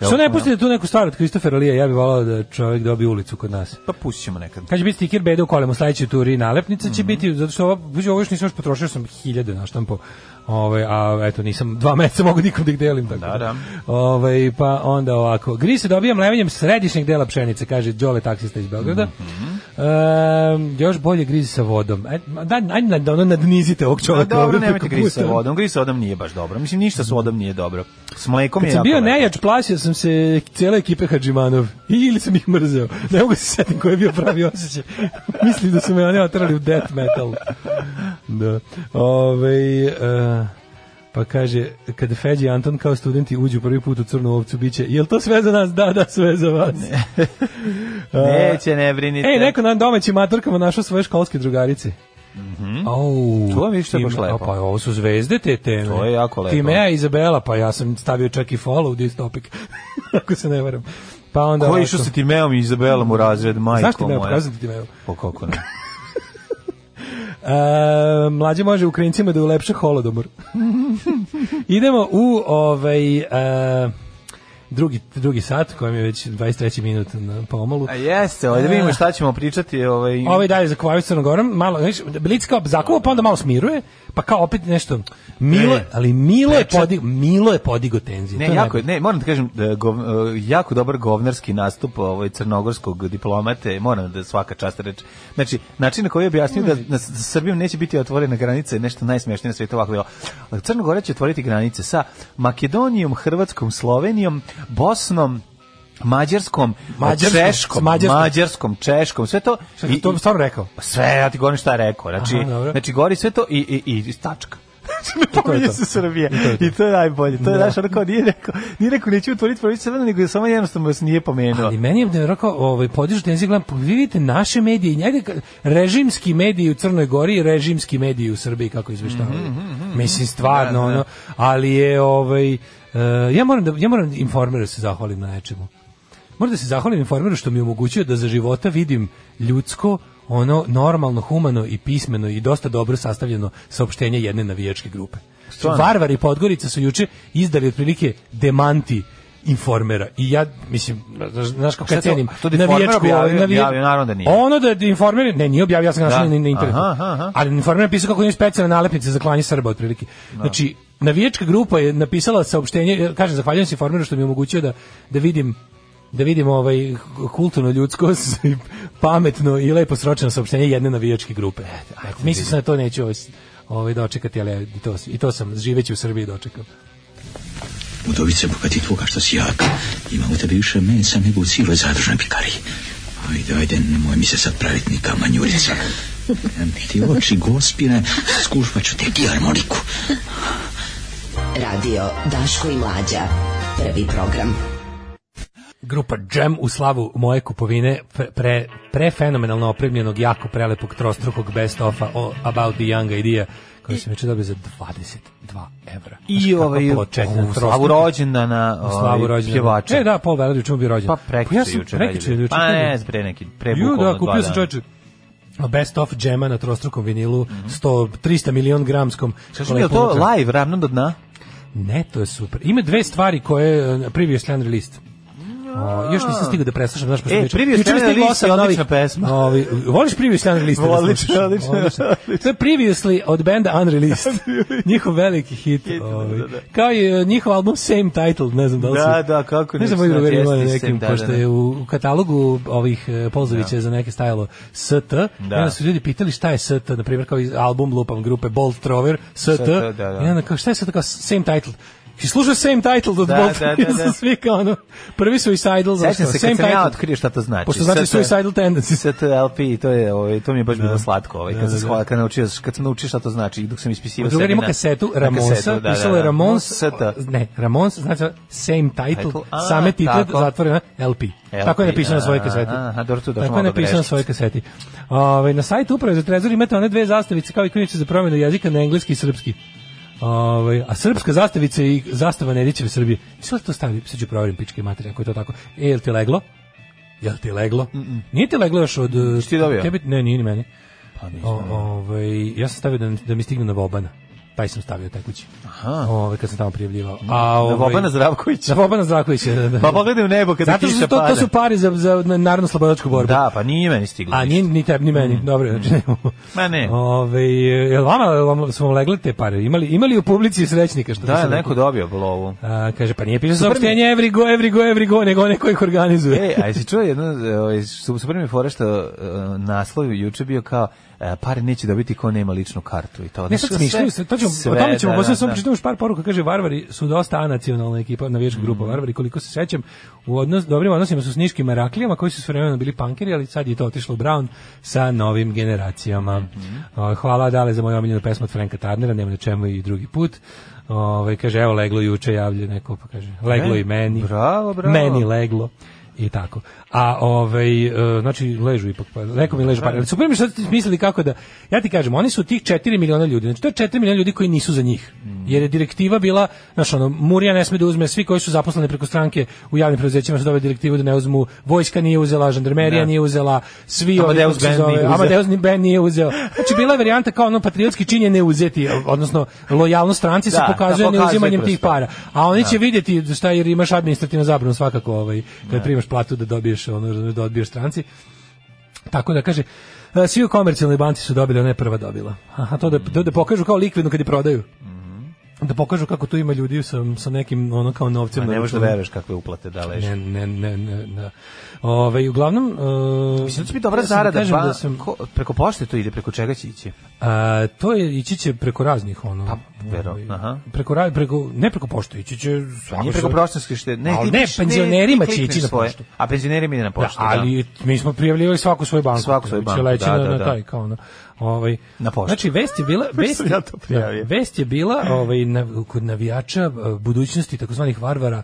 Što ne da? pustite tu neku stvar od Kristofera Lija, ja bih volao da čovjek dobije ulicu kod nas. Pa pušćemo nekad. Kaže biti stiker bede u kolemu, sledeći turi nalepnica će mm -hmm. biti zato što ovo, ovo još nisam još potrošio sam hiljade naštampo Ove, ovaj, a eto nisam dva meseca mogu nikom da ih delim tako. Da, da. da. Ove, ovaj, pa onda ovako. Gri se dobija mlevenjem središnjeg dela pšenice, kaže Đole taksista iz Beograda. Mm -hmm. e, još bolje grizi sa vodom. E, da, ajde da ono nadnizite ovog čovjeka. Da, dobro, nemojte grizi sa vodom. Grizi sa vodom nije baš dobro. Mislim, ništa sa vodom nije dobro. S mlekom Kad je sam bio nejač, plašio sam se cijele ekipe Hadžimanov. Ili sam ih mrzeo. Ne mogu se setim koji je bio pravi osjećaj. Mislim da su me oni otrali u death metal. Da. Ove, ovaj, e, Pa kaže, kad Feđi Anton kao studenti uđu prvi put u Crnu ovcu, bit će, jel to sve za nas? Da, da, sve za vas. Ne. Neće, ne brinite. Ej, neko na domaćim maturkama našao svoje školske drugarice. Mhm. Mm Au. To mi što baš lepo. Pa ovo su zvezde te teme. To je jako lepo. Timea Izabela, pa ja sam stavio čak i follow this topic. Ako se ne varam. Pa onda Ko je što se Timeom i Izabelom u razred, majko moje? Zašto ne pokazati Timeo? Po pa kako ne? E, mlađe može Ukrajincima da ulepša holodomor. Idemo u ovaj... E, drugi, drugi sat, kojem je već 23. minut na pomalu. A jeste, ovdje ovaj, da vidimo šta ćemo pričati. Ovaj... Ovaj dalje za Kovavicu Crnogorom, malo, znaš, Blickop zakuva, pa onda malo smiruje, pa kao opet nešto Milo, ne, ali Milo je e, podigo, Milo je podigao tenzije. Ne, jako, ne, moram da kažem da gov, e, jako dobar govnerski nastup ovaj crnogorskog diplomate, moram da svaka čast reč. Znači, način na koji je objasnio da, da Srbijom neće biti otvorene granice, nešto najsmešnije na svetu ovako bilo. Crna Gora će otvoriti granice sa Makedonijom, Hrvatskom, Slovenijom, Bosnom, mađarskom, mađarskom češkom, mađarskom. mađarskom, češkom, sve to. Šta i, to sam rekao? Pa sve, ja ti govorim šta je rekao. Znači, Aha, znači govori sve to i, i, i, i tačka. Znači, ne pominje se Srbija. I to je najbolje. To je da. naš onako, nije rekao, nije rekao neću otvoriti provići Srbija, nego je samo jednostavno vas nije pomenuo. Ali meni je da je rekao, ovaj, podižu tenziju, gledam, pa vi vidite naše medije i njega, režimski mediji u Crnoj Gori i režimski mediji u Srbiji, kako izveštavaju. Mm -hmm, Mislim, stvarno, da, da, da. ono, ali je, ovaj, uh, ja moram da, ja moram da informiru da se zahvalim na nečemu. Možda se zahvalim informeru što mi omogućio da za života vidim ljudsko, ono normalno, humano i pismeno i dosta dobro sastavljeno saopštenje jedne navijačke grupe. Znači, Stvarno? Varvari Podgorica su juče izdali otprilike demanti informera i ja mislim da, znaš kako ja cenim to, to navijačku objavio naravno da nije ono da je informer ne nije objavio ja sam našao da. na, na internetu aha, aha. ali informer pisao kako ima specijalne nalepnice za klanje Srba otprilike da. znači navijačka grupa je napisala saopštenje kažem zahvaljujem se informeru što mi je omogućio da da vidim da vidimo ovaj kulturno ljudsko pametno i lepo sročeno saopštenje jedne navijačke grupe. E, mislim sam da to neću ovaj, ovaj dočekati, ali i to, i to sam živeći u Srbiji dočekao. Udovice, bogati tvoga što si jak. Ima u tebi više mesa nego u cijeloj zadružnoj pikariji. Ajde, ajde, nemoj mi se sad praviti ni kamanjurica. Ti oči, gospine, skušvat ću te gijarmoniku. Radio Daško i Mlađa. Prvi program grupa Jam u slavu moje kupovine pre, pre fenomenalno opremljenog, jako prelepog, trostrukog best ofa About the Young Idea koji se večer dobio za 22 evra. I ovaj u slavu rođendana, u slavu ovaj, rođendana. Pjevača. E da, Paul Veladić čemu bi rođen. Pa, pa ja juče. Prekjuče juče. Pa ne, pre neki pre da, bukvalno. Jo, da, kupio sam čoveče Best of džema na trostrukom vinilu, mm -hmm. 100 300 milion gramskom. Kako je to live ravno do dna? Ne, to je super. Ima dve stvari koje eh, previously unreleased. O, još nisam stigao da preslušam, znaš, pošto pa e, privio stigao osam odlična pesma. Ovi, voliš privio Stanley List? Da odlično, odlično, To je Previously od benda Unreleased. Njihov veliki hit. hit ovi. Da, da. da. Kao i e, njihov album Same Title, ne znam da li da, su. Da, da, kako ne znam, mogu da nekim, da, pošto je u katalogu ovih e, Polzovića za neke stajalo ST. Da. I onda su ljudi pitali šta je ST, na primjer, kao album lupam grupe Bold Trover, ST. I onda kao, šta je ST, kao Same Title? I slušao same title od da, Bob da, da, da. svi kao ono. Prvi suicidal za što? Se, same title. Ja otkrio šta to znači. Pošto znači suicidal tendency. Sve to LP, to je, ovaj, to mi je baš da. bilo slatko, ovaj, kad da, da, se da. kad naučio, kad sam naučio šta to znači dok sam ispisivao sebe. Drugi kasetu Ramonsa, da, pisalo da, je da. Ramons, ne, Ramons znači same title, same title zatvorena LP. Tako je napisano na svojoj kaseti. Aha, dobro tu došlo. Tako je napisano na svojoj kaseti. Ovaj na sajtu uprave za trezor imate one dve zastavice kao i ključe za promenu jezika na engleski i srpski. Ovaj a srpska zastavica i zastava Nedićeve Srbije. Sve da to stavi, sad ću proverim pičke materije, ako je to tako. E, jel ti leglo? Jel ti leglo? Mm -mm. Nije ti leglo još od... Ti dobio? Tebi, ne, nije ni meni. Pa nisam. O, ovaj, ja sam stavio da, da mi stigne na Vobana taj sam stavio kući. Aha. Ove, kad sam tamo prijavljivao. A, ove, na Bobana ovaj, Zdravković. Na Bobana Zdravković. Da, da. Pa pogledaj u nebo kada Zato kiša to, pada. to su pari za, za narodno slobodačku borbu. Da, pa nije meni stiglo. A nije ni tebi, ni meni. Mm. Dobro, znači ne. Ma ne. Ove, jel vama, vam, su vam legle te pare? Imali, imali u publici srećnika? Što da, neko rekao? dobio lovu. A, kaže, pa nije piše saopštenje mi... every go, every go, every go, nego onaj koji organizuje. Ej, a jesi čuo jedno, e, ovaj, super mi fora što e, naslov juče bio kao E, pare neće dobiti ko nema ličnu kartu i to. Ne, sad smišljaju se, to ćemo, o tome ćemo, da, da, da. sam pročitao još par poruka, kaže Varvari su dosta anacionalna ekipa, navijačka mm. grupa Varvari, koliko se sećam, u odnos, dobrim odnosima su s niškim Heraklijama, koji su s vremena bili pankeri, ali sad je to otišlo u Brown sa novim generacijama. Mm -hmm. Hvala Dale za moju omiljenu pesmu od Franka Tarnera, nema na čemu i drugi put. Ove, ovaj, kaže, evo leglo juče javlje neko, pa kaže, leglo e, i meni. Bravo, bravo. Meni leglo i tako. A ovaj e, znači ležu ipak pa rekao mi ležu pa. Ali su primi što ste mislili kako da ja ti kažem, oni su tih 4 miliona ljudi. Znači to je 4 miliona ljudi koji nisu za njih. Jer je direktiva bila, znači ono Murija ne sme da uzme svi koji su zaposleni preko stranke u javnim preduzećima su dobili direktivu da ne uzmu. Vojska nije uzela, žandarmerija da. nije uzela, svi Amadeus ovi, zove, nije uzeo. Amadeus ni Ben nije uzeo. Znači bila je varijanta kao ono patriotski čin je ne uzeti, odnosno lojalnost stranci se da, da, pokazuje, da, neuzimanjem tih para. A oni da. će da šta jer imaš administrativnu zabranu svakako ovaj kad primaš platu da dobiješ možeš ono, da odbiješ stranci. Tako da kaže, e, svi u komercijalnoj banci su dobili, ona je prva dobila. Aha, to da, to da pokažu kao likvidno kad je prodaju da pokažu kako tu ima ljudi sa, sa nekim ono kao novcem. A ne možeš da veruješ kakve uplate da leži. Ne, ne, ne, ne. ne. Ove, ovaj, uglavnom... Uh, Mislim da će biti dobra ja zarada, pa da sam, ko, preko pošte to ide, preko čega će ići? A, to je, ići će preko raznih, ono... Pa, vero, ovaj, aha. Preko, preko, ne preko pošte, ići će... Svako preko poštanske šte... Ne, ali ne, penzionerima će ići na poštu. A penzionerima ide na poštu, da, da. Ali mi smo prijavljivali svaku svoju banku. Svaku svoju znači, banku, da, da, da. Taj, kao, ono. Ovaj na poštu. Znači vest je bila vest, da ja to da, prijavio. vest je bila ovaj na, kod navijača eh, budućnosti takozvanih varvara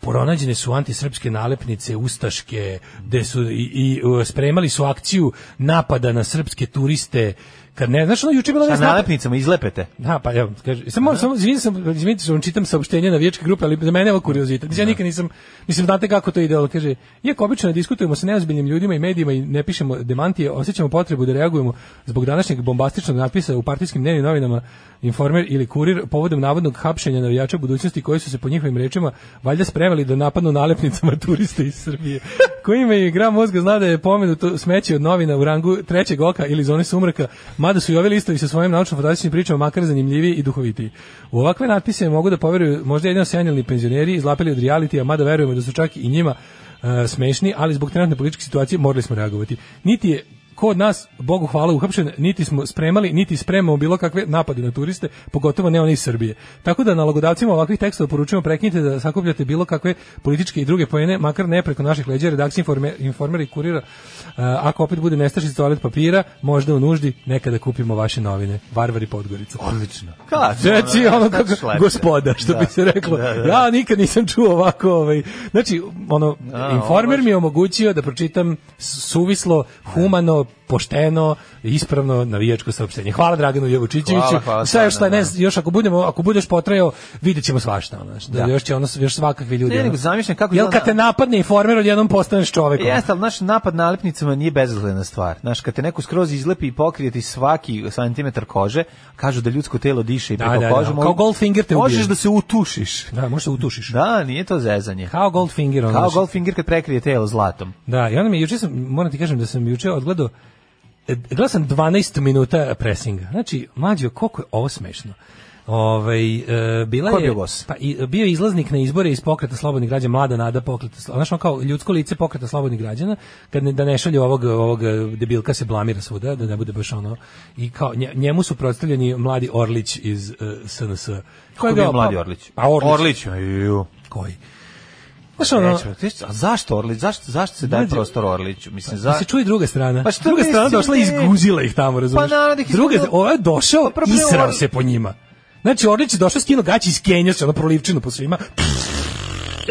pronađene su antisrpske nalepnice ustaške gde su i, i, eh, spremali su akciju napada na srpske turiste Kad ne znaš, ono juče bilo Sa nalepnicama izlepete. Da, pa ja kažem Samo da. samo izvinite, sam, izvinite što vam čitam saopštenje na vječke grupe, ali za mene je ovo kuriozitet. Ja da. nikad nisam mislim znate kako to ide, ali kaže, iako obično diskutujemo sa neozbiljnim ljudima i medijima i ne pišemo demantije, osećamo potrebu da reagujemo zbog današnjeg bombastičnog napisa u partijskim dnevnim novinama Informer ili Kurir povodom navodnog hapšenja navijača budućnosti koji su se po njihovim rečima valjda spremali da napadnu nalepnicama turiste iz Srbije. Koji ima gram mozga zna da je pomenuto smeće od novina u rangu trećeg oka ili zone sumraka Mada su i ovi listovi sa svojim naučno-fantastičnim pričama makar zanimljiviji i duhovitiji. U ovakve natpise mogu da poveruju možda jedino senjalni penzioneri izlapeli od realitija, mada verujemo da su čak i njima uh, smešni, ali zbog trenutne političke situacije morali smo reagovati. Niti je ko od nas, Bogu hvala, uhapšen, niti smo spremali, niti spremamo bilo kakve napade na turiste, pogotovo ne oni iz Srbije. Tako da nalogodavcima ovakvih tekstova poručujemo prekinite da sakupljate bilo kakve političke i druge pojene, makar ne preko naših leđa, redakcija informer, informer i kurira. Uh, ako opet bude nestašica toalet papira, možda u nuždi nekada kupimo vaše novine. Varvari Podgorica. Odlično. Kako? Znači, znači, ono kako, gospoda, što da. bi se reklo. Da, da. Ja nikad nisam čuo ovako. Ovaj. Znači, ono, informer mi je omogućio da pročitam suvislo, humano, pošteno, ispravno navijačko saopštenje. Hvala Draganu Jovučićeviću. Hvala, hvala, Sve još, da, ne, još ako budemo ako budeš potrajao, videćemo svašta, znači. da, da, još će ono još svakakvi ljudi. Ne, nego zamišljam kako Jel kad te napadne informer odjednom postaneš čovjek. Jeste, al naš napad na nalepnicama nije bezazlena stvar. Naš kad te neko skroz izlepi i pokrije ti svaki centimetar kože, kažu da ljudsko telo diše i da, preko da, da, kože. Kao Goldfinger te Možeš ubije. da se utušiš. Da, možeš da utušiš. Da, nije to zezanje. Kao Goldfinger. Ono kao Goldfinger kad prekrije telo zlatom. Da, i onda mi juče sam, moram ti kažem da sam juče odgledao gledao sam 12 minuta presinga. Znači, mlađo, koliko je ovo smešno. Ovaj e, bila je, je pa i, bio izlaznik na izbore iz pokreta slobodnih građana Mlada Nada pokreta. Znaš, on kao ljudsko lice pokreta slobodnih građana, kad ne, da ne šalje ovog ovog e, debilka se blamira svuda, da ne bude baš ono. I kao njemu su predstavljeni mladi Orlić iz uh, e, SNS. Ko je mladi Orlić? Pa Orlić. Orlić. Koji? Baš ono, a zašto Orlić? Zašto zašto se daje prostor Orliću? Mislim pa za pa se čuje druga strana. Pa druga strana došla i izguzila ih tamo, razumiješ? Pa naravno da ih druga, ovaj došao pa i srao se po njima. Znači Orlić je došao skinuo gaći iz Kenja, ono prolivčinu po svima. Pff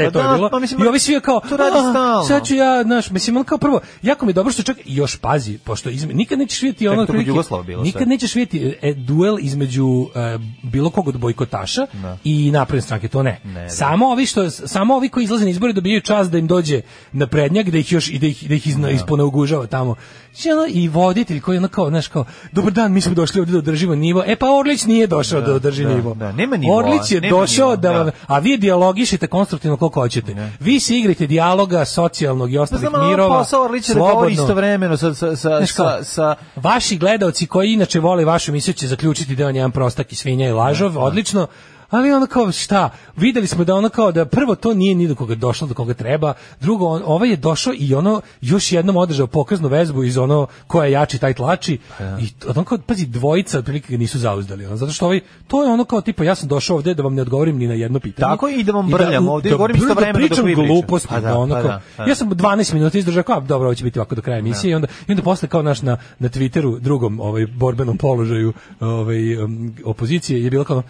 E, to da, je bilo. Pa, mislim, I da ovi svi kao, to radi ah, stalno. sad ću ja, znaš, mislim, on kao prvo, jako mi je dobro što čak, još pazi, pošto izme, nikad nećeš vidjeti ono, prilike, bilo nikad sve. nećeš vidjeti e, duel između e, bilo kog od bojkotaša ne. Da. i napredne stranke, to ne. ne da. samo, da. ovi što, samo ovi koji izlaze na izbore dobijaju čas da im dođe na prednjak, da ih još, i da ih, da ih ispone isponaugužava tamo. Znači, I voditelj koji je ono kao, znaš, kao, dobar dan, mi smo došli ovdje da održimo nivo. E pa Orlić nije došao da, da održi nivo. Da, nema nivo. Orlić je došao nivo, da, vam, a vi dijalogišete konstruktivno koliko hoćete. Ne. Vi se igrate dijaloga, socijalnog i pa ostalih pa mirova. Posao Orlića da govori istovremeno sa, sa, sa, sa, sa... Vaši gledaoci koji inače vole vašu misiju će zaključiti da on je jedan prostak i svinja i lažov, ne, da. odlično ali ono kao šta, videli smo da ono kao da prvo to nije ni do koga došlo, do koga treba, drugo on, ovaj je došao i ono još jednom održao pokaznu vezbu iz ono koja je jači taj tlači pa ja. i ono kao pazi dvojica otprilike nisu zauzdali, ono, zato što ovaj to je ono kao tipa ja sam došao ovde da vam ne odgovorim ni na jedno pitanje. Tako i da vam da brljam da, ovde, da, govorim isto vremena da pričam glupost, pa da, ono pa kao, da, pa da. ja sam 12 minuta izdržao kao dobro, hoće biti ovako do kraja emisije i onda i onda posle kao naš na na Twitteru drugom ovaj borbenom položaju ovaj um, opozicije je bilo kao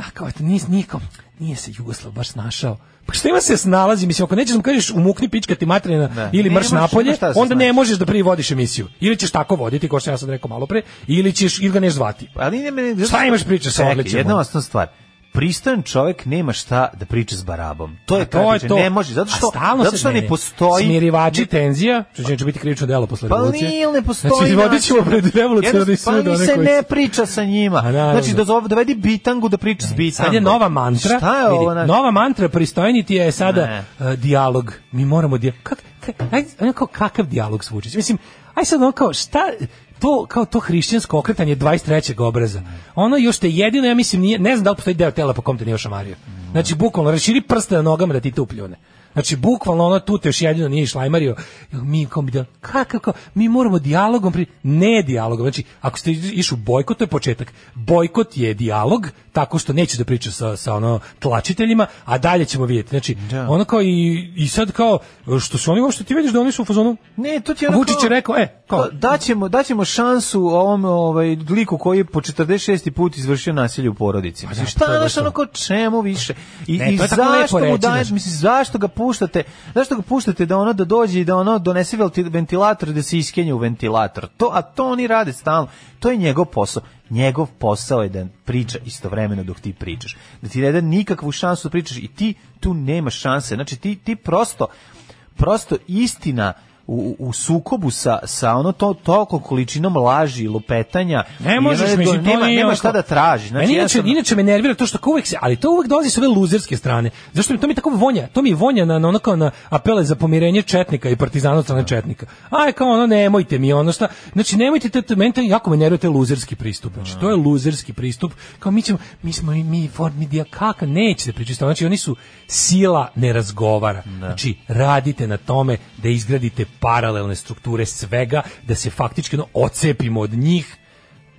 a kao eto, nije, nije, kao, nije se Jugoslav baš snašao. Pa šta ima se snalazi? Mislim, ako nećeš da mu kažeš umukni pička ti materina ili mrš napolje, da onda ne možeš da prije vodiš emisiju. Ili ćeš tako voditi, kao što ja sam rekao malo pre, ili, ćeš, ili ga neš zvati. Pa, ali ne, ne, šta imaš priče sa odličima? Jedna osnovna stvar pristan čovjek nema šta da priča s barabom. To je, to, to ne može, zato što, zato što ne postoji... Smirivači tenzija, što će biti krivično delo posle pa revolucije. Pa nije, ne znači, postoji znači, način. ćemo pred revolucionarni da sud. se ne priča sa njima. znači, dozov, dovedi bitangu da priča ne, s e, bitangom. Sad je nova mantra. Šta je ovo? Vidi, znači? nova mantra ti je sada uh, dijalog. Mi moramo dijalog. Kak, kak, aj, kakav dijalog s Mislim, aj sad ono kao, šta, to kao to hrišćansko okretanje 23. obraza. Ono još te jedino ja mislim nije ne znam da li postoji deo tela po kom te nije ošamario. Znači bukvalno raširi prste na nogama da ti to upljune. Znači, bukvalno ona tu teš još jedino nije šlajmario. Mi, kao, kakav, da, kao, mi moramo dijalogom, pri... ne dijalogom. Znači, ako ste išu bojkot, to je početak. Bojkot je dijalog, tako što neće da priča sa, sa ono tlačiteljima, a dalje ćemo vidjeti. Znači, da. ono kao i, i sad kao, što su oni što ti vidiš da oni su u fazonu? Ne, to ti je ono Vučić je rekao, e, kao. Pa, daćemo, daćemo šansu ovom ovaj, liku koji je po 46. put izvršio nasilje u porodici. Pa mislim, da, šta, znaš, ono kao, čemu više? I, ne, i zašto mu daješ, mislim, zašto ga puštate, zašto ga puštate da ono da dođe i da ono donese ventilator da se iskenje u ventilator. To a to oni rade stalno. To je njegov posao. Njegov posao je da priča istovremeno dok ti pričaš. Da ti ne da nikakvu šansu da pričaš i ti tu nema šanse. Znači ti ti prosto prosto istina u, u sukobu sa, sa ono to, toliko količinom laži i lupetanja. Ne možeš, i ono, nema, nema šta da traži. Znači, meni inače, ja sam... inače me nervira to što kao uvek se, ali to uvek dolazi sa ove luzerske strane. Zašto mi to mi tako vonja? To mi vonja na, na ono kao na apele za pomirenje četnika i partizana strane četnika. Aj kao ono nemojte mi ono šta. Znači nemojte te, meni to jako me nervira taj luzerski pristup. Znači to je luzerski pristup. Kao mi ćemo mi smo i mi formidija kaka nećete pričati. Znači oni su sila ne razgovara. Da. Znači radite na tome da izgradite paralelne strukture svega, da se faktički ono, ocepimo od njih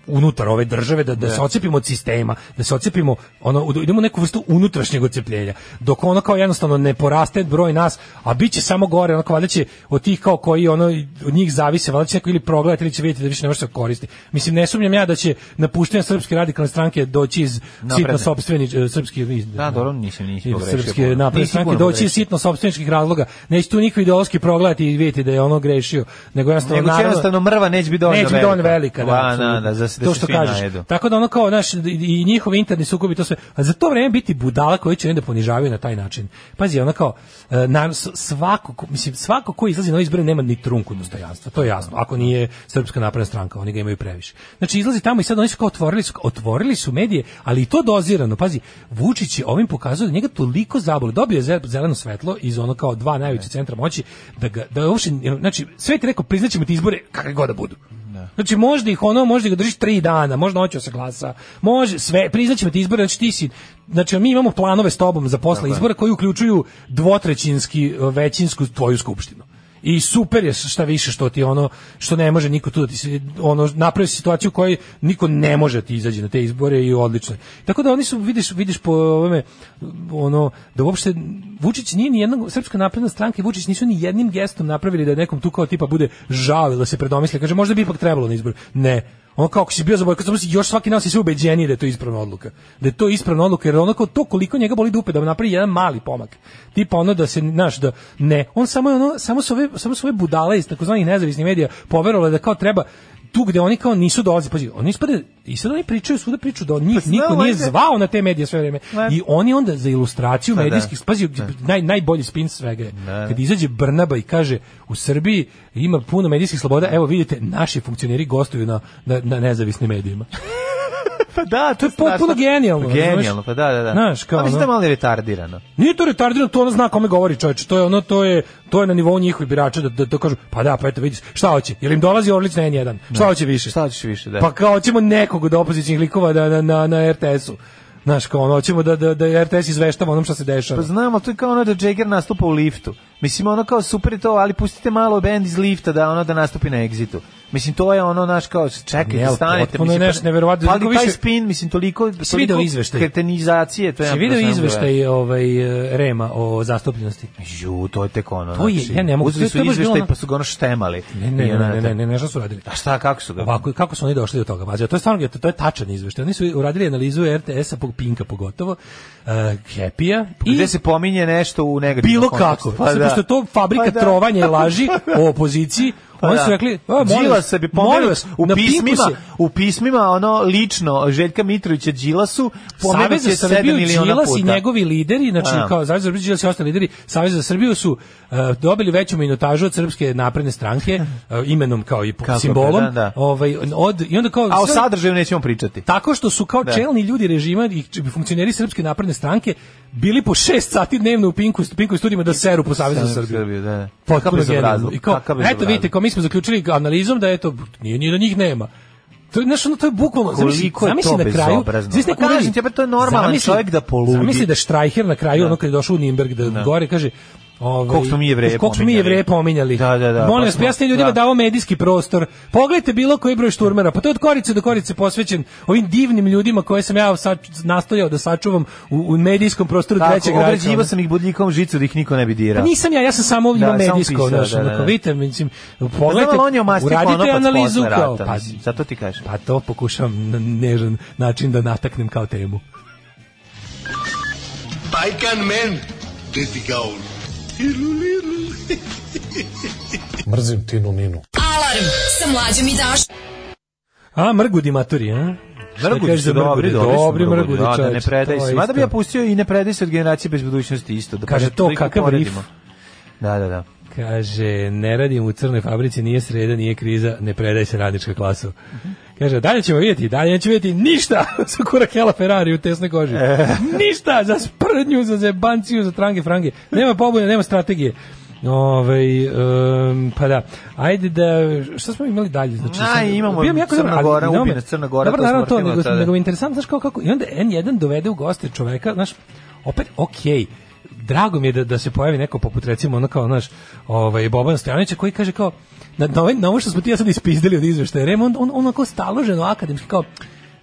unutar ove države da, da, da. se ocepimo od sistema, da se ocepimo ono idemo u neku vrstu unutrašnjeg ocepljenja. Dok ono kao jednostavno ne poraste broj nas, a biće samo gore, ono valjda će od tih kao koji ono od njih zavise, valjda će neko ili progledati ili će videti da više ne može da se koristi. Mislim ne sumnjam ja da će napuštanje srpske radikalne stranke doći iz sitno sopstveni e, srpski Da, dobro, nisam nisi Srpske napredne stranke doći iz sitno sopstveničkih razloga. Neće tu niko ideološki progledati i vidjeti da je ono grešio, nego jednostavno, nego jednostavno mrva neće biti dovoljno velika. Neće biti dovoljno velika, da. Pa, da, da, da se to da što svi kažeš. Najedu. Tako da ono kao naš i njihovi interni sukobi to sve. A za to vreme biti budala koji će onda ponižavaju na taj način. Pazi, ono kao e, na, svako mislim svako ko izlazi na izbore nema ni trunku dostojanstva. To je jasno. Ako nije Srpska napredna stranka, oni ga imaju previše. Znači izlazi tamo i sad oni su kao otvorili su, otvorili su medije, ali i to dozirano. Pazi, Vučić je ovim pokazao da njega toliko zaboli. Dobio je zeleno svetlo iz ono kao dva najveća e. centra moći da ga da uopšte znači sve ti rekao priznaćemo ti izbore kakve god da budu. Da. Znači možda ih ono, možda ih držiš 3 dana, možda hoće da se glasa. Može sve, priznaćemo ti izbore, znači ti si znači mi imamo planove s tobom za posle da, izbora koji uključuju dvotrećinski većinsku tvoju skupštinu. I super je šta više što ti ono što ne može niko tu da ti ono napravi situaciju kojoj niko ne može da ti izaći na te izbore i odlično. Tako da oni su vidiš vidiš po ovome ono da uopšte Vučić nije ni jednog srpska napredna stranka i Vučić nisu ni jednim gestom napravili da nekom tu kao tipa bude žalilo se predomisli kaže možda bi ipak trebalo na izbor. Ne, Ono kao ako si bio za bojkot, još svaki nas je sve ubeđeniji da je to ispravna odluka. Da je to ispravna odluka, jer onako to koliko njega boli dupe, da, da napravi jedan mali pomak. Tipa ono da se, znaš, da ne. On samo, ono, samo, su ove, samo su ove budale iz takozvanih nezavisnih medija poverovali da kao treba tu gde oni kao nisu dolazi, pazi, oni ispada i sad oni pričaju svuda priču da njih pa niko nije da- zvao na te medije sve vrijeme. I oni onda za ilustraciju pa da. medijskih, pazi, da. naj, najbolji spin svega je, kad izađe Brnaba i kaže u Srbiji ima puno medijskih sloboda, evo vidite, naši funkcioneri gostuju na, na, na nezavisnim medijima pa da, to je potpuno pa- genijalno. Pa genijalno, pa da, da, da. Znaš, kao, pa mislim da malo retardirano. Nije to retardirano, to ono zna kome govori čovječ. To je ono, to je, to je na nivou njihovih birača da, da, da kažu, pa da, pa eto vidiš, šta hoće? Jel im dolazi Orlić na N1? Da. Šta hoće više? Šta hoćeš više, da. Pa kao hoćemo nekog od opozicijnih likova da, na, na, na RTS-u. Znaš, kao ono, hoćemo da, da, da RTS izveštava onom što se dešava. Pa znamo, to je kao ono da Jagger nastupa u liftu. Mislim, ono kao super je to, ali pustite malo bend iz lifta da ono da nastupi na egzitu. Mislim, to je ono, naš, kao, čekajte, ne, stanete. Potpuno mislim, nešto pa neverovatno. Pa, više... taj spin, mislim, toliko, se video izveštaj. kretenizacije. To je si vidio izveštaj ovaj, eh, Rema o zastupljenosti? Ju, to je tek ono. To je, znači, ja ne mogu. Uzeli su izveštaj ono... pa su ga ono štemali. Ne, ne, ne, ne, ne, ne, ne, ne, ne, su radili. A šta, kako su ga? Ovako, kako su oni došli do toga? Mađa, to je stvarno, to, to je tačan izveštaj. Oni su uradili analizu RTS-a, Pinka pogotovo, uh, Happy-a. Gde se pominje nešto u negativnom Bilo kako. Pa, da, što to fabrika pa, da. trovanja i laži o opoziciji Pa Oni su da. rekli, Đila se bi pomenuo u pismima, u pismima ono lično Željka Mitrovića Đilasu pomenuo se 7 miliona puta. i njegovi lideri, znači a. Da. kao Savez za Srbiju i ostali lideri Saveza za Srbiju su uh, dobili veću minutažu od srpske napredne stranke uh, imenom kao i Kako simbolom. da, da. Ovaj od i onda kao A o sadržaju nećemo pričati. Tako što su kao da. čelni ljudi režima i funkcioneri srpske napredne stranke bili po 6 sati dnevno u Pinku, Pinku studijima da seru po Savezu za Srbiju. Da. da. Potpuno I kao, eto vidite, kao mi smo zaključili analizom da eto nije ni da njih nema. To je znaš, ono, to je bukvalno, zamisli, zamisli na pa kraju, zamisli neko uradi, to je normalan zamisli, čovjek da poludi. Zamisli da Štrajher na kraju, da. ono kad je došao u Nimberg da, da. gore kaže, Ovaj koliko smo mi jevreje Koliko smo mi je jevreje pominjali. Da, da, da. Molim pa vas, pojasni ljudima da. da ovo medijski prostor. Pogledajte bilo koji broj šturmera, pa to je od korice do korice posvećen ovim divnim ljudima koje sam ja sač, nastojao da sačuvam u, u medijskom prostoru Tako, trećeg rajca. Obrađivao sam ih budljikom žicu da ih niko ne bi dirao. Pa nisam ja, ja sam samo ovdje da, medijsko, sam pisao, da, da, da. vidite, mislim, pogledajte, uradite pa ono pa analizu kao, pa, zato ti kažem. Pa to pokušavam na nežan način da nataknem kao temu. Bajkan men, ti si kao Ilu, lilu. Mrzim Tinu Ninu. Alarm sa mlađom i daš. A, mrgudi maturi, a? Mrgudi su dobri, dobri, dobri mrgudi, da, da ne predaj se. Mada bi ja pustio i ne predaj se od generacije bez budućnosti isto. Da Kaže to, kakav rif. Da, da, da. Kaže, ne radim u crnoj fabrici, nije sreda, nije kriza, ne predaj se radnička klasa. Uh mhm. -huh. Kaže, dalje ćemo vidjeti, dalje neću vidjeti ništa sa Kurakela Ferrari u tesnoj koži. E. ništa za sprdnju, za zebanciju, za trange frange. Nema pobune, nema strategije. Ove, um, pa da, ajde da, šta smo imali dalje? Znači, Aj, imamo bio jako Crna Gora, ali, ubina Crna Gora. Dobro, naravno to, nego, nego interesantno, znaš kao kako, i onda N1 dovede u goste čoveka, znaš, opet, okej, okay, drago mi je da, da se pojavi neko poput recimo ono kao, znaš, ovaj, Boban Stojanića koji kaže kao, na, ovaj, na, ovo što smo ti ja sad ispizdili od izveštaja REM, on, on onako staloženo akademski kao,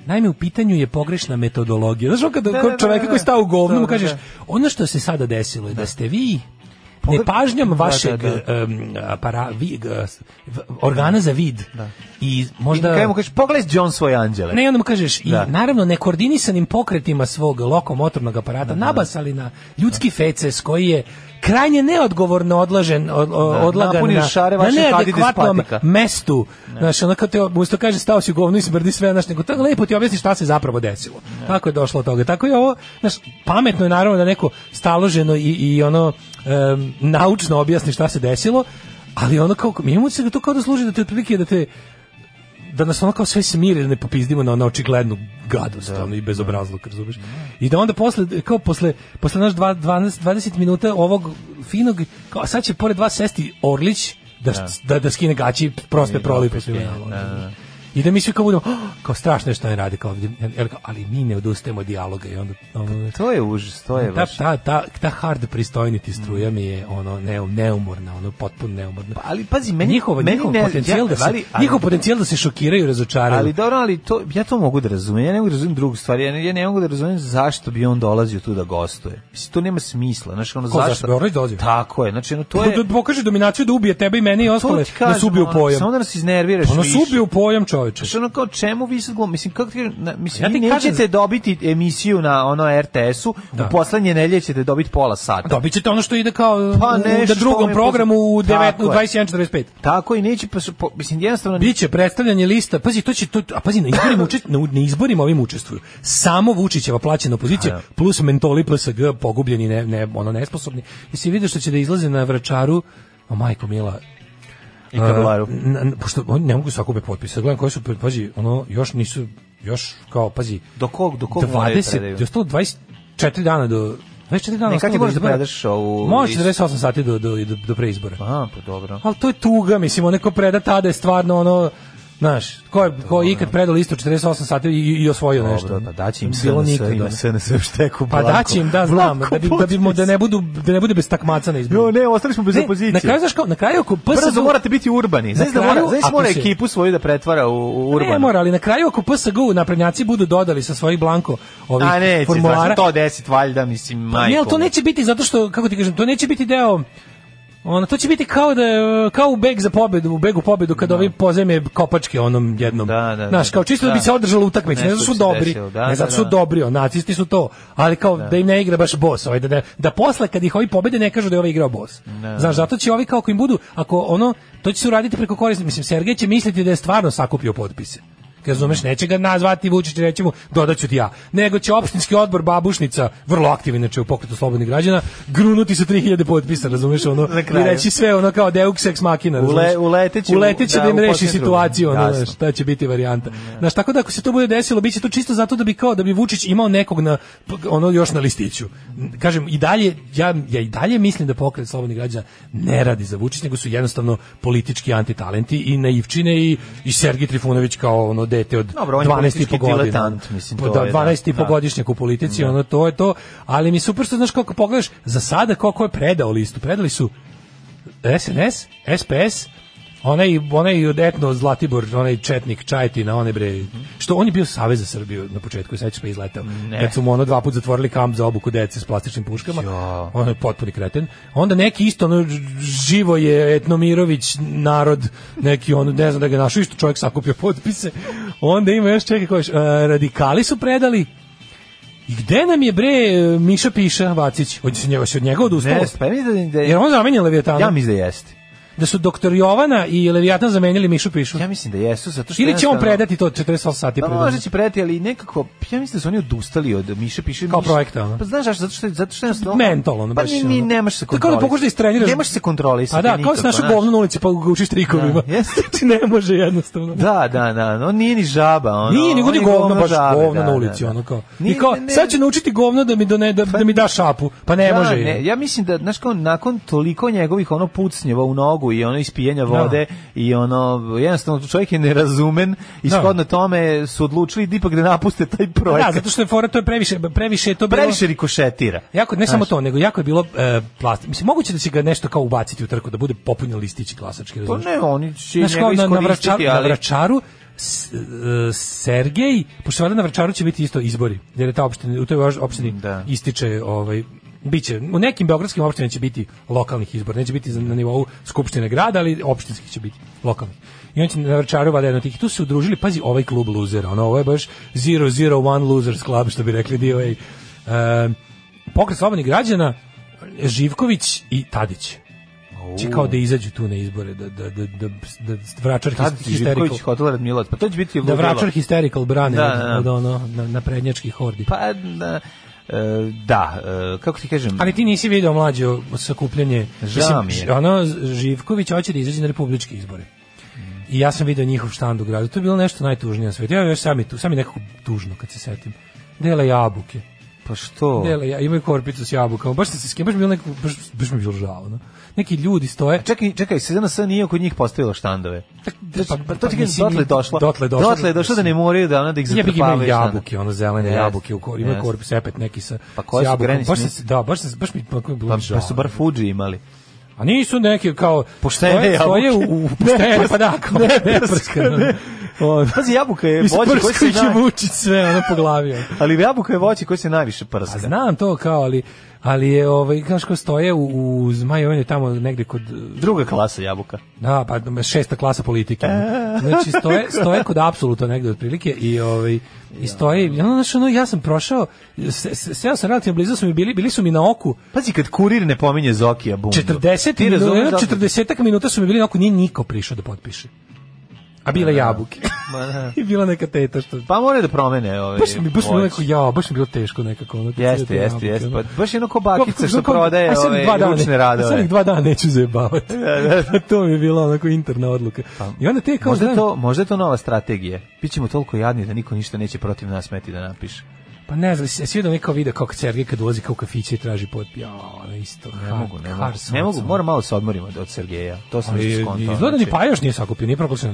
Naime, u pitanju je pogrešna metodologija. Znaš, kada da, da, čoveka da, koji da. stao u govnu, mu kažeš, da. ono što se sada desilo je da ste vi nepažnjom da, vašeg da, da. organa za vid da. i možda... I kada mu kažeš, pogledaj John svoje anđele. Ne, onda mu kažeš, i da. naravno nekoordinisanim pokretima svog lokomotornog aparata nabasali na ljudski feces koji je krajnje neodgovorno odlažen od, odlagan na, šare na neadekvatnom mestu. Ne. Znaš, ono kad te to kaže stao si govno i smrdi sve, znaš, nego tako lepo ti objasni šta se zapravo desilo. Ne. Tako je došlo od toga. Tako je ovo, znaš, pametno je naravno da neko staloženo i, i ono um, naučno objasni šta se desilo, ali ono kao, mi imamo se da to kao da služi da te otprilike, da te da nas ono kao sve smiri, da ne popizdimo na ono očiglednu gadost, da, ono i bezobrazluk, razumiješ? Da. I da onda posle, kao posle, posle naš 12, 20 minuta ovog finog, kao sad će pored vas sesti Orlić da, da, da, da skine gaći prospe da prolipu. Da, da, da. I da mi svi kao budemo, oh, kao strašno što ne radi, kao, ali mi ne odustajemo od dijaloga. I onda, ono, pa to je užas, to je ta, Ta, ta, ta hard pristojniti struja mm. mi je ono, ne, neumorna, ono, potpuno neumorna. Pa, ali pazi, meni, njihov, meni njihov ne, potencijal ja, da se, ali, ali, njihov potencijal da se šokiraju razočaraju. Ali dobro, ali to, ja to mogu da razumem ja ne mogu da razumem drugu stvar, ja ne, ja ne mogu da razumem zašto bi on dolazio tu da gostuje. Mislim, to nema smisla, znači ono, Ko, zašto? Beograd da dolazi? Tako je, znači ono, to je... Pa, da da pokaže dominaciju da ubije tebe i mene i pa ostale, da se ubiju pojam. Samo da nas iznerviraš. Ono, nas ubiju pojam, čovjek uveče. Što ono kao čemu vi sad glumite? Mislim kako ti na, mislim ja ti nećete kažem... dobiti emisiju na ono RTS-u, da. u poslednje nedelje ćete dobiti pola sata. Dobićete ono što ide kao pa u, da drugom programu u 19 u 21:45. Tako i neće pa po, mislim jednostavno biće predstavljanje lista. Pazi, to će to a pazi na izborima učest, na, na izborima ovim učestvuju. Samo Vučićeva plaćena opozicija ja. plus mentoli PSG pogubljeni ne, ne ono nesposobni. se vidi što će da izlaze na vračaru? O majko mila, I kabelaru. pošto oni ne mogu svakome potpisati. Gledam koji su, pazi, ono, još nisu, još kao, pazi, do kog, do kog 20, da do 124 dana do 24 dana Nekad ti da možeš da predaš ovu... Možeš 48 sati do, do, do, do preizbora. A, pa dobro. Ali to je tuga, mislim, onaj ko preda tada je stvarno ono Znaš, ko je ko ikad predao isto 48 sati i, i osvojio Dobro, nešto? Da, daće im bilo da nikad SNS šteku Pa daće im da znam da bi da bi da ne budu da ne bude bez takmaca na izboru. Jo, ne, ostali smo bez ne, opozicije. Na kraju znaš kao, na kraju ako PS Brzo morate biti urbani. Znaš da mora, znaš da mora ekipu svoju da pretvara u, u urbanu. Ne mora, ali na kraju ako PSG naprednjaci budu dodali sa svojih blanko ovih A ne, formulara. Znaš, to 10 valjda mislim, majko. Pa, ne, ali to neće biti zato što kako ti kažem, to neće biti deo Ono, to će biti kao da kao u beg za pobedu, u begu pobedu kad no. Da. ovi pozajme kopačke onom jednom. Da, da, da, znaš, kao čisto da, bi se da. održala utakmica, ne zato su dobri, desilo, da, ne zato su dobri, on, nacisti su to, ali kao da, im ne igra baš bos, ovaj, da, da, posle kad ih ovi pobede ne kažu da je ovaj igrao bos. Znaš, zato će ovi kao im budu, ako ono, to će se uraditi preko korisnika, mislim, Sergej će misliti da je stvarno sakupio potpise. Razumeš, neće ga nazvati Vučić i reći mu dodaću ti ja. Nego će opštinski odbor Babušnica, vrlo aktivan inače u pokretu slobodnih građana, grunuti sa 3000 potpisa, razumeš, ono i reći sve ono kao Deux ex machina, razumeš. Ule, uleteće, uleteće da, da im da, reši situaciju, ono, znaš, šta će biti varijanta. Znaš, tako da ako se to bude desilo, biće to čisto zato da bi kao da bi Vučić imao nekog na ono još na listiću. Kažem i dalje ja ja i dalje mislim da pokret slobodnih građana ne radi za Vučić, nego su jednostavno politički antitalenti i naivčine i i Sergej Trifunović kao ono dete od Dobro, on 12 pa da, da. i po godina. Mislim, to da, 12 i po godišnjak u politici, da. ono to je to. Ali mi super što znaš kako pogledaš, za sada koliko je predao listu. Predali su SNS, SPS, onaj onaj od etno Zlatibor, onaj četnik Čajtina, onaj bre. Što on je bio savez za Srbiju na početku, sećaš pa izletao. Ne. Kad su mu ono dva puta zatvorili kamp za obuku dece s plastičnim puškama. Ja. On je potpuni kreten. Onda neki isto ono živo je Etnomirović narod, neki on ne znam da ga našu isto čovjek sakupio potpise. Onda ima još čeka koji e, radikali su predali i gde nam je bre Miša Piša Vacić? Hoće se njega se od njega odustalo. Ne, pa da, da, Jer on zamenjen Leviatana. Ja mislim da jeste da su doktor Jovana i Leviatan zamenili Mišu Pišu. Ja mislim da jesu, zato što... Ili će on predati to 48 sati? Pa može će predati, ali nekako, ja mislim da su oni odustali od Miše Piše. Kao projekta, ono. Pa znaš, zato što, zato što jednostavno... Mental, ono, pa baš... Pa ni, ni, nemaš se kontrolisati. Tako da pokušaš da istreniraš. Nemaš se kontrolisati. A pa da, kao da s našo govno na ulici, pa ga učiš trikovima. Da, yes. Znači, ne može jednostavno. Da, da, da, no nije ni žaba, ono. Nije, nego ni govno, baš govno da, na da, ulici, ono kao. I kao, sad će naučiti govno da mi, done, da, da mi da šapu, pa ne može. Ja mislim da, znaš, kao, nakon toliko njegovih ono pucnjeva u nogu i ono ispijanja da. vode no. i ono jednostavno čovjek je nerazumen i da. no. tome su odlučili da ipak da napuste taj pa projekat. Da, zato što je fora to je previše previše je to bilo previše rikošetira. Jako ne Znaš. samo to, nego jako je bilo e, plast. Mislim moguće da će ga nešto kao ubaciti u trku da bude popunjen listić glasački, razumiješ? Pa ne, oni će Znaš, njega iskoristiti, na, vračaru, ali... na vračaru S, uh, Sergej, pošto valjda na Vračaru će biti isto izbori, jer je ta opština, u toj opštini da. ističe ovaj biće u nekim beogradskim opštinama će biti lokalnih izbora, neće biti na nivou skupštine grada, ali opštinskih će biti lokalnih. I on će na Vračaru vada jedno tih. Tu su udružili, pazi, ovaj klub loser, ono, ovo je baš 001 Losers Club, što bi rekli DOA. E, pokret slobodnih građana, Živković i Tadić. Će znači, kao da izađu tu na izbore, da, da, da, da, da vračar Tadić, histerical. Živković, Hotel da Radmila, pa to će biti... Da vračar histerical brane da, da, da. od ono, na, na prednjački hordi. Pa, da, E, da, e, kako ti kažem... Ali ti nisi video mlađo sakupljanje. Žao mi je. Ono, Živković hoće da izađe na republičke izbore. I ja sam video njihov štand u gradu. To je bilo nešto najtužnije na svetu. Ja još sam je tu, sam je nekako tužno kad se setim. Dela jabuke. Pa što? Dele, ja imaju korpicu s jabukama. Baš se s baš mi bilo nekako, baš, baš mi bilo žao, no neki ljudi stoje. A čekaj, čekaj, SNS nije kod njih postavilo štandove. Pa, pa, pa to pa je kažem, dotle došla. Dotle došla. Dotle došla da ne moraju da ona da ih zatrpavaju. Ja jabuke, ono zelene yes. jabuke, u ima yes. korpus sepet neki sa Pa koji su granični? Baš se, da, baš se baš mi pa, pa-, pa bilo pa su bar Fuji imali. A nisu neke kao poštene jabuke. u, u poštene, pa da, kao ne, Pazi, jabuka je voće koje se naj... sve, ona po glavi. ali jabuka je voće koje se najviše prska. A znam to kao, ali ali je ovaj kako stoje u, u je tamo negde kod druga klasa jabuka. Da, pa šesta klasa politike. E. Znači stoje stoje kod apsolutno negde otprilike i ovaj i stoje i ono, znači, ono, ja sam prošao sve sam relativno blizu su mi bili bili su mi na oku. Pazi kad kurir ne pominje Zokija bum 40 minuta, 40 minuta su mi bili na oku, nije niko prišao da potpiše. A bile da, da. jabuke. Ma, da. I bila neka teta što... Pa mora da promene ove. Baš mi baš mi neko ja, baš mi bilo teško nekako ono. Jeste, jeste, jeste. Pa baš je onako bakice što prodaje ove ručne radove. Sad ih dva dana neću zajebavati. to mi je bila onako interna odluka. Pa, I onda te kao možda to, možda je to nova strategija. Bićemo toliko jadni da niko ništa neće protiv nas smeti da napiše. Pa ne znam, svi da kao vide kako Sergej kad ulazi kao u kafiće i traži potpis. Ja, isto. Ne mogu, ne mogu. Ne mogu, moram malo se odmorimo od Sergeja. To sam već skontao. Izgleda ni znači- pa još nije sakupio, nije proglašena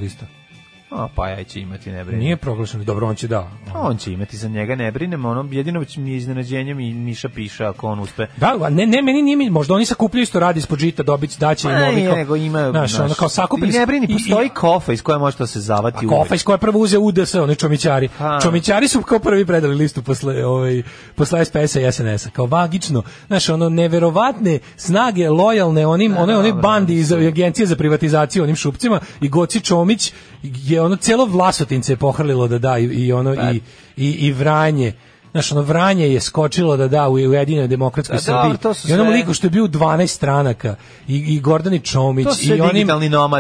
A Paja će imati, ne brinem. Nije proglašen, dobro, on će da. On će imati, za njega ne brinem, ono, jedino će mi iznenađenjem i Miša piše ako on uspe. Da, a ne, ne, meni nije, možda oni sakupljaju isto radi ispod žita, dobić daće im ovi Ne, nego ima, znaš, naš, ono, kao sakupili... Ne brini, postoji kofa iz koje može da se zavati. A kofa iz koje prvo uze UDS, oni čomićari. Ha. Čomićari su kao prvi predali listu posle, ovaj, posle SPS-a i SNS-a. Kao vagično, znaš, ono, neverovatne snage, lojalne onim, da, one onoj bandi iz agencije za privatizaciju, onim šupcima i Goci Čomić je ono celo Vlasotince je pohrlilo da da i, i ono pa. i, i, i Vranje. Znaš, ono Vranje je skočilo da da u Ujedinjenoj demokratskoj pa da, Srbiji. Da, I onom liku što je bio u 12 stranaka i, i Gordani Čomić i onim,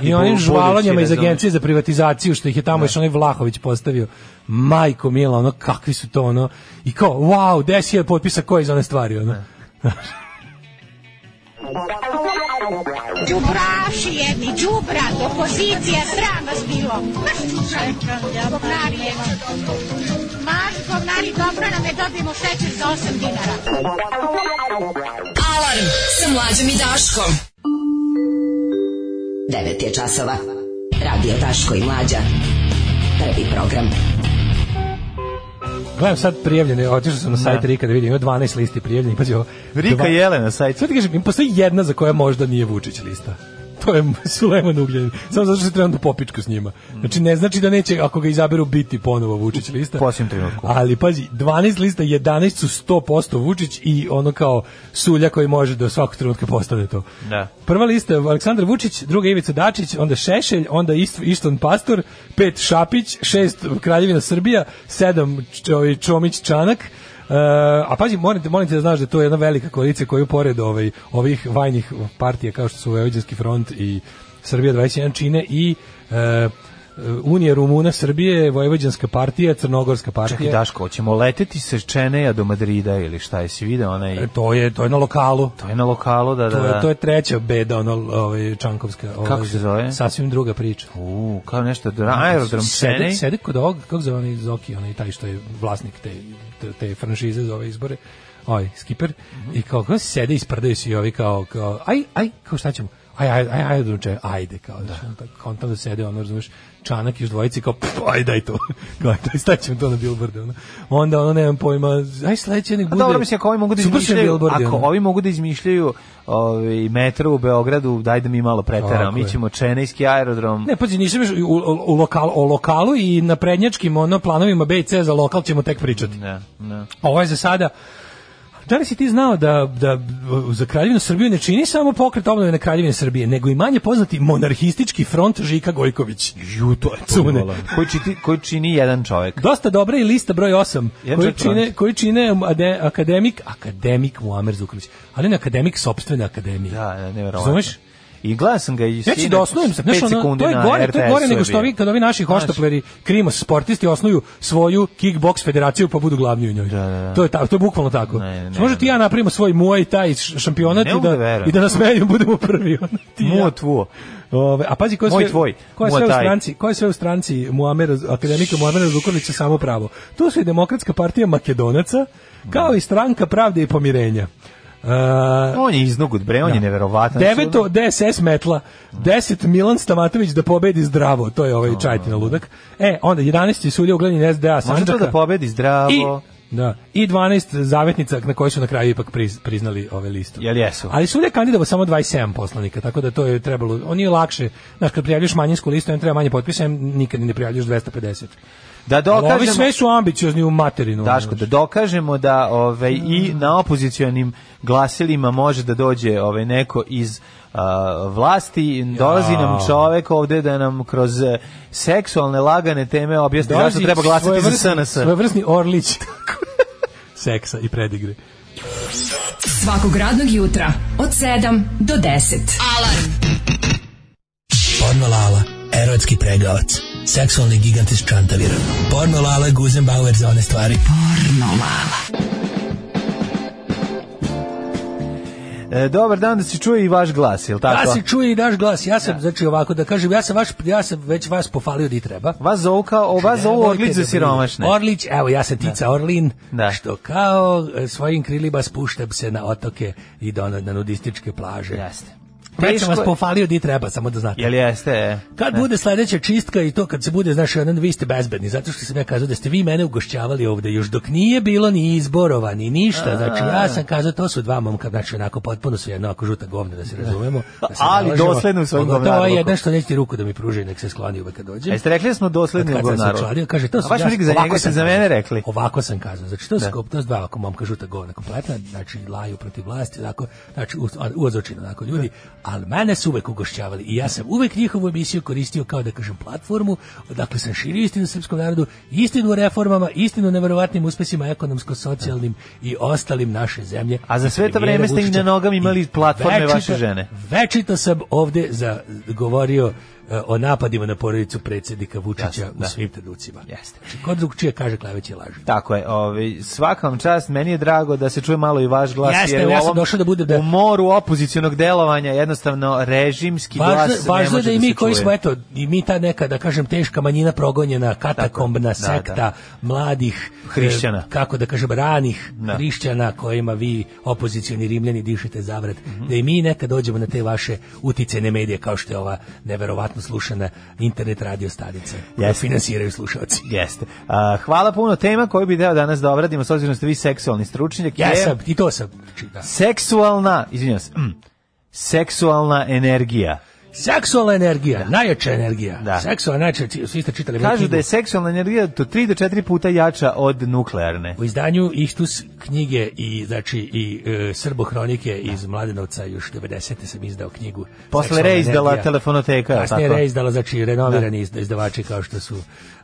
i onim žvalonjama iz da, da. agencije za privatizaciju što ih je tamo još onaj Vlahović postavio. Majko mila, ono kakvi su to ono. I kao, wow, desi je potpisa koji za one stvari ono. Đubraši jedni, džubra, opozicija, sram vas bilo. Govnarije. Maš, govnari, dobro nam je dobijemo šećer za 8 dinara. Alarm sa mlađom i Daškom. 9 je časova. Radio Daško i Mlađa. Prvi program. Prvi program. Gledam sad prijavljene, otišao sam na sajt da. Rika da vidim, ima 12 listi prijavljenih, Pa ovo. Rika dva... Jelena sajt. Sad ti kažem, im postoji jedna za koja možda nije Vučić lista to je Sulejman Ugljanin. Samo zato što se trebam da popičku s njima. Znači, ne znači da neće, ako ga izaberu, biti ponovo Vučić lista. Posljednjem trenutku. Ali, pazi, 12 lista, 11 su 100% Vučić i ono kao sulja koji može da svakog trenutka postane to. Da. Prva lista je Aleksandar Vučić, druga Ivica Dačić, onda Šešelj, onda Ist, Iston Pastor, pet Šapić, šest Kraljevina Srbija, sedam ovaj, Čomić Čanak, E, a pazi, morate, morate da znaš da to je jedna velika koalicija koju pored ovaj, ovih vajnih partija kao što su Vojvođanski front i Srbija 21 čine i e, Unije Rumuna Srbije, Vojvođanska partija, Crnogorska partija. Čekaj Daško, hoćemo leteti sa Čeneja do Madrida ili šta je si video onaj... E, to je to je na lokalu. To je na lokalu, da da. To je, da. to je treća beda ono ovaj Čankovska, ovaj, Kako se zove? Sasvim druga priča. U, kao nešto da aerodrom Čenej. Sedi, sedi kod ovog, kako zove onaj Zoki, onaj taj što je vlasnik te te franšize za ove izbore, ovaj skiper, mm -hmm. i kao, kao sede i sprdaju se i ovi kao, kao, aj, aj, kao šta ćemo? Aj, aj, aj, aj, aj, ajde, kao, da. Znači, on, tako, on tamo da sede, ono, razumiješ, čanak iz dvojice kao pff, aj daj to. Kao aj staćemo to na billboarde. Ono. Onda ono nemam pojma, aj sledeće nek bude. A dobro mislim ako ovi mogu da izmišljaju, ako ovi mogu da izmišljaju ovaj metro u Beogradu, daj da mi malo preteram. Mi ćemo Čenejski aerodrom. Ne, pazi, nisi još u, u, lokal, o lokalu i na prednjačkim ono planovima BC za lokal ćemo tek pričati. Ne, ne. Ovo je za sada Da li si ti znao da, da za kraljevinu Srbiju ne čini samo pokret obnove na kraljevine Srbije, nego i manje poznati monarhistički front Žika Gojković? Ju, to je da. Koji, čiti, koji čini jedan čovjek. Dosta dobra i lista broj 8, koji čine, koji čine ade, akademik, akademik Muamer Zuković, ali ne akademik sopstvene akademije. Da, ne, da, nevjerovatno. Zumeš? I gledao sam ga i sinoć. Znači, da osnovim se, 5 sekundi to je gore, to je gore nego što ovi, kad ovi naši hoštapleri, krimos, sportisti osnuju svoju kickbox federaciju pa budu glavni u njoj. Da, da, da. To je ta, to je bukvalno tako. Ne, ne, znači, može ti ja napravimo svoj Muay Thai šampionat i da, da i da nas menjamo, budemo prvi. Muo tvoj. Ove, a pazi ko je sve, tvoj, ko je sve u stranci, ko je sve u stranci Muamer, akademika Muamera Zukorlića samo pravo. Tu su i Demokratska partija Makedonaca, kao da. i stranka Pravde i pomirenja. Uh, on je iznugut, bre, on da. je neverovatan. Deveto, DSS metla. 10 Milan Stamatović da pobedi zdravo, to je ovaj da, čajti Čajtina da, da. ludak. E, onda 11. sudija uglavni SDA Sandžaka. Može to da pobedi zdravo. I da. I 12 zavetnica na koje su na kraju ipak priznali ove listu. Jel jesu? Ali su kandidovao samo 27 poslanika, tako da to je trebalo, on je lakše. Znaš, kad prijavljuš manjinsku listu, on treba manje potpisa, nikad ne prijavljuš 250 da dokažemo ovi sve su ambiciozni u materinu Daško da dokažemo da ovaj i mm. na opozicionim glasilima može da dođe ovaj neko iz a, vlasti dolazi nam čovek ovde da nam kroz e, seksualne lagane teme objasni zašto treba glasati za SNS svojevrsni Orlić seksa i predigre Svakog radnog jutra od 7 do 10. Alarm! Pornolala, erotski pregavac seksualni gigant iz Čantavira. Porno Lala, Guzenbauer za one stvari. Porno Lala. E, dobar dan da se čuje i vaš glas, jel tako? Da se čuje i naš glas. Ja sam ja. Da. znači ovako da kažem, ja sam vaš ja sam već vas pofalio di treba. Vas zovu kao o vas znači, zovu Orlić za siromašne. Orlić, evo ja sam da. Tica da. Orlin, da. što kao e, svojim krilima spuštam se na otoke i do, na, na nudističke plaže. Jeste Već sam vas pofalio di treba, samo da znate. Jel jeste? Je. Kad ne. bude sledeća čistka i to kad se bude, znaš, jedan, vi ste bezbedni, zato što sam ja kazao da ste vi mene ugošćavali ovde, još dok nije bilo ni izborova, ni ništa, a, znači ja sam kazao, to su dva momka, znači onako potpuno su jedno, ako žuta govna, da se da. razumemo. Da se Ali dosledno u svojom govnaru. To je jedno što nećete ruku da mi pruži, nek se skloni uvek kad dođe. Jeste rekli da smo dosledni u govnaru. kaže, to su, baš ja, za njega se za mene rekli. Ovako sam kazao, znači to su da. to su dva momka žuta govna kompletna, znači laju protiv vlasti, tako, znači uozočina, onako ljudi, ali mene su uvek ugošćavali i ja sam uvek njihovu emisiju koristio kao da kažem platformu, odakle sam širio istinu srpskom narodu, istinu o reformama, istinu o neverovatnim uspesima ekonomsko-socijalnim i ostalim naše zemlje. A za sve to vreme ste i na nogama imali platforme večito, vaše žene. Večito sam ovde za, govorio Eh, o napadima na porodicu predsjednika Vučića Jasne, u da. svim trenucima. Jeste. Znači, kod čije kaže Klaveće laži. Tako je. Ovaj svakom čast meni je drago da se čuje malo i vaš glas Jeste, jer ja sam došao da bude da u moru opozicionog delovanja jednostavno režimski važno, glas važno ne može da, da i mi koji smo eto i mi ta neka da kažem teška manjina progonjena katakombna da, sekta da, mladih eh, hrišćana e, kako da kažem ranih da. hrišćana kojima vi opozicioni rimljani dišete zavrat mm -hmm. da i mi nekad dođemo na te vaše uticene medije kao što je ova neverovatna besplatno slušana internet radio stanice koju finansiraju slušalci. Jeste. A, hvala puno tema koju bi deo danas da obradimo, s obzirom da ste vi seksualni stručnjak. Ja sam, i to sam. Znači, da. Seksualna, izvinjam se, mm, seksualna energija. Seksualna energija, da. najjača energija. Da. Seksualna najjača, svi ste čitali. Kažu da je seksualna energija to 3 do 4 puta jača od nuklearne. U izdanju Istus knjige i znači i e, srbohronike da. iz Mladenovca još 90. sam izdao knjigu. Posle reizdala energija. telefonoteka. Kasnije tako? reizdala, znači renovirani da. izdavači kao što su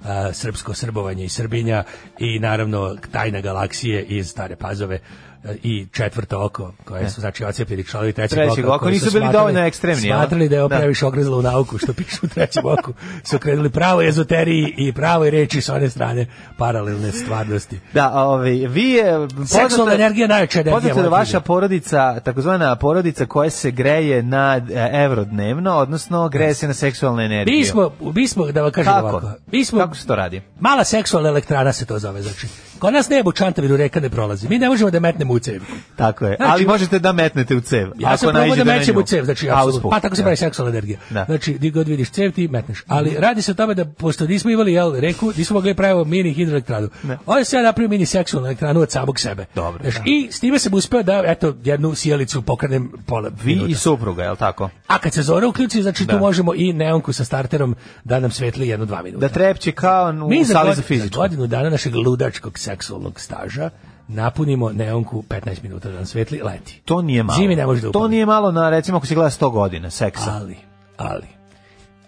a, Srpsko srbovanje i Srbinja i naravno Tajna galaksije iz Stare Pazove. E, i četvrto oko, koje da. su znači ocepili članovi trećeg, trećeg oka, oko, nisu bili dovoljno ekstremni. Smatrali da je da. previše ogrezlo u nauku, što pišu u trećem oku. Su krenuli pravoj ezoteriji i pravoj reči s one strane paralelne stvarnosti. Da, ovi, ovaj, vi je... Poznata, Seksualna energija najveća energija. da vaša porodica, takozvana porodica koja se greje na e, evro dnevno, odnosno greje se na seksualnu energiju. Mi smo, mi smo da vam kažem Kako? ovako. Mi smo, Kako se to radi? Mala seksualna elektrana se to zove, znači. Kod nas nebo čantaviru reka ne prolazi. Mi ne možemo da metnemo u cev. Tako je. Znači, ali možete da metnete u cev. Ja sam probao da mećem u cev, znači apsolutno. Pa tako se da. pravi seksualna energija. Da. Znači, di god vidiš cev, ti metneš. Ali da. radi se o tome da pošto nismo imali jel, reku, nismo mogli da pravimo mini hidroelektranu. Ovo se ja napravio mini seksualnu elektranu od samog sebe. Dobro. Znači, da. I s time sam uspeo da eto jednu sjelicu pokrenem pola Vi minuta. i supruga, je tako? A kad se zora uključi, znači da. tu možemo i neonku sa starterom da nam svetli jedno dva minuta. Da trepće kao u, u sali za fizičku. Za godinu dana našeg ludačkog seksualnog staža, napunimo neonku 15 minuta da svetli, leti. To nije malo. Zimi ne može da upali. To nije malo na, recimo, ako si gleda 100 godina seksa. Ali, ali,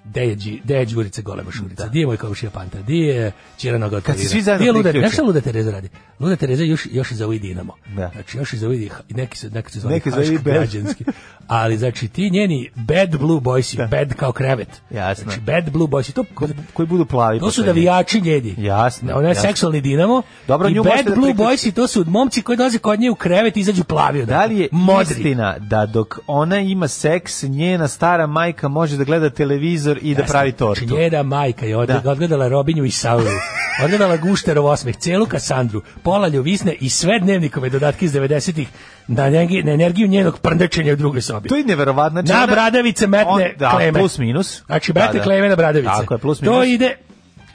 Gde je Đurica Golema Šurica? Gdje da. je moj kaušija Panta? Gdje je Čiranoga Kad se svi zajedno Luda, Znaš šta Luda Tereza radi? Luda Tereza još, još i za ovaj Dinamo. Da. Znači još i za ovaj, neki se, neki se zvali neki Haško građanski. Ali znači ti njeni bad blue boys, da. bad kao krevet. Jasno. Znači bad blue boys, to, Ko, koji budu plavi. To su navijači njedi. Jasno. Ona je seksualni Dinamo. Dobro, I bad da blue boys, to su momci koji dolaze kod nje u krevet i izađu plavi. Da li je istina da dok ona ima seks, njena stara majka može da gleda televizor prozor i da pravi tortu. Činjena znači, majka je da. odgledala, Robinju i Sauru. Odgledala Gušterov osmeh, celu Kasandru, pola ljuvisne i sve dnevnikove dodatke iz 90-ih na, na energiju njenog prndečenja u drugoj sobi. To je neverovatno. Znači, na bradavice metne on, da, kleme. plus minus. Znači, metne da, da. kleme na bradavice. Tako je, plus minus. To ide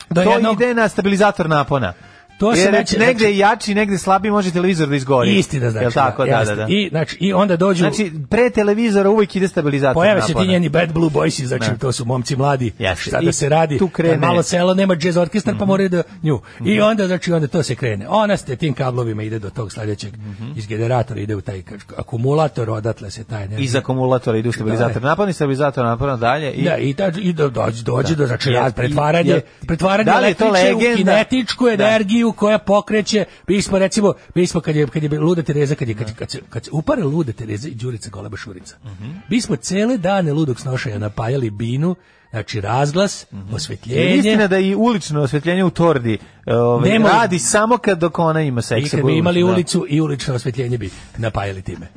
do to jednog... ide na stabilizator napona. To se znači negde znači, jači, negde slabiji može televizor da izgori. Istina znači. Jel tako, da, da, da, da. I znači i onda dođu Znači pre televizora uvek ide stabilizator. Pojave se ti njeni Bad Blue Boys, znači ne. Da. to su momci mladi. Jeste. Šta da se radi? Tu krene. Pa malo selo nema džez orkestar mm -hmm. pa mhm. mora da nju. I mhm. onda znači onda to se krene. Ona ste tim kablovima ide do tog sledećeg mm -hmm. iz generatora ide u taj akumulator, odatle se taj ne. Iz akumulatora ide u stabilizator. Da, Napani stabilizator, napravno dalje i Da, i ta, i dođe dođe do znači pretvaranje, pretvaranje da li je to legenda? kinetičku energiju energiju koja pokreće, mi smo recimo, mi smo kad je, kad je Luda Tereza, kad je, kad, kad, se, kad se upare Luda Tereza i Đurica Goleba Šurica, uh mhm. -huh. mi smo cele dane ludog snošaja napajali binu, znači razglas, mm -hmm. osvetljenje. Je da i ulično osvetljenje u Tordi ovaj, Nemo, radi samo kad dok ona ima seksa. I kad bi imali da. ulicu i ulično osvetljenje bi napajali time.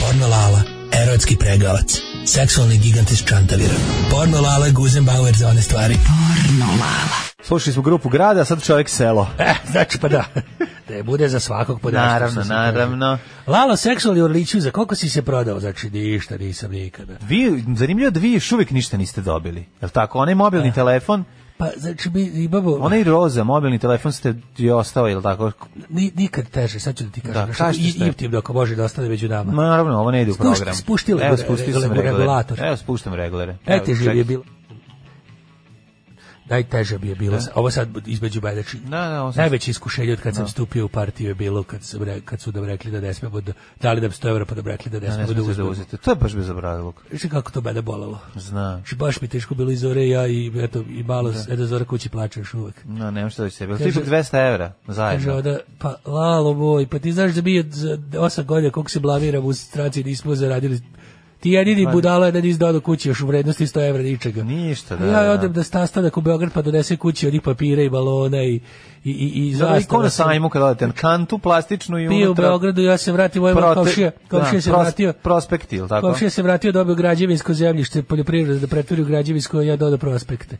Pornolala, erotski pregavac seksualni gigant iz Čantavira. Porno Lala, Guzenbauer za one stvari. Porno Lala. Slušali smo grupu grada, sad čovjek selo. Eh, znači pa da. Da je bude za svakog podaštva. Naravno, naravno. Lalo, seksualni orliću, za koliko si se prodao? Znači, ništa nisam nikada. Vi, zanimljivo da vi još uvijek ništa niste dobili. Je li tako? Onaj mobilni eh. telefon Pa znači bi imamo Onaj roza mobilni telefon ste je ostao ili tako? Ni, nikad teže, sad ću da ti kažem. Da, kaži I i ti dok bože da ostane među nama. Ma naravno, ovo ne ide u program. Spušti, spuštila, evo, regulator. Evo spuštam reglere. Evo, Ete je bilo najteže bi je bilo. Da. Ovo sad između bedači. Da, da, Najveće iskušenje od kad da. sam stupio u partiju je bilo kad, sam, kad su da rekli da ne sme da dali da 100 evra pa da rekli da ne sme da, da uzmete. To je baš bezobrazluk. Znači kako to mene bolalo. Znam. Znači baš mi teško bilo iz ore ja i eto i malo da. eto zora kući plače još uvek. No, da, nema šta da se bilo. Tipak 200 evra zajedno. Kaže da pa lalo boj, pa ti znaš da mi je 8 godina koliko se blamiram u stranici nismo zaradili Ti jedini budala jedan izdao kući još u vrednosti 100 evra ničega. Ništa, da. Ja odem da stastanak u Beograd pa donese kući i papira i balona i i i i za ikona sajmu kad odete kantu plastičnu i unutra. u Beogradu ja se vratio moj komšija, da, komšija se vratio prospekt tako. Komšija se vratio dobio građevinsko zemljište, poljoprivredu da pretvori u građevinsko, ja dodao prospekte.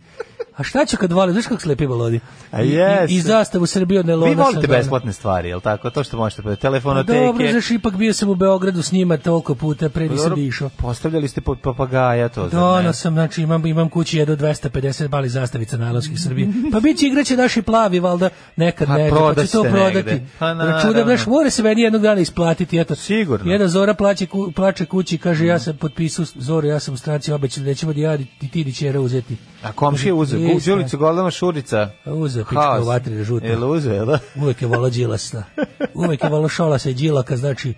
A šta će kad vole, znaš kako slepi balodi? I, yes. i, i zastavu Srbije od Nelona. Vi volite besplatne stvari, jel tako? To što možete po pa telefonoteke. A dobro, znaš, ipak bio sam u Beogradu s njima toliko puta, pre pa nisam išao. Postavljali ste pod papagaja to? Dono sam, znači imam, imam kući jedno 250 mali zastavica na najlonskih Srbije. Pa bit će igraće naši plavi, valda, nekad pa ne, pa će to prodati. Pa Računa, znaš, mora se meni jednog dana isplatiti, eto. Sigurno. Jedna Zora plaće, ku, plače kući, kaže, mm. ja sam potpisao Zora, ja sam u stranci obećan, da nećemo da ja i ti ni čera uzeti. A komši je uzeo, Đulicu da. Goldama Šurica. Pa uzeo, pička u vatri žuta. Jel uzeo, da? Uvek je vola džilasna. Uvek je vola šola se džilaka, znači,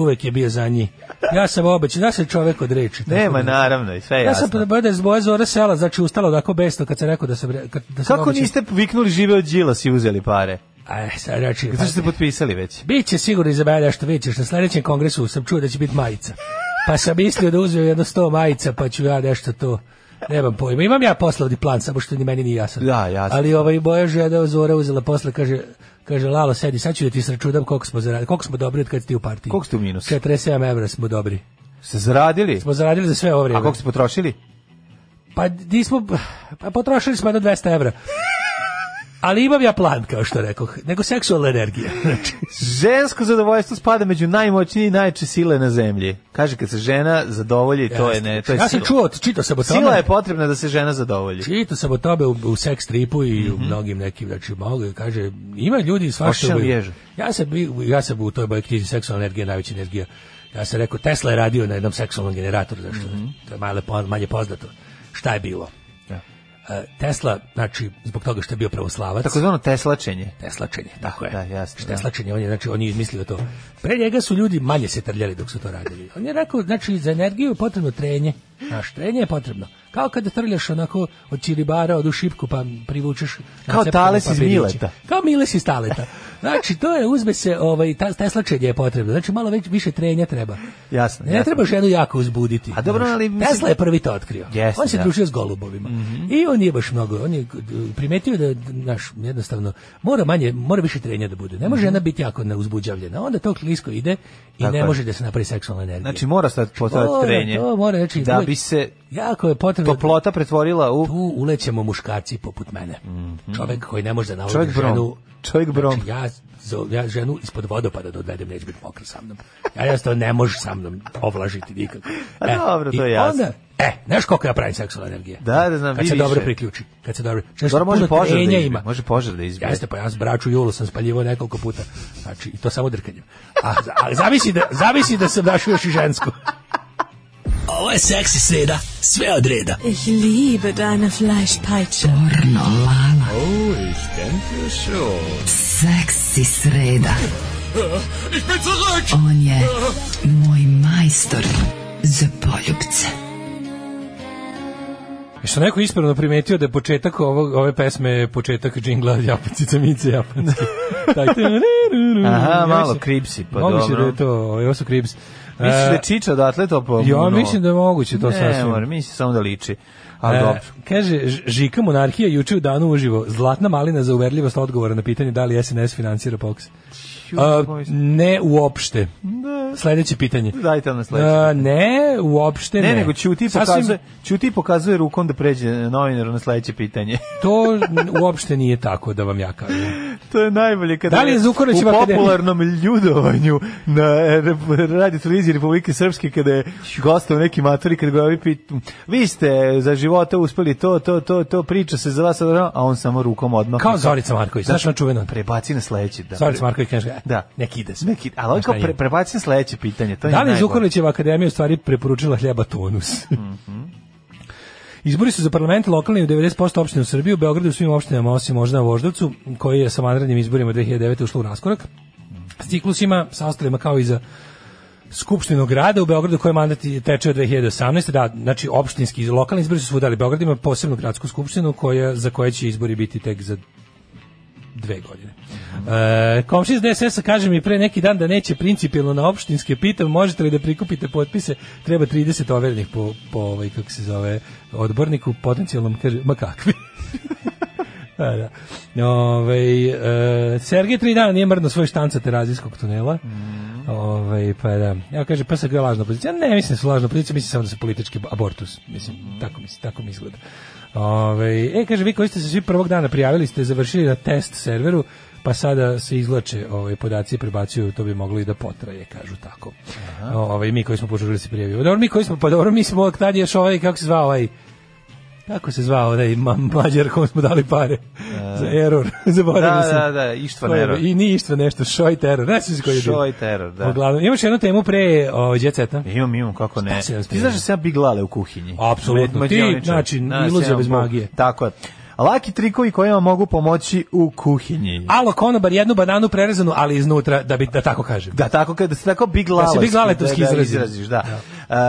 uvek je bio za njih. Ja sam obećan, ja sam čovek od reči. Nema, da naravno, sve je ja jasno. Ja sam podabada iz boje zora sela, znači ustalo tako besno kad se rekao da se... Kad, da sam Kako obećan. niste viknuli žive od Đilas i uzeli pare? Aj, sad reči. Znači, Zato ste potpisali već. Biće sigurno izabelja što vidite što na sledećem kongresu sam čuo da će biti majica. Pa sam mislio da uzmem jedno sto majica, pa ću ja nešto to Nemam pojma. Imam ja poslovni plan, samo što ni meni nije jasan. Da, jasno. Ali ovaj Boja žena Zora uzela posle, kaže, kaže Lalo, sedi, sad ću da ti sračunam koliko smo zaradili, koliko smo dobri od kad ti u partiji. Koliko ste u minus? 47 evra smo dobri. Ste zaradili? Smo zaradili za sve ovo vrijeme. A koliko ste potrošili? Pa, di smo, pa potrošili smo jedno 200 evra. Ali imam ja plan, kao što rekoh, nego seksualna energija. Znači. Žensko zadovoljstvo spada među najmoćnije i najče sile na zemlji. Kaže, kad se žena zadovolji, to je ne, to je Ja sam čuo, čitao sam o tome. Sila je potrebna da se žena zadovolji. Čitao sam o tome u, u seks tripu i mm -hmm. u mhm. mnogim nekim, znači, mogu, kaže, ima ljudi svašta. Ja sam, ja sam u toj boj knjizi seksualna energija, najveća energija. Ja sam rekao, Tesla je radio na jednom seksualnom generatoru, zašto? Mm -hmm. To je male, manje poznato. Šta je bilo? E, Tesla, znači, zbog toga što je bio pravoslavac. Tako zvano Teslačenje. Teslačenje, tako je. Da, jasno. Da. Teslačenje, on je, znači, on je izmislio to. Pre njega su ljudi manje se trljali dok su to radili. On je rekao, znači, za energiju je potrebno trenje. A štrenje je potrebno. Kao kada trljaš onako od čiribara, odu šipku pa privučeš... Kao tales pa iz mileta. Kao miles iz taleta. Znači, to je, uzme se, ovaj, ta, teslačenje je potrebno. Znači, malo već, više trenja treba. Jasno. Ne jasno. treba ženu jako uzbuditi. A dobro, ali... Mislim... Tesla je prvi to otkrio. Jasne, on se da. družio s golubovima. Mm -hmm. I on je baš mnogo. On je primetio da, naš, jednostavno, mora manje, mora više trenja da bude. Ne može mm -hmm. žena biti jako neuzbuđavljena. Onda to klisko ide i Tako ne može da se napravi seksualna energija. Znači, mora sad znači, postaviti trenje. To mora, znači, da, bi se jako je potrebno da- toplota pretvorila u tu ulećemo muškarci poput mene. Mm -hmm. Čovjek koji ne može da naudi Čovjek ženu. Brom. Čovjek brom. Znači, ja ja ženu ispod vodopada da odvedem, neće biti mokra sa mnom. Ja jednostavno ne može sa mnom ovlažiti nikako. A e, dobro, to je jasno. Onda, e, znaš koliko ja pravim seksualna energija? Da, da znam, Kad se više. dobro priključi. Kad se dobro... Znaš, dobro, može požar da izbije. Ima. Može požar da izbije. Jeste, pa ja s braću Julu sam spaljivao nekoliko puta. Znači, i to samo drkanjem. A, a zavisi, da, zavisi da sam našao još i žensku. Ovo je seksi sreda, sve od reda. Ich liebe deine Fleischpeitsche. Porno, lala. Oh, ich denke schon. Seksi sreda. Ich bin zurück! On je moj majstor za poljubce. Što neko ispravno primetio da je početak ovog, ove pesme početak džingla Japancica Mice Japanske. Aha, malo kripsi, pa dobro. Moguće da je to, ovo su kripsi. Misliš da je e, Čiča odatle to pomogu? Ja mislim da je moguće to ne, sasvim. mora, mislim samo da liči. A e, dobro. Kaže, Žika monarhija juče u danu uživo. Zlatna malina za uverljivost odgovora na pitanje da li SNS financira POKS. A, ne uopšte. Da. Sledeće pitanje. Dajte nam sledeće. A, ne, uopšte ne. Ne, nego Ćuti pokazuje, Sasvim... pokazuje rukom da pređe novinaru na sledeće pitanje. to uopšte nije tako da vam ja kažem. to je najbolje kada da li je u popularnom akademiji? ljudovanju na radi televiziji Republike Srpske kada je gosta neki nekim matori kada govori vi ste za života uspeli to, to, to, to, priča se za vas, a on samo rukom odmah. Kao Zorica Marković, znaš na znači, čuveno. Prebaci na sledeći. Da. Zorica Marković kaže, da. neki ide se. Nek ide. Ali ovo pre, prebacim sledeće pitanje. To da li Žukanovićeva akademija u stvari preporučila hljeba tonus? Mm Izbori su za parlament lokalni u 90% opština u Srbiji, u Beogradu u svim opštinama, osim možda Voždovcu, koji je sa vanrednim izborima 2009. ušlo u raskorak. S ciklusima, sa ostalima kao i za Skupštinu grada u Beogradu koji mandat teče od 2018. Da, znači opštinski i lokalni izbori su svuda, ali Beograd ima posebnu gradsku skupštinu koja, za koje će izbori biti tek za dve godine. E, komši iz DSS-a kaže mi pre neki dan da neće principijalno na opštinske pitam, možete li da prikupite potpise, treba 30 overenih po, po ovaj, kako se zove, odborniku, potencijalnom, kaže, ma kakvi. da, da. Ove, ovaj, e, Sergej tri dana nije mrno svoj štanca terazijskog tunela. Mm. Ove, ovaj, pa da. Evo kaže, pa se je lažna pozicija. Ne, mislim da su lažna pozicija, mislim samo da su politički abortus. Mislim, mm. tako, mislim, tako mi izgleda. Ove, ovaj, e, kaže, vi koji ste se svi prvog dana prijavili, ste završili na test serveru, pa sada se izlače ovaj, podaci prebacuju, to bi moglo i da potraje, kažu tako. Aha. Ovaj, mi koji smo požurili da se prijavio. Dobro, mi koji smo, pa dobro, mi smo, tad je ovaj, kako se zvao ovaj, kako se zvao onaj mađar kom smo dali pare e... za error, zaboravio da, sam. Da, da, Ištvan error. I ni Ištvan nešto, Šoj terror, ne znam koji Šoj terror, da. Uglavnom, imaš jednu temu pre o, ovaj, djeceta? Imam, imam, kako ne. Ti znaš da se ja big lale u kuhinji. Apsolutno, ti, znači, da iluzija bez magije. Tako je. Laki trikovi koji vam mogu pomoći u kuhinji. Alo konobar jednu bananu prerezanu, ali iznutra da bi da tako kažem. Da tako kada se tako big lala. Da se big lala da, da izraziš, da. da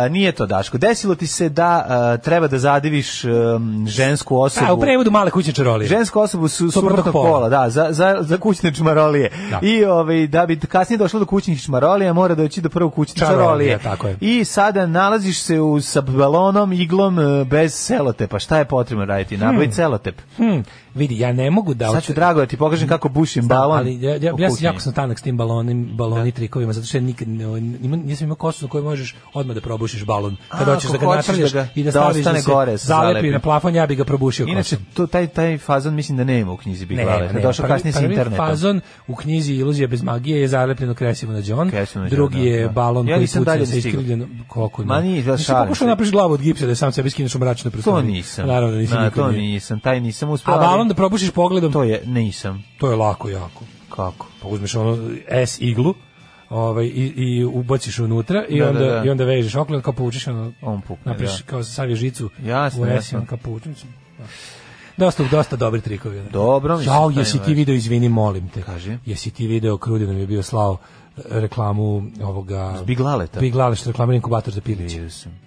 nije to Daško. Desilo ti se da treba da zadiviš um, žensku osobu. Da, u prevodu male kućne čarolije. Žensku osobu su suprotnog pola. da, za, za, za kućne čmarolije. Da. I ovaj, da bi kasnije došlo do kućnih čmarolija, mora doći do prvog kućne čarolije. čarolije. Tako je. I sada nalaziš se u, sa balonom, iglom, e, bez celotepa. Šta je potrebno raditi? Nabaviti hmm. celotep. Hmm vidi, ja ne mogu da... Sad ću drago da ti pokažem da, kako bušim Znam, da, balon. Ali ja, ja, ja, ja jako sam tanak s tim balonim, baloni da. trikovima, zato što ja nikad ovaj, ima, nisam imao kosu na kojoj možeš odmah da probušiš balon. Kad A, hoćeš da ga natrljaš da i da, da, staviš da se gore, zalepi, zalepi, na plafon, ja bih ga probušio Inače, to, taj, taj fazon mislim da nema u knjizi Big Lave. Ne, došao kasnije sa internetom. fazon u knjizi Iluzija bez magije je zalepljeno Kresivo na džon drugi je balon koji puca sa iskrivljenom kokom. Ma nije, da šalim. Pokušao napraviš glavu od gipsa da sam sebi skineš u mračnu prstanu. To nisam. Naravno, nisam. To nisam, taj nisam uspeo Balon da probušiš pogledom. To je, nisam. To je lako jako. Kako? Pa uzmeš ono S iglu, ovaj i i ubaciš unutra i da, onda da, da. i onda vežeš oklad kao povučeš ono on pukne napriš da. kao savje žicu jasno, u jasno. kao povučeš da. dosta dosta dobri trikovi. Da. Dobro, mislim. Jao, jesi ti video, izvini, molim te. Kaže. Jesi ti video Krudi da nam je bio slao reklamu ovoga Zbiglaleta. Zbiglale što reklamira inkubator za piliće.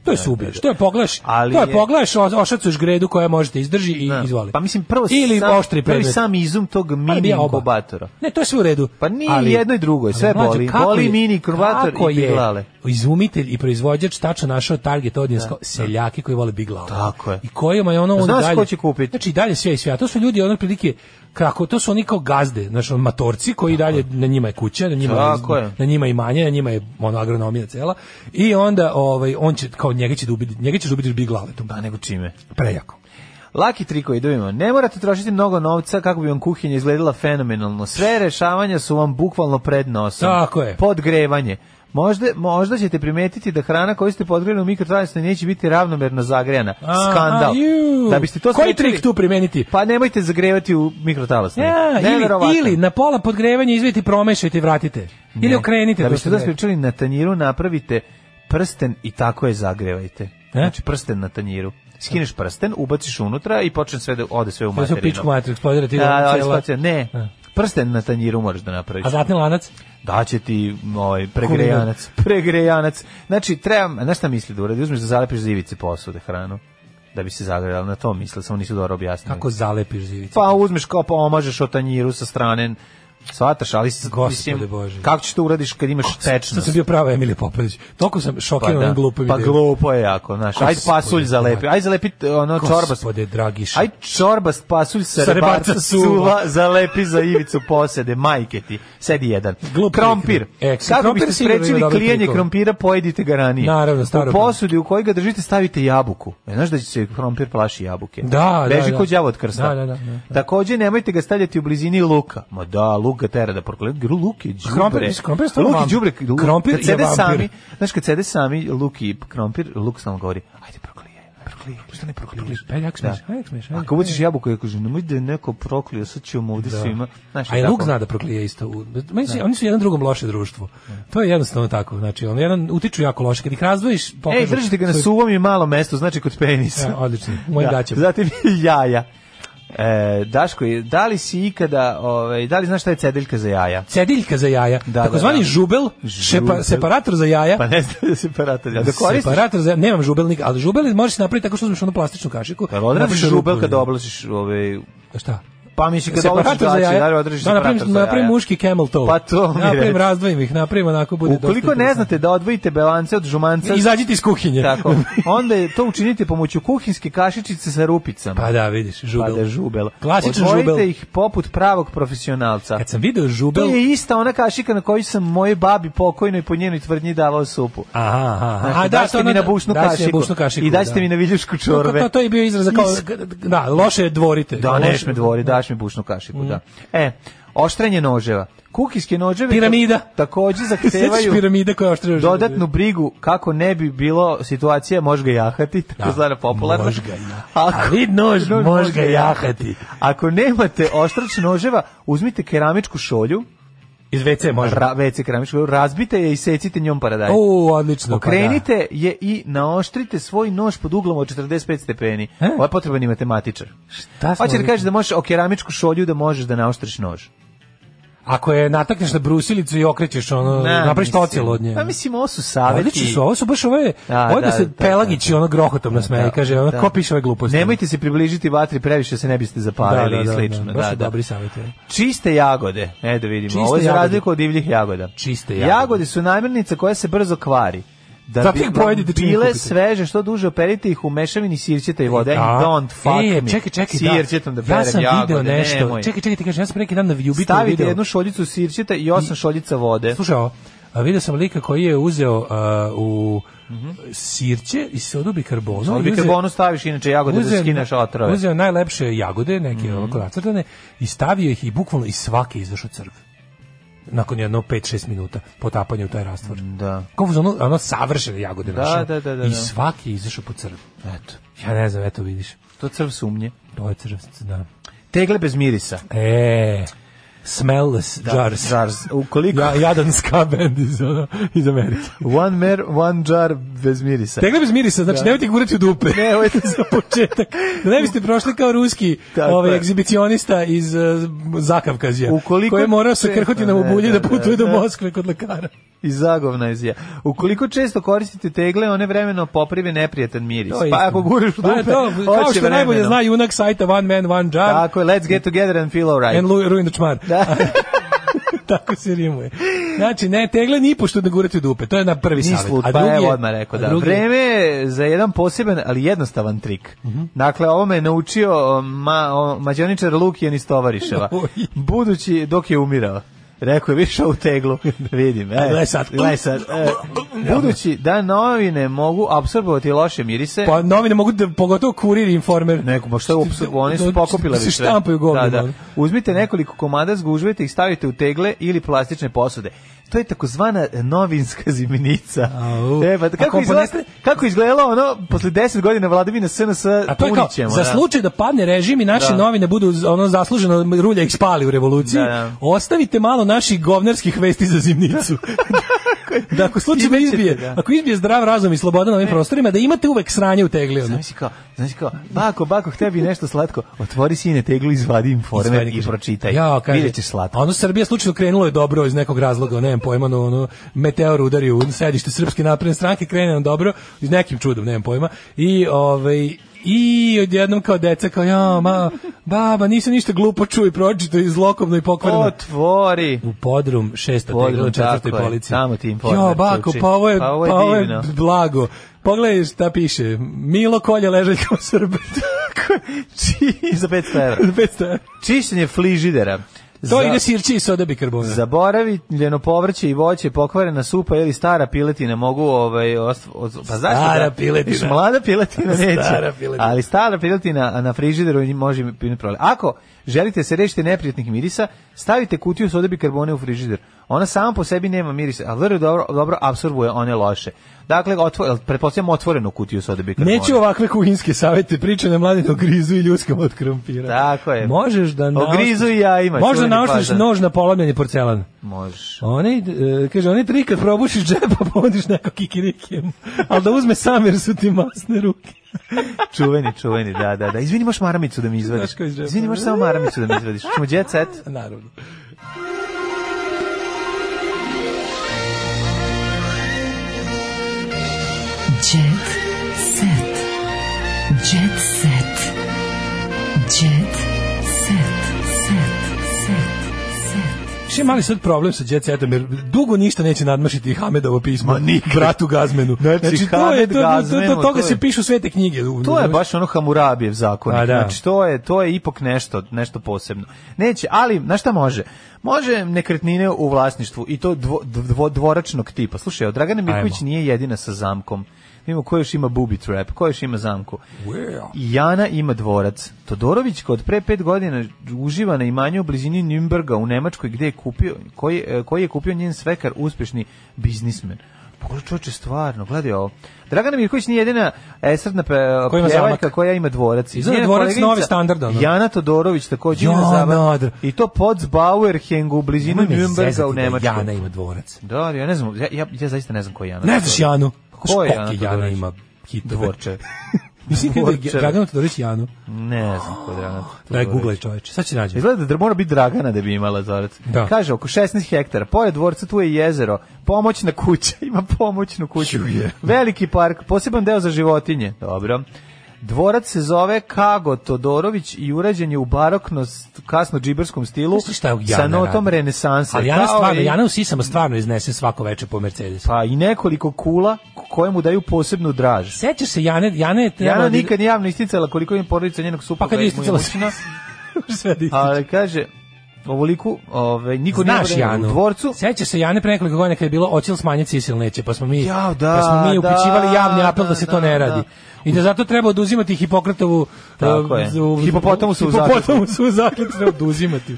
To je subiš. Da, da, da. Što je poglaš. to je, je poglaš ošacuš gredu koja možete izdrži i izvoli. Pa mislim prvo ili sam, oštri Prvi sam izum tog mini inkubatora. Ne, to je sve u redu. Pa ni jedno i drugo, sve sve boli. Boli mini inkubator i biglale. Izumitelj i proizvođač tačno našao target audience seljaki koji vole biglale. Tako je. I kojima je ono on dalje. Znaš ko će kupiti? Znači dalje sve i sve. A to su ljudi ono prilike kako to su oni kao gazde, znači matorci koji Tako. dalje na njima je kuća, na njima Tako je, na njima imanje, na njima je ono agronomija cela i onda ovaj on će kao njega će da ubiti, njega ćeš da ubiti da bi glave tu. Da nego čime? Prejako. Laki trikovi, idemo. Ne morate trošiti mnogo novca kako bi vam kuhinja izgledala fenomenalno. Sve rešavanja su vam bukvalno pred nosom. Tako je. Podgrevanje Možda, možda ćete primetiti da hrana koju ste podgrili u mikrotransnoj neće biti ravnomerno zagrejana. Skandal. A, da biste to Koji trik tu primeniti? Pa nemojte zagrevati u mikrotalasnoj. Ja, ili, ili na pola podgrevanja izvijete promešajte i vratite. Ne. Ili okrenite. Da biste to spričali na tanjiru napravite prsten i tako je zagrevajte. E? Znači prsten na tanjiru skineš prsten, ubaciš unutra i počne sve da ode sve u materinu. Da se pičku matrix, pa da, da, da, ne, e prsten na tanjiru moraš da napraviš. A zatni lanac? Da će ti ovaj pregrejanac, pregrejanac. Znači treba, znaš šta misli da uradi? Uzmeš da zalepiš za posude hranu da bi se zagrejala na to mislila samo nisu dobro objasnili kako zalepiš živicu pa uzmeš kao pa o tanjiru sa strane Svataš, ali mislim, Bože. kako ćeš to uradiš kad imaš tečnost? Sad sam bio prava Emilija Popović. Toliko sam pa šokiran da. pa, da. glupom Pa glupo je jako, znaš. Ajde pasulj zalepi. Ajde zalepi ono čorba. Gospode, dragiš. Ajde čorba pasulj sa rebarca suva zalepi za ivicu posede. Majke ti. Sedi jedan. Glup krompir. E, kako biste sprečili klijenje krompira, pojedite ga ranije. Naravno, staro. U posudi u kojoj ga držite stavite jabuku. E, znaš da će se krompir plaši jabuke. Da, da Beži da, da. kod đavo krsta. Da, da, da, da. Takođe nemojte ga stavljati u blizini luka. Ma da, luk Bog ga tera da prokleti. Luki đubre. Krompir, Luki đubre, krompir kad sede sami, znaš kad sede sami Luki i krompir, Luk stalno govori: "Ajde proklijaj, proklijaj." Pošto ne proklijaj? Peljak smeš, peljak da. smeš. Ako hoćeš jabuku, ja kažem, nemoj da je neko proklio, sad ćemo ovde da. svima. Znaš, a i Luk zna da proklije isto. Meni se da. oni su jedan drugom loše društvo. To je jednostavno tako, znači on jedan utiču jako loše kad ih razdvojiš, pokažu. Ej, držite ga na suvom i malo mesto, znači kod penisa. E, odlično. Moj gaće. Zatim jaja. E, Daško, da li si ikada, ovaj, da li znaš šta je cediljka za jaja? Cediljka za jaja, da, da takozvani da, da. žubel, šepa, separator za jaja. Pa ne znam separator, da koristiš? Separator za jaja, nemam žubelnik, ali žubel možeš napraviti tako što uzmeš onu plastičnu kašiku. Pa odradiš žubel kada oblačiš ovaj... Šta? Pa mi se kad odlačiš gaće, da li održiš da, napravim, za napravim muški camel toe. Pa to mi Napravim, razdvojim ih, napravim onako bude Ukoliko ne znate da odvojite belance od žumanca... Izađite iz kuhinje. Tako. Onda to učinite pomoću kuhinske kašičice sa rupicama. Pa da, vidiš, žubel. Pa da, žubel. Klasičan žubel. Odvojite ih poput pravog profesionalca. Kad sam video žubel... To je ista ona kašika na kojoj sam moje babi pokojnoj po njenoj tvrdnji davao supu. Aha, aha. Znači, A, da, daste to mi na bušnu kašiku. Bušnu kašiku I daćete da. mi na viljušku čorbe. To, to, je bio izraz kao... Da, loše je dvorite. Da, neš me dvori, da daš mi bušnu kašiku, da. mm. da. E, oštrenje noževa. Kukijske noževe piramida takođe zahtevaju piramida koja oštre dodatnu brigu kako ne bi bilo situacija možga jahati, da. tako da, zvana popularna. Možga. Ako A vid nož, nož možga jahati. Ako nemate oštrač noževa, uzmite keramičku šolju Iz WC može. Ra, WC keramičku razbite je i secite njom paradajz. O, odlično. Okrenite pa da. je i naoštrite svoj nož pod uglom od 45 stepeni. E? Ovo je potreban matematičar. Šta smo? Hoće da kažeš da možeš o keramičku šolju da možeš da naoštriš nož. Ako je natakneš na brusilicu i okrećeš ono, ne, napraviš tocel od nje. Pa mislim, ovo su saveti. Odliči su, ovo su baš ove, A, da, ovo da, da, se da, da Pelagić da, ono grohotom nasmeje, da, kaže, ono, da. ko piše ove gluposti? Nemojte se približiti vatri previše, se ne biste zapalili da, da, i slično. Da, da, da, baš da, dobri savjeti. Čiste jagode, e da vidimo, Čiste ovo je za razliku od divljih jagoda. Čiste jagode. Jagode su namirnica koja se brzo kvari da, da bi, da bile sveže, što duže operite ih u mešavini sirćeta i vode. Da. Don't fuck e, me. Čekaj, čekaj, da. sirćetom da, da ja sam jagode, video nešto. Nemoj. Čekaj, čekaj, ti kažeš ja sam neki dan na Vjubitu Stavite video. jednu šoljicu sirćeta i osam I, šoljica vode. Slušaj, a video sam lika koji je uzeo uh, u Mm -hmm. sirće i sodu bikarbonu. Sodu bikarbonu staviš inače jagode da uzeo, da skineš otrove. Uzeo najlepše jagode, neke mm -hmm. i stavio ih i bukvalno iz svake izašao crv nakon jedno 5-6 minuta potapanja u taj rastvor. Da. Kao ono, ono savršene jagode da, našao. Da, da, da, I da. svaki je izašao po crv. Eto. Ja ne znam, eto vidiš. To crv sumnje. To je crv, da. Tegle bez mirisa. E. Smellless da, jars. jars. Ukoliko... Ja, jadan ska band iz, ono, iz Amerike. One mer, one jar bez mirisa. Tegle bez mirisa, znači da. nemojte gurati u dupe. Ne, ovo za početak. Da ne biste prošli kao ruski Tako ovaj, egzibicionista iz uh, Zakavkazija, Ukoliko... koji je morao se krhoti na obulje da putuje do Moskve kod lekara. I zagovna je Ukoliko često koristite tegle, one vremeno poprive neprijatan miris. Pa ako guriš u dupe, pa to, Kao što vremeno. najbolje zna junak sajta One Man, One Jar. Tako je, let's get together and feel alright. And ruin the čmar. Da. Tako se rimuje. Znači, ne tegle ni pošto da gurate u dupe. To je na prvi savjet. a drugi pa je, odmah rekao, da. Drugi... Vreme je za jedan poseban, ali jednostavan trik. Mm -hmm. Dakle, ovo me je naučio ma, o, mađoničar Lukijan iz Tovariševa. Budući dok je umirao. Rekao je, vidiš ovu teglu, vidim. E, gledaj sad. Gledaj sad. E, budući da novine mogu absorbovati loše mirise... Pa novine mogu, da, pogotovo kurir i informer. Neko, pa što oni su da, da, pokopile da više. štampaju govno. Da, da. Uzmite nekoliko komada, zgužvajte ih, stavite u tegle ili plastične posude to je takozvana novinska ziminica. E, pa, kako, komponent... izgleda, kako izgledalo ono posle 10 godina vladavine SNS A to za da. slučaj da padne režim i naše da. novine budu ono zasluženo rulja ih spali u revoluciji, da, da. ostavite malo naših govnerskih vesti za zimnicu. da ako slučajno izbije, da. ako izbije zdrav razum i sloboda na ovim prostorima, da imate uvek sranje u tegli. Znaš kao, znaš kao, bako, bako, htio nešto slatko, otvori sine teglu, izvadi informer i pročitaj. Ja, kaže, Vidjet ćeš slatko. Ono Srbija slučajno krenulo je dobro iz nekog razloga, ne znam pojma, no, ono, meteor udari u sedište Srpske napredne stranke, krene nam dobro, iz nekim čudom, nemam pojma, i ovaj, I odjednom kao deca, kao ja, ma, baba, nisam ništa glupo čuj, i pročito i zlokobno i pokvarno. Otvori. U podrum, 6. tegla, četvrtoj polici. Tamo ti informer Jo, bako, pa ovo je, pa ovo je, pa ovo je blago. Pogledaj šta piše. Milo kolje ležaljkom srbe. Či... Za 500 evra. Za 500 evra. Čišćenje fližidera. To za, ide sirće i soda bikarbona. Zaboravljeno povrće i voće, pokvarena supa ili stara piletina mogu ovaj pa zašto stara da, piletina. Viš, mlada piletina neće. Stara piletina. Ali stara piletina na frižideru može biti problem. Ako želite da se rešiti neprijatnih mirisa, stavite kutiju soda bikarbone u frižider. Ona sama po sebi nema mirisa, a vrlo dobro, dobro apsorbuje one loše. Dakle, otvor, pretpostavljam otvorenu kutiju soda bikarbonata. Neću ovakve kuhinske savete, priče na mladinu grizu i ljuskam od krompira. Tako je. Možeš da O grizu i ja imaš. Možda naoštriš nož na polomljeni porcelan. Možeš. Oni, e, kaže, oni tri kad probušiš džepa, pa povodiš neko kikirikijem. Ali da uzme sam jer su ti masne ruke. čuveni, čuveni, da, da, da. Izvini, moš maramicu da mi izvadiš. Izvini, moš samo maramicu da mi izvadiš. Čemo jet set? Naravno. Še mali sad problem sa Jet Setom, jer dugo ništa neće nadmašiti Hamedovo pismo Ma bratu Gazmenu. Znači, znači to je, to, Gazmenu, to, to, toga to je, se pišu sve te knjige. To je baš ono Hamurabijev zakon. Pa da. Znači, to je, to je ipak nešto, nešto posebno. Neće, ali, na šta može? Može nekretnine u vlasništvu i to dvo, dvo, dvoračnog tipa. Slušaj, Dragana Miković nije jedina sa zamkom. Ima ko još ima booby trap, ko još ima zamku. Well. Jana ima dvorac. Todorović kod pre 5 godina uživa na imanju u blizini Nürnberga u Nemačkoj gde je kupio, koji, e, koji je kupio njen svekar uspešni biznismen. Pogledaj čoče, stvarno, gledaj ovo. Dragana Mirković nije jedina esrdna pe, pjevajka koja ima dvorac. Izgleda dvorac koleginica, novi standard. Ono. Jana Todorović takođe ima zavar. I to pod Bauer Hengu u blizini Nürnberga u da Nemačkoj. Da Jana ima dvorac. Da, ja ne znam, ja, ja, ja zaista ne znam ko je Jana. Ne znaš Janu? Ko je Ana Jana ima hitove? Dvorče. Mislim da je Dragana Todorović Janu. Ne znam ko je Dragana Todorić. Daj, googlaj čoveče, sad će nađe. Izgleda da mora biti Dragana da bi imala Zorac. Da. Kaže, oko 16 hektara, pored dvorca tu je jezero, pomoćna kuća, ima pomoćnu kuću. Veliki park, poseban deo za životinje. Dobro. Dvorac se zove Kago Todorović i urađen je u barokno kasno džiberskom stilu šta sa notom radi. renesanse. Ali Jana stvarno, i... Jana u sisama stvarno iznese svako veče po Mercedes. Pa i nekoliko kula koje mu daju posebnu draž. Sećaš se Jane, Jane je Jana da- nikad nije javno isticala koliko im porodica njenog supruga pa kad je isticala sve. Da Ali kaže, ovoliku, ovaj niko Znaš, nije Janu, u dvorcu. Seća se Jane pre nekoliko godina kad je bilo očil smanjiti Sisil neće, pa smo mi ja, da, pa smo mi da, upućivali javni da, apel da, da se to da, ne radi. I da zato treba oduzimati Hipokratovu Tako eh, je. hipopotamu su hipopotamu su zakletvu treba oduzimati.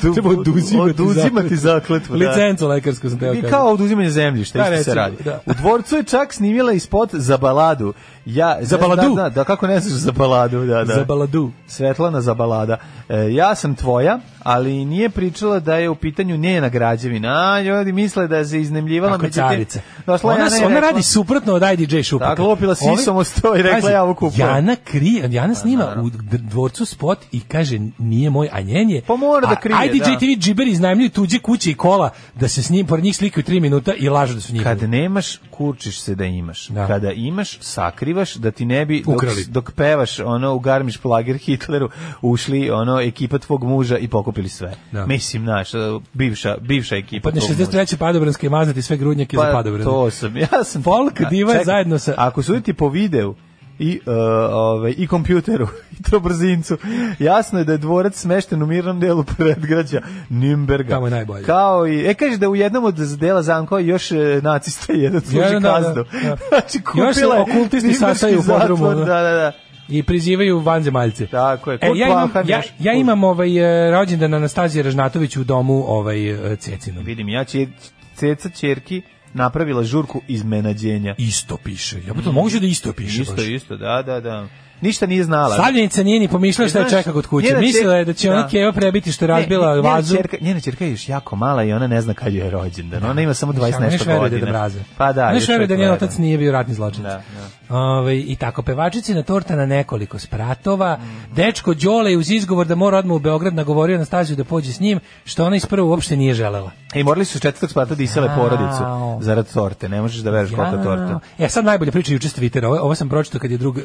tu, treba oduzimati, oduzimati zakletvu. Da. Licencu lekarsku sam teo. I kao oduzimanje zemljišta da, isto se radi. Da. U dvorcu je čak snimila i spot za baladu Ja, za da, da, baladu? Da, da, da, kako ne znaš za baladu? Da, da. Za baladu. Svetlana za balada. E, ja sam tvoja, ali nije pričala da je u pitanju njena građevina. A, ljudi misle da se iznemljivala. Kako carica. Da, Došla ona, Jana ona rekla, radi suprotno od IDJ Šupa Tako, lopila sisom o sto i rekla kazi, ja ovo kupujem. Jana, kri, Jana snima a, u dvorcu spot i kaže nije moj, a njen je. Pa mora da krije, a IDJ da. TV džiber iznajemljuju tuđe kuće i kola da se s njim, pored njih slikaju tri minuta i lažu da su njihovi. kad nemaš, kurčiš se da imaš. Da. Kada imaš, sakri zalivaš da ti ne bi dok, dok, pevaš ono u Garmisch Plager Hitleru ušli ono ekipa tvog muža i pokupili sve. Da. Mislim naš e, bivša bivša ekipa. Pa 63. padobranske mazati sve grudnjake pa, za padobran. To sam ja sam. Folk diva zajedno sa Ako suditi po videu i, uh, ovaj, i kompjuteru, i to brzincu. Jasno je da je dvorac smešten u mirnom delu predgrađa Nimberga. Tamo je najbolje. Kao i, e, kažeš da u jednom od dela zamkova još e, nacista jedan služi ja, da, da. kaznu. Da, da. znači, kupila još je okultisti sastaju u podrumu. Zatvor, da. da, da, da i prizivaju vanzemaljce. Tako je. E, ja, imam, ja, ja imam ovaj e, rođendan Anastazije Ražnatović u domu ovaj Cecinu. Vidim, ja će Ceca ćerki napravila žurku iz izmenađenja. Isto piše. Ja bih to moguće da isto piše. Isto, baš. isto, da, da, da ništa nije znala. Slavljenica nije ni pomišljala šta je da čeka kod kuće. Mislila je da će da. ona Keva prebiti što je razbila ne, vazu. Njena čerka, njena čerka je još jako mala i ona ne zna kad joj je rođendan. Da. Ona ima samo 20 nešto da godina. braze. Pa da, još veruje da njen otac nije bio ratni zločinac. Da, da. Ove, ovaj, I tako, pevačici na torta na nekoliko spratova. Mm. Dečko Đole uz izgovor da mora odmah u Beograd nagovorio na staziju da pođe s njim, što ona isprvo uopšte nije želela. I e, morali su četvrtog sprata da isele porodicu zarad torte. Ne možeš da veruješ kolika torta. E, sad najbolje priča juče s Twittera. Ovo, ovo sam pročitao kad je drug e,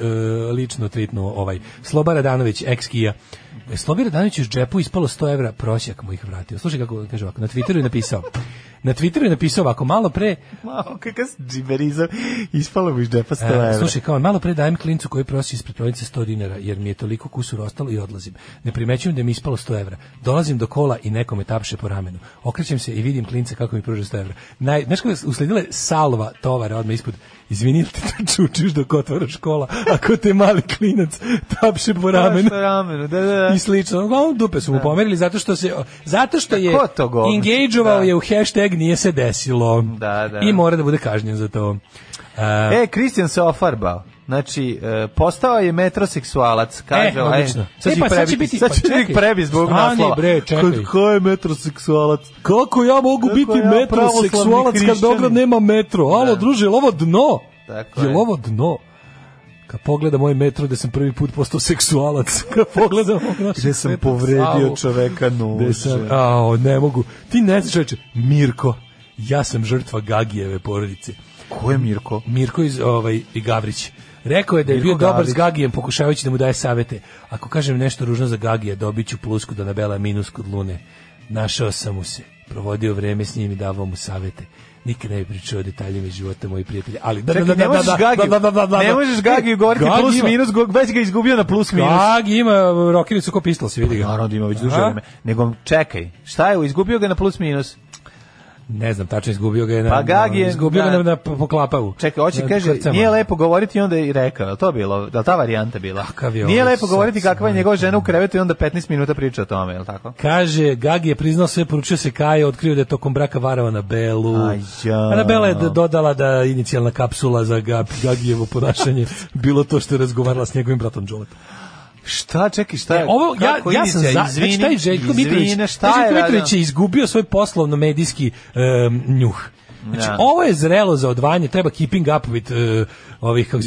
lično posebno tritnuo ovaj Slobara Danović ekskija. Kija. E, Slobira Danović u džepu ispalo 100 evra, prosjak mu ih vratio. Slušaj kako kaže ovako, na Twitteru je napisao na Twitteru je napisao ovako, malo pre... Malo, kakav džiberizo, ispalo mu iz džepa 100 e, Slušaj, kao, malo pre dajem klincu koji prosi ispred prodavnice 100 dinara, jer mi je toliko kusur ostalo i odlazim. Ne primećujem da mi je ispalo 100 evra. Dolazim do kola i nekome tapše po ramenu. Okrećem se i vidim klinca kako mi pruža 100 evra. Naj, nešto usledile salva tovara odmah ispod izvini ti to čučiš dok otvara škola, ako te mali klinac tapše po ramenu. po ramenu da, da, da. I slično. Uglavnom dupe su mu da. pomerili zato što se zato što je engageovao da. je u hashtag nije se desilo. Da, da. I mora da bude kažnjen za to. Uh, e, Kristijan se ofarbao. Znači, e, postao je metroseksualac, e, kaže, e, odlično. Aj, sad, e, pa, sad će biti, sad će pa, prebi zbog stani, naslova. bre, čekaj. Kad, ko je metroseksualac? Kako ja mogu Kako biti ja metroseksualac kad Beograd nema metro? Alo, da. druže, jel ovo dno? Tako je. Jel ovo dno? Kad pogledam moj ovaj metro da sam prvi put postao seksualac, kad pogledam ovaj gde sam povredio čoveka nože. Sam, ao, ne mogu. Ti ne znaš čoveče, Mirko, ja sam žrtva Gagijeve porodice. Ko je Mirko? Mirko iz ovaj, i Gavrić. Rekao je da je Mirko bio Gavrić. dobar s Gagijem, pokušavajući da mu daje savete. Ako kažem nešto ružno za Gagija, dobit ću plusku da nabela minus kod lune. Našao sam mu se, provodio vreme s njim i davao mu savete nikad ne bi pričao o detaljima iz života mojih prijatelja. Ali da, Čekaj, da, da, ne možeš Gagi, da, da, da, da, ne možeš Gagi govoriti Gagi plus ima, minus, go, već ga izgubio na plus minus. Gagi ima rokiricu ko pistol, se vidi ga. Naravno ima već duže vreme. Nego čekaj, šta je, izgubio ga na plus minus? Ne znam, tačno izgubio ga je na, pa Gag je, izgubio da. na, ga na, poklapavu. Čekaj, hoće kaže, krcama. nije lepo govoriti i onda je rekao, to bilo, da ta varijanta bila. Kakav je nije ovaj lepo govoriti kakva je njegova žena u krevetu i onda 15 minuta priča o tome, je tako? Kaže, Gagi je priznao sve, poručio se Kaje, otkrio da je tokom braka varao na Belu. Ana Bela je dodala da inicijalna kapsula za Gagijevo ponašanje bilo to što je razgovarala s njegovim bratom Đoletom. Šta, čekaj, šta je? ovo, ja, ja sam za, izvini, znači, e, taj Željko Mitrović, e, šta je, Željko je, Mitrović da, da. je izgubio svoj poslovno-medijski um, njuh. Znači, ja. Da. ovo je zrelo za odvajanje, treba keeping up with uh, ovih, kako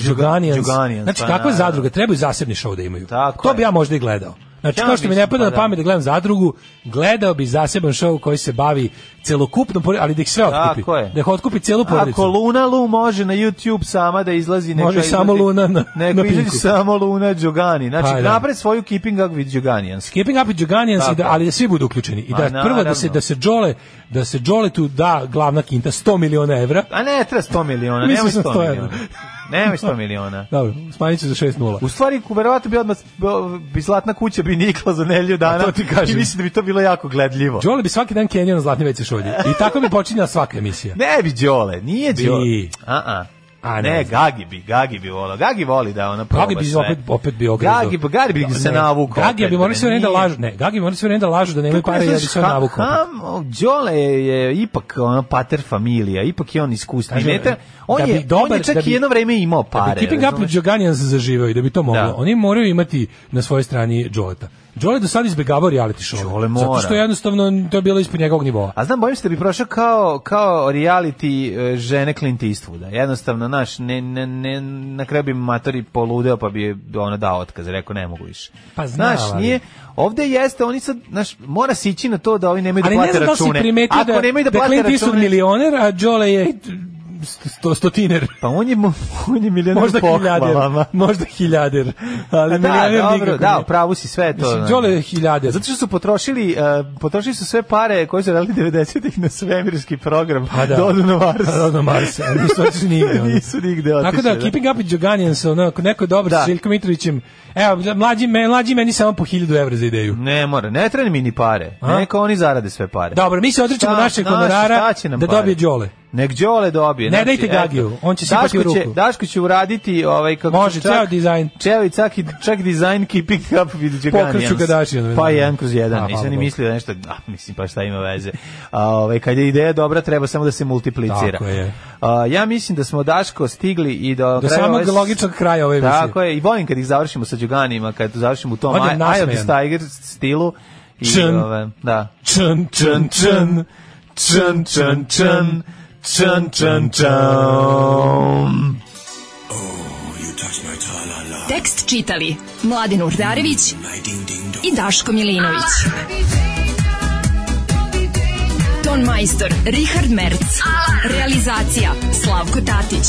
Znači, takve pa, zadruge, trebaju zasebni show da imaju. Tako to bi ja možda i gledao. Znači, ja kao što mi ne pada pa na pamet da gledam zadrugu, gledao bi zaseban show koji se bavi celokupno, ali da ih sve otkupi. Da ih otkupi celu porodicu. Ako Luna Lu može na YouTube sama da izlazi neka Može izlazi, samo Luna na, neko na izlazi samo Luna Đogani. Znači, pa, da. napred svoju Keeping Up with Joganians. Keeping Up with Joganians, da, ali da svi budu uključeni. I da, A, prvo da se, da se Džole, da se Džole tu da glavna kinta 100 miliona evra. A ne, treba 100 da miliona, nemoj 100, 100 miliona. Nemoj 100 miliona. Dobro, smanjit ću za 6-0. U stvari, verovatno bi odmah bi zlatna kuća bi nikla za nelju dana. A to ti kažem. I mislim da bi to bilo jako gledljivo. Džole bi svaki dan Kenio na zlatni veće šolje. I tako bi počinjala svaka emisija. Ne bi Đole, nije Đole. A, a. A ne, ne Gagi bi, Gagi bi volao. Gagi voli da ona proba Gagi bi sve. opet, opet bi ogrezo. Gagi, Gagi bi se navukao. Gagi bi morali sve vreme da lažu, ne, Gagi bi morali sve vreme da lažu da nemaju pare, ja bi se navukao. Đole je, je ipak ona pater familija, ipak je on iskusni. Znači, ne, on, da je, dobar, on je čak da bi, jedno vreme imao pare. Da bi keeping up with Joganians zaživao i da bi to moglo. Da. Oni moraju imati na svojoj strani Đoleta. Jole do sad izbegavao reality show. Jole mora. Zato što jednostavno to je bilo ispod njegovog nivoa. A znam, bojim se da bi prošao kao, kao reality e, žene Clint Eastwooda. Jednostavno, naš, ne, ne, ne, na kraju bi matori poludeo pa bi ono dao otkaz, rekao ne mogu više. Pa znaš, ali. nije, Ovde jeste, oni sad, znaš, mora sići na to da ovi nemaju da plate račune. Ali ne znam da si primetio da-, da, da Clint Eastwood milioner, a Jole je sto, stotiner. Pa on je, on je milioner možda pohvalama. Hiljader, možda hiljader. Ali da, dobro, da, pravu si sve to. Mislim, da. Đole je hiljader. Zato što su potrošili, uh, potrošili su sve pare koje su radili 90-ih na svemirski program. Pa da. Dodu da na Mars. Pa dodu da na Mars. Nisu otišli nigde. Nisu nigde otišli. Tako da, da, Keeping Up with Joganians, onako, neko dobro da. s Željko Mitrovićem Evo, mlađi, mlađi meni samo po 1000 evra za ideju. Ne mora, ne treba mi ni pare. A? Neka oni zarade sve pare. Dobro, mi se odričemo našeg honorara da dobije Đole. Nek Đole dobije. Ne znači, dajte Gagiju, on će sipati u ruku. Će, Daško će uraditi ovaj kako Može, ceo dizajn. Ceo i čak, čak dizajn ki up vidi će Gagija. Pokreću Kardashian. Pa da. jedan kroz jedan, nisam ni mislio da nešto, a, mislim pa šta ima veze. A, ovaj, kad je ideja dobra, treba samo da se multiplicira. Tako je. A, ja mislim da smo Daško stigli i do, do samog ove, logičnog kraja ove emisije. Tako je, i volim kad ih završimo sa đuganima kad završim u tom I, I of the Tiger stilu i čn, ove, da. Čn, čn, čn, čn, čn, čn, čn, čn, čn. Tekst čitali Mladin Urdarević i Daško Milinović. Ton majstor Richard Merc. Realizacija Slavko Tatić